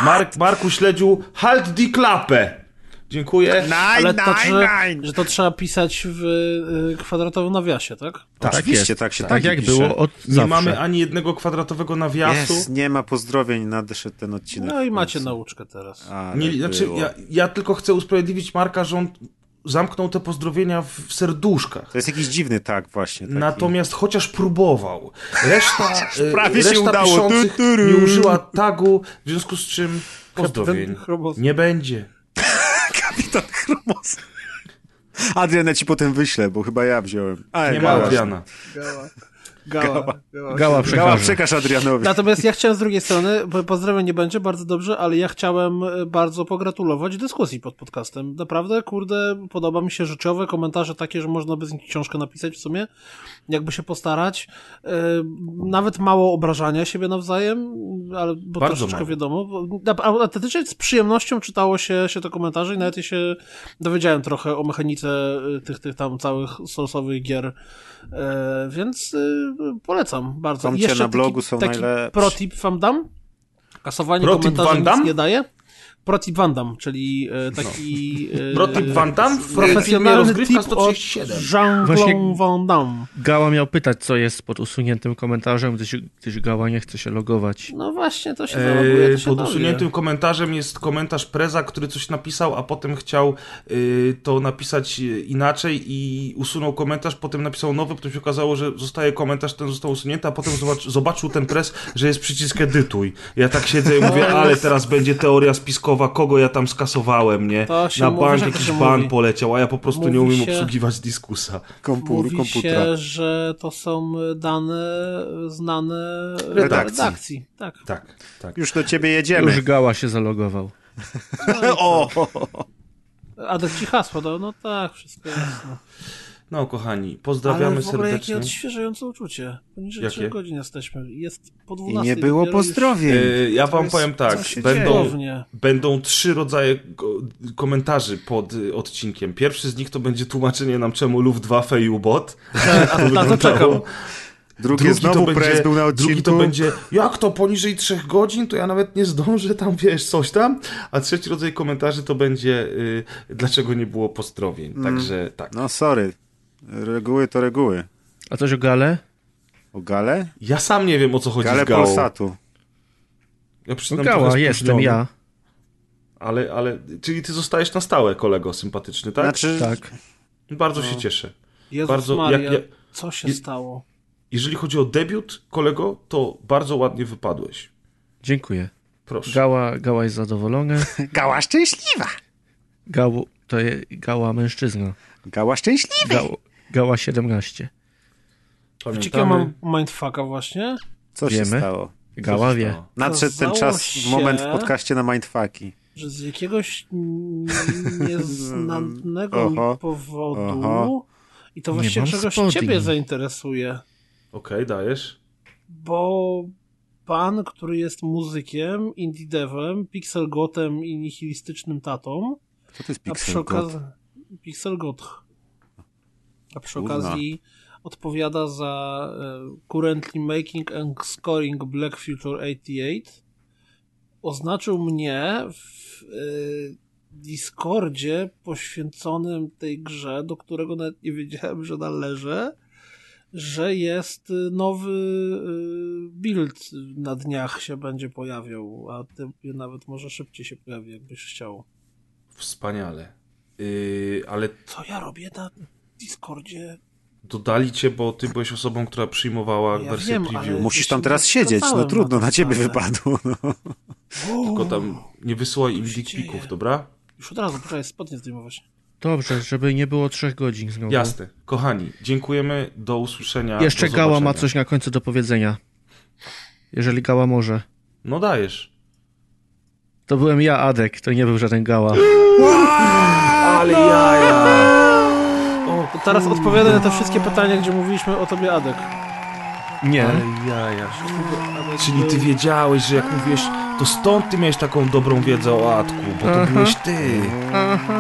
Mark, Marku Śledziu, halt die klapę! Dziękuję. Ale to, że, że to trzeba pisać w y, kwadratowym nawiasie, tak? Tak Oczywiście, jest. tak się Tak tagi jak pisze. było od Nie zawsze. mamy ani jednego kwadratowego nawiasu. Jest, nie ma pozdrowień, nadszedł ten odcinek. No i macie nauczkę teraz. Ale Nie, znaczy, ja, ja tylko chcę usprawiedliwić Marka, że on zamknął te pozdrowienia w, w serduszkach. To jest jakiś dziwny tak właśnie. Taki. Natomiast chociaż próbował. Reszta, e, Prawie się reszta udało. piszących Tu, tu, ru. nie użyła tagu, w związku z czym pozdrowień nie będzie. Kapitan Chromos. Adrian, ja ci potem wyślę, bo chyba ja wziąłem. A, Nie ma. Adriana. Gała. Gała. Gała. Gała Gała, przekaż Adrianowi. Natomiast ja chciałem z drugiej strony, bo pozdrawiam nie będzie, bardzo dobrze, ale ja chciałem e, bardzo pogratulować dyskusji pod podcastem. Naprawdę, kurde, podoba mi się życiowe komentarze takie, że można by z nich książkę napisać w sumie, jakby się postarać. E, Nawet mało obrażania siebie nawzajem, ale bo Bardzo troszeczkę mało. wiadomo. Autentycznie z przyjemnością czytało się, się te komentarze i nawet ja się dowiedziałem trochę o mechanice e, tych, tych tam całych source'owych gier. E, więc polecam bardzo. Tomcie jeszcze na blogu taki, są taki najlepsi. protip wam dam. Kasowanie Protip komentarzy nic nie daje. Protip Van Damme, czyli e, taki e, Protip Van Damme w filmie profesjonalny tip od 137. Jean-Claude Właśnie- Van Damme. Gała miał pytać, co jest pod usuniętym komentarzem, gdyż, gdyż Gała nie chce się logować. No właśnie, to się zaloguje, to Eee, się pod dowie. usuniętym komentarzem jest komentarz Preza, który coś napisał, a potem chciał y, to napisać y, inaczej i usunął komentarz, potem napisał nowy, potem się okazało, że zostaje komentarz, ten został usunięty, a potem zobacz, zobaczył ten Prez, że jest przycisk edytuj. Ja tak siedzę i mówię, ale teraz będzie teoria spiskowa, kogo ja tam skasowałem, nie? Na mówi, bank jakiś ban mówi. poleciał, a ja po prostu nie Mówi umiem się- obsługiwać dyskusa. Kompur, Mówi komputera. się, że to są dane znane Redakcji. redakcji. Tak. Tak, tak. Już do ciebie jedziemy. Już Gała się zalogował. O! Adek ci hasło, no, no tak, wszystko jasne. No, kochani, Ale pozdrawiamy w ogóle jakie serdecznie. odświeżające uczucie. Poniżej Jakie? 3 godzin jesteśmy. Jest po I 12. nie było dopiero już- pozdrowień. E, ja wam jest- powiem tak, będą, Cudownie. będą trzy rodzaje ko- komentarzy pod y, odcinkiem. Pierwszy z nich to będzie tłumaczenie nam, czemu Luftwaffe i U-Bot. A na to czekam. Drugie znowu prez był na odcinku. drugi to będzie, jak to poniżej trzech godzin, to ja nawet nie zdążę tam, wiesz, coś tam. A trzeci rodzaj komentarzy to będzie, y, dlaczego nie było pozdrowień. Mm. Także tak. No sorry. Reguły to reguły. A coś o Gale? O Gale? Ja sam nie wiem, o co chodzi Gale z Gałą. Polsatu. Ja No Gała, jestem ja. Ale, ale, czyli ty zostajesz na stałe, kolego sympatyczny, tak? Znaczy, Tak. Bardzo No. się cieszę. Jezus Bardzo- Maria, jak- jak- co się je- stało? Jeżeli chodzi o debiut, kolego, to bardzo ładnie wypadłeś. Dziękuję. Proszę. Gała, Gała jest zadowolony. Gała szczęśliwa. Gału, to jest Gała mężczyzna. Gała szczęśliwa. Gał, Gała 17. Wiecie, ja mam mindfucka właśnie? Co się Wiemy. stało? Gała wie. Nadszedł ten czas, się- moment w podcaście na Mindfucki. że z jakiegoś nieznanego mi Oho. powodu Oho. i to Nie właściwie mam czegoś spodni. ciebie zainteresuje, Okej, dajesz. bo pan, który jest muzykiem, indie devem, pixel gotem i nihilistycznym tatą. Co to jest A przy Pixel God? okazji. Pixel God. A przy Kurna. okazji odpowiada za e, currently making and scoring Black Future 88. Oznaczył mnie w e, Discordzie poświęconym tej grze, do którego nawet nie wiedziałem, że należę, że jest e, nowy build na dniach się będzie pojawiał, a ty nawet może szybciej się pojawi, jakbyś chciał. Wspaniale. Yy, ale Co ja robię na Discordzie? dodali cię, bo ty byłeś osobą, która przyjmowała Ja wersję wiem, preview. Musisz tam teraz siedzieć, no trudno, na ciebie wypadło. No. Tylko tam nie wysyłaj im dickpików, dobra? Już od razu, poczekaj, spodnie zdejmować. Dobrze, żeby nie było trzech godzin znowu. Jasne. Kochani, dziękujemy. Do usłyszenia. Jeszcze do Gała ma coś na końcu do powiedzenia. Jeżeli Gała może. No dajesz. To byłem ja, Adek, to nie był żaden Gała. Ale jaja. To teraz odpowiadaj na te wszystkie pytania, gdzie mówiliśmy o tobie, Adek. Nie. Jaja. Adek Czyli ty wiedziałeś, że jak mówiłeś, to stąd ty miałeś taką dobrą wiedzę o Atku, bo to byłeś ty. Aha.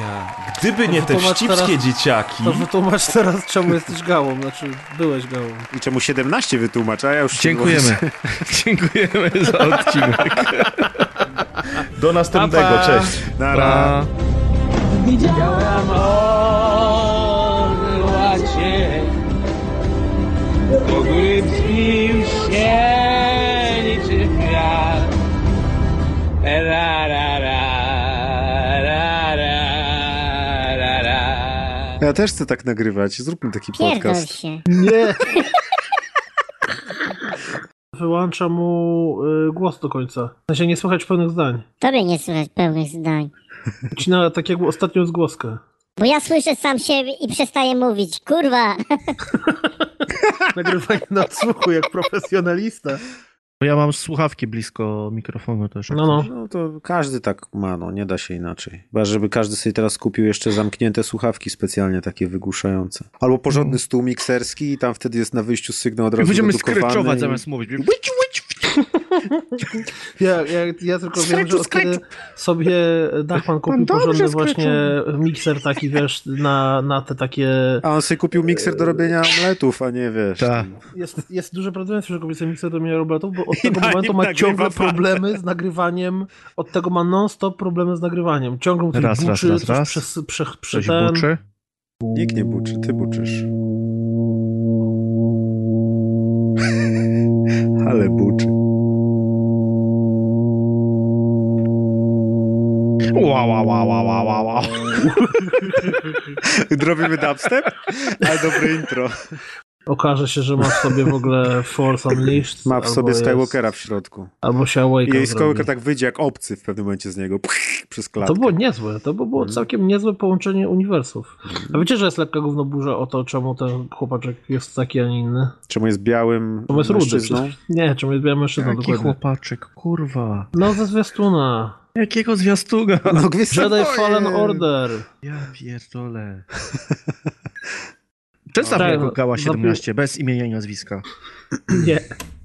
Ja. Gdyby nie te wścibskie teraz- dzieciaki, To wytłumacz teraz, czemu jesteś gałą, znaczy byłeś gałą. I czemu 17 wytłumacz, a ja już... Dziękujemy. Dziękujemy za odcinek. do następnego, Pa, pa. cześć. Nara. Pa. Widziałam orła cię, do góry wzbił się niczym wiatr. Ra, ra, ra, ra, ra, ra, ra. Ja też chcę tak nagrywać, zróbmy taki Pierdol podcast. się. Nie! Wyłącza mu y, głos do końca. W sensie nie słychać pełnych zdań. Tobie nie słychać pełnych zdań. Wcina tak jak ostatnią zgłoskę. Bo ja słyszę sam siebie i przestaję mówić. Kurwa! Nagrywanie na odsłuchu jak profesjonalista. Bo ja mam słuchawki blisko mikrofonu też. No, no. No to każdy tak ma, no nie da się inaczej. Chyba, żeby każdy sobie teraz kupił jeszcze zamknięte słuchawki specjalnie takie wygłuszające. Albo porządny stół mikserski i tam wtedy jest na wyjściu sygnał od razu będziemy skryczować i- zamiast mówić. Ja, ja, ja tylko wiem, że od kiedy sobie Dachman kupił porządny właśnie mikser taki, wiesz, na, na te takie... A on sobie kupił mikser do robienia omletów, a nie wiesz. Tak. tam. Jest, jest duże prawdopodobieństwo, że kupił sobie mikser do mienia robotów, bo od tego momentu ma ciągle problemy z nagrywaniem, od tego ma non-stop problemy z nagrywaniem. Ciągle mu coś Raz, buczy, raz, coś raz. Prze, Coś ten... buczy. Nikt nie buczy, ty buczysz. Ale buczy. Ła, ła, ła, ła, ła, ła, ła. Robimy dubstep? Ale dobre intro. Okaże się, że ma w sobie w ogóle Force Unleashed. Ma w sobie jest- Skywalkera w środku. Albo się I Awaken jej. Skywalker tak wyjdzie jak obcy w pewnym momencie z niego. Przez klatkę. To było niezłe, to by było Mhm. całkiem niezłe połączenie uniwersów. A wiecie, że jest lekka gównoburza o to, czemu ten chłopaczek jest taki, a nie inny? Czemu jest białym Czemu jest rudy? mężczyzną? Nie, czemu jest białym mężczyzną, Jaki dokładnie. chłopaczek, kurwa. No ze zwiastuna. Jakiego zwiastuga? No, Jedi. Fallen Order. Ja pierdolę. Przedstaw Tak, jako no, Gała zapi- 17, bez imienia i nazwiska. Nie.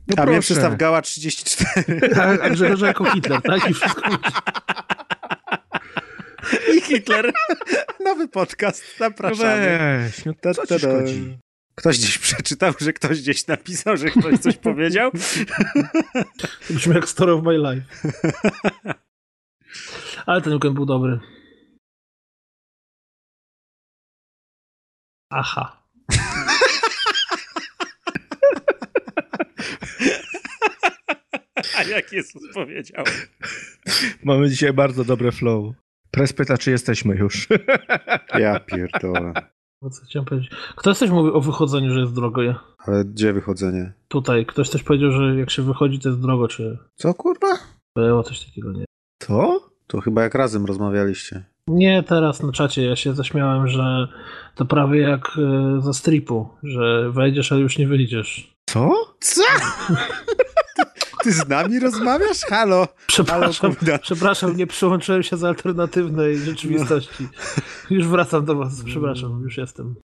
No A mnie proszę. przedstaw Gała 34 A, a jako Hitler, tak? I wszystko. i Hitler. Nowy podcast, No zapraszamy. weź, no Ta, co ta, ci ta. szkodzi? Ktoś gdzieś przeczytał, że ktoś gdzieś napisał, że ktoś coś powiedział? To brzmi jak Story of My Life. Ale ten weekend był dobry. Aha. A jak Jezus powiedział? Mamy dzisiaj bardzo dobre flow. Press pyta, czy jesteśmy już. Ja pierdolę. No co chciałem powiedzieć? Ktoś coś mówił o wychodzeniu, że jest drogo. Ja. Ale gdzie wychodzenie? Tutaj ktoś też powiedział, że jak się wychodzi, to jest drogo, czy Co kurwa? było coś takiego, nie? Co? To chyba jak razem rozmawialiście. Nie, teraz na czacie ja się zaśmiałem, że to prawie jak e, ze stripu, że wejdziesz, ale już nie wyjdziesz. Co? Co? Ty z nami rozmawiasz? Halo? Przepraszam, Halo, przepraszam, nie przyłączyłem się z alternatywnej rzeczywistości. Już wracam do was, przepraszam, już jestem.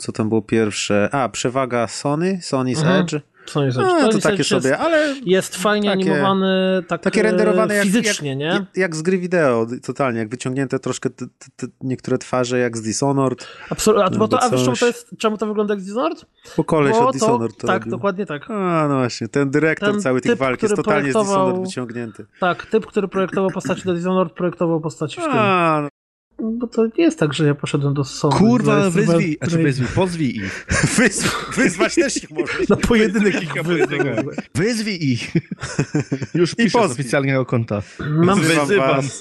Co tam było pierwsze? A, przewaga Sony? Sony's Mhm. Edge? A, Sony to takie jest, sobie, ale Jest fajnie takie- animowany, tak takie e, renderowane fizycznie, jak, nie? jak, jak z gry wideo, totalnie, jak wyciągnięte troszkę te, te, niektóre twarze jak z Dishonored, Absolutnie. A, bo to, a wiesz czemu to, jest, czemu to wygląda jak Dishonored? bo koleś Bo od Dishonored to, Tak, robił. dokładnie tak. A, no właśnie, ten dyrektor Ten cały tych walk jest totalnie z Dishonored wyciągnięty. Tak, typ, który projektował postaci do Dishonored, projektował postaci w tym. A, no. Bo to nie jest tak, że ja poszedłem do Sony. Kurwa, wyzwij, znaczy wyzwij, pozwij ich. Wyzw- wyzwać też ich możesz. Na pojedynek ich wyzwę. Wyzwij ich. Już I piszę z oficjalnego konta. Mam, Wyzywam. was.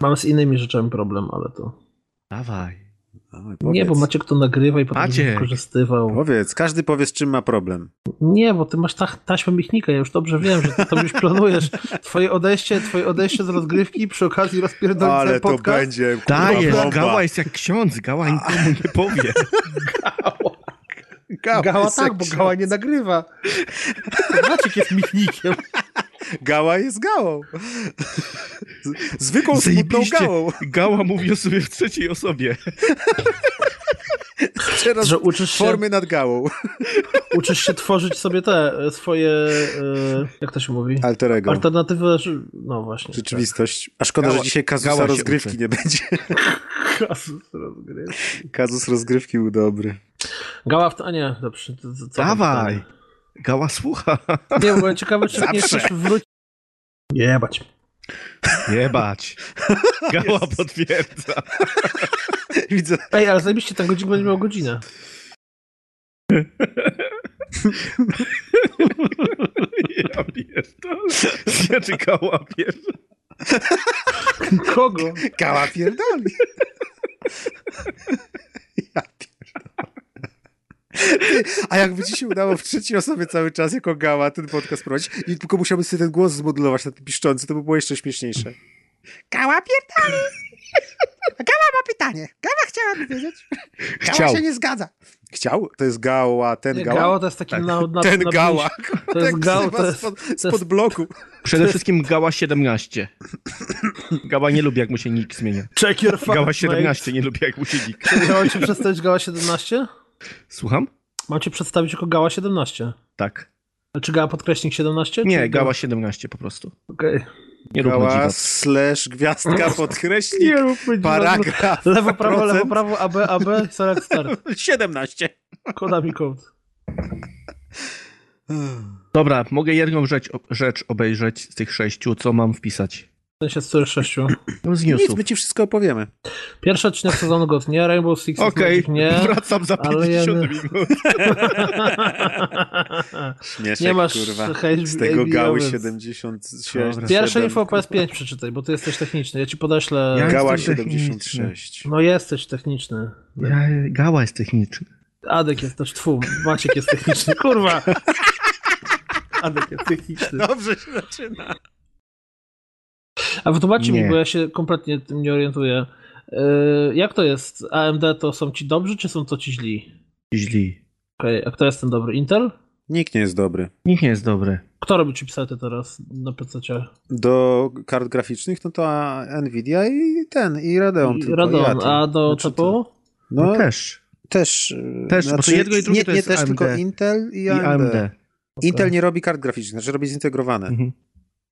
mam z innymi rzeczami problem, ale to... Dawaj. Oj, Nie, bo. Maciek to nagrywa i potem Maciek. wykorzystywał. Powiedz, każdy powie z czym ma problem. Nie, bo ty masz ta, taśmę Michnika, ja już dobrze wiem, że ty to już planujesz. Twoje odejście, twoje odejście z rozgrywki przy okazji rozpierdolić Ale to podcast. będzie Dajesz. Gała jest jak ksiądz, Gała nikomu nie powie. Gała, Gała jest tak, bo. Gała nie nagrywa. Maciek jest Michnikiem. Gała jest gałą. Zwykłą, smutną gałą. Gała mówi o sobie w trzeciej osobie. Teraz Że uczysz się, formy nad gałą. uczysz się tworzyć sobie te e, swoje, e, jak to się mówi? Alterego. Alternatywy, że- no właśnie. Rzeczywistość. A szkoda, Gała- że dzisiaj kazusa rozgrywki uczy. nie będzie. Tak. Kazus rozgrywki. Kazus rozgrywki był dobry. Gała w a nie, dobrze. Co Dawaj. Gała słucha. Nie, bo ciekawe, czy nie chcesz wrócić. Jebać. Jebać. Gała potwierdza. Widzę. Ej, ale zajebiście, ten godzinnik będzie miał godzinę. Ja pierdolę. Znaczy Gała pierdolę. Kogo? Gała pierdoli. A jakby ci się udało w trzeciej osobie cały czas jako gała ten podcast prowadzić i tylko musiałbyś sobie ten głos zmodulować na ten piszczący, to by było jeszcze śmieszniejsze. Gała pierdoli! Gała ma pytanie. Gała chciałaby wiedzieć. Gała Chciał. się nie zgadza. Chciał? To jest gała, ten Nie, gała? Gała to jest taki na, na, ten na gała. To jest Tak gał, wzywa to jest, spod, to jest spod bloku. Przede wszystkim Gała 17. Gała nie lubi, jak mu się nick zmienia. check your fucking Gała 17 nie lubi, jak mu się nick. Mate. Mam cię przedstawić Gała 17? Słucham? Mam cię przedstawić jako Gała 17. Tak. A Czy Gała podkreśnik 17? Nie, czy Gała 17 po prostu. Okej. Nie róbmy Gała slash gwiazdka podkreśnik Nie róbmy paragraf Lewo, prawo, lewo, procent. prawo, AB, AB, select start. 17. Koda mi code. Dobra, mogę jedną rzecz, rzecz obejrzeć z tych sześciu, co mam wpisać. W sensie z sześciu. No z Nic, newsów. my ci wszystko opowiemy. Pierwszy odcinek sezonu GOT nie, Rainbow Six Okej, Magic nie. wracam za ale 50 ja- minut. Śmieszek, Nie masz kurwa. hejt- Z tego HBO, gały więc- 76. Dobra. Pierwsze info kurwa. PS5 przeczytaj, bo ty jesteś techniczny. Ja ci podeślę. Ja- Gała jestem 76. No jesteś techniczny. Ja, Gała jest techniczny. Adek jest też, tfu, Maciek jest techniczny, kurwa. Adek jest techniczny. Dobrze się zaczyna. A wytłumaczcie mi, Nie. bo ja się kompletnie tym nie orientuję. Yy, jak to jest? AMD to są ci dobrzy, czy są to ci źli? Źli. Okej, a kto jest ten dobry? Intel? Nikt nie jest dobry. Nikt nie jest dobry. Kto robi chipsety teraz na PC? Do kart graficznych, no to Nvidia i ten, i Radeon. tylko, i Radon, Atom. a do Znaczy CPU? to- No, No też. też. y, Też, bo to jedno i drugie nie, to nie jest też, AMD. tylko Intel i I AMD. AMD. Intel nie robi kart graficznych, znaczy robi zintegrowane. Mhm.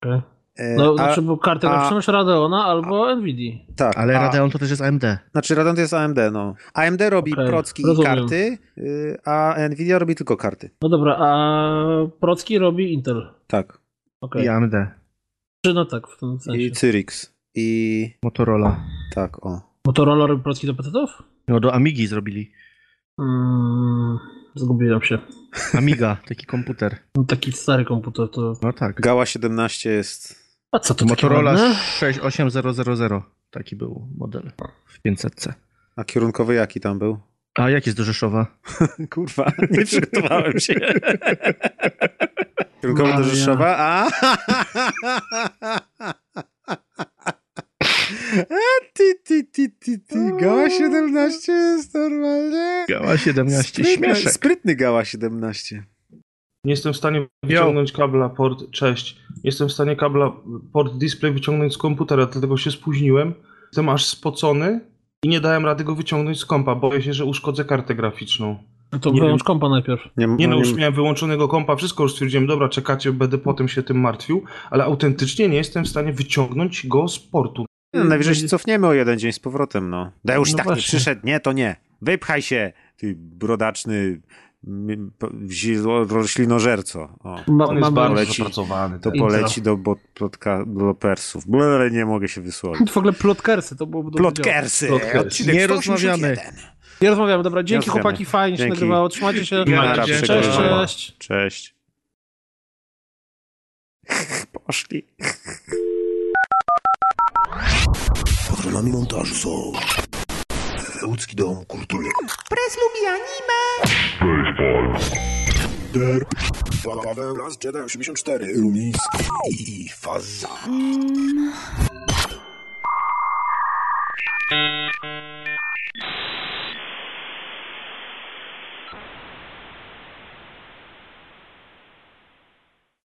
Okej. E, No, a, znaczy, bo karty a- masz Radeona albo Nvidia. tak, Ale a, Radeon to też jest AMD. Znaczy Radeon to jest AMD, no. AMD robi Okej, procki i rozumiem. karty, y, a Nvidia robi tylko karty. No dobra, a Procki robi Intel. Tak. Okej. I AMD. Czy no tak, w tym sensie. I Cyrix. I Motorola. tak, o. Motorola robi Procki do PC-ów? No do Amigi zrobili. Mm, zgubiłem się. Amiga, taki komputer. No, Taki stary komputer to... No tak. Gała 17 jest. A co to Motorola ładne? 68000. Taki był model w 500. A kierunkowy jaki tam był? A jak jest do Rzeszowa? Kurwa, nie przygotowałem się. Kierunkowy do. Rzeszowa, a... A, Ty, ty, ty, ty, ty. Gała 17 jest normalnie. Gała 17, Sprytny, śmieszek. sprytny Gała 17. Nie jestem w stanie wyciągnąć kabla port. Cześć. Nie jestem w stanie kabla port display wyciągnąć z komputera, dlatego się spóźniłem. Jestem aż spocony i nie dałem rady go wyciągnąć z kompa. Boję się, że uszkodzę kartę graficzną. No to Nie wyłącz wiem. kompa najpierw. Nie, Nie no, już miałem wyłączonego kompa, wszystko już stwierdziłem, dobra, czekacie, będę potem się tym martwił, ale autentycznie nie jestem w stanie wyciągnąć go z portu. No, najwyżej się cofniemy o jeden dzień z powrotem, no. Deusz No tak nie przyszedł, nie, to nie. Wypchaj się, ty brodaczny zilo- roślinożerco. O, Ma, On jest mamy- bardzo leci. zapracowany. to poleci do bot, plotka, do persów. Ale nie mogę się wysłowić. W ogóle plotkersy, to byłoby. Plotkersy! Plotkersy. Odcinek Nie 181. rozmawiamy. Nie rozmawiamy, dobra, dzięki rozmawiamy. chłopaki, fajnie się nagrywało, trzymajcie się. Nara, Cześć, cześć. Cześć. Poszli. Patronami montażu są Łódzki Dom Kultury. Pres lubi anime. Paweł Las Jedi 84 Lumis i Faza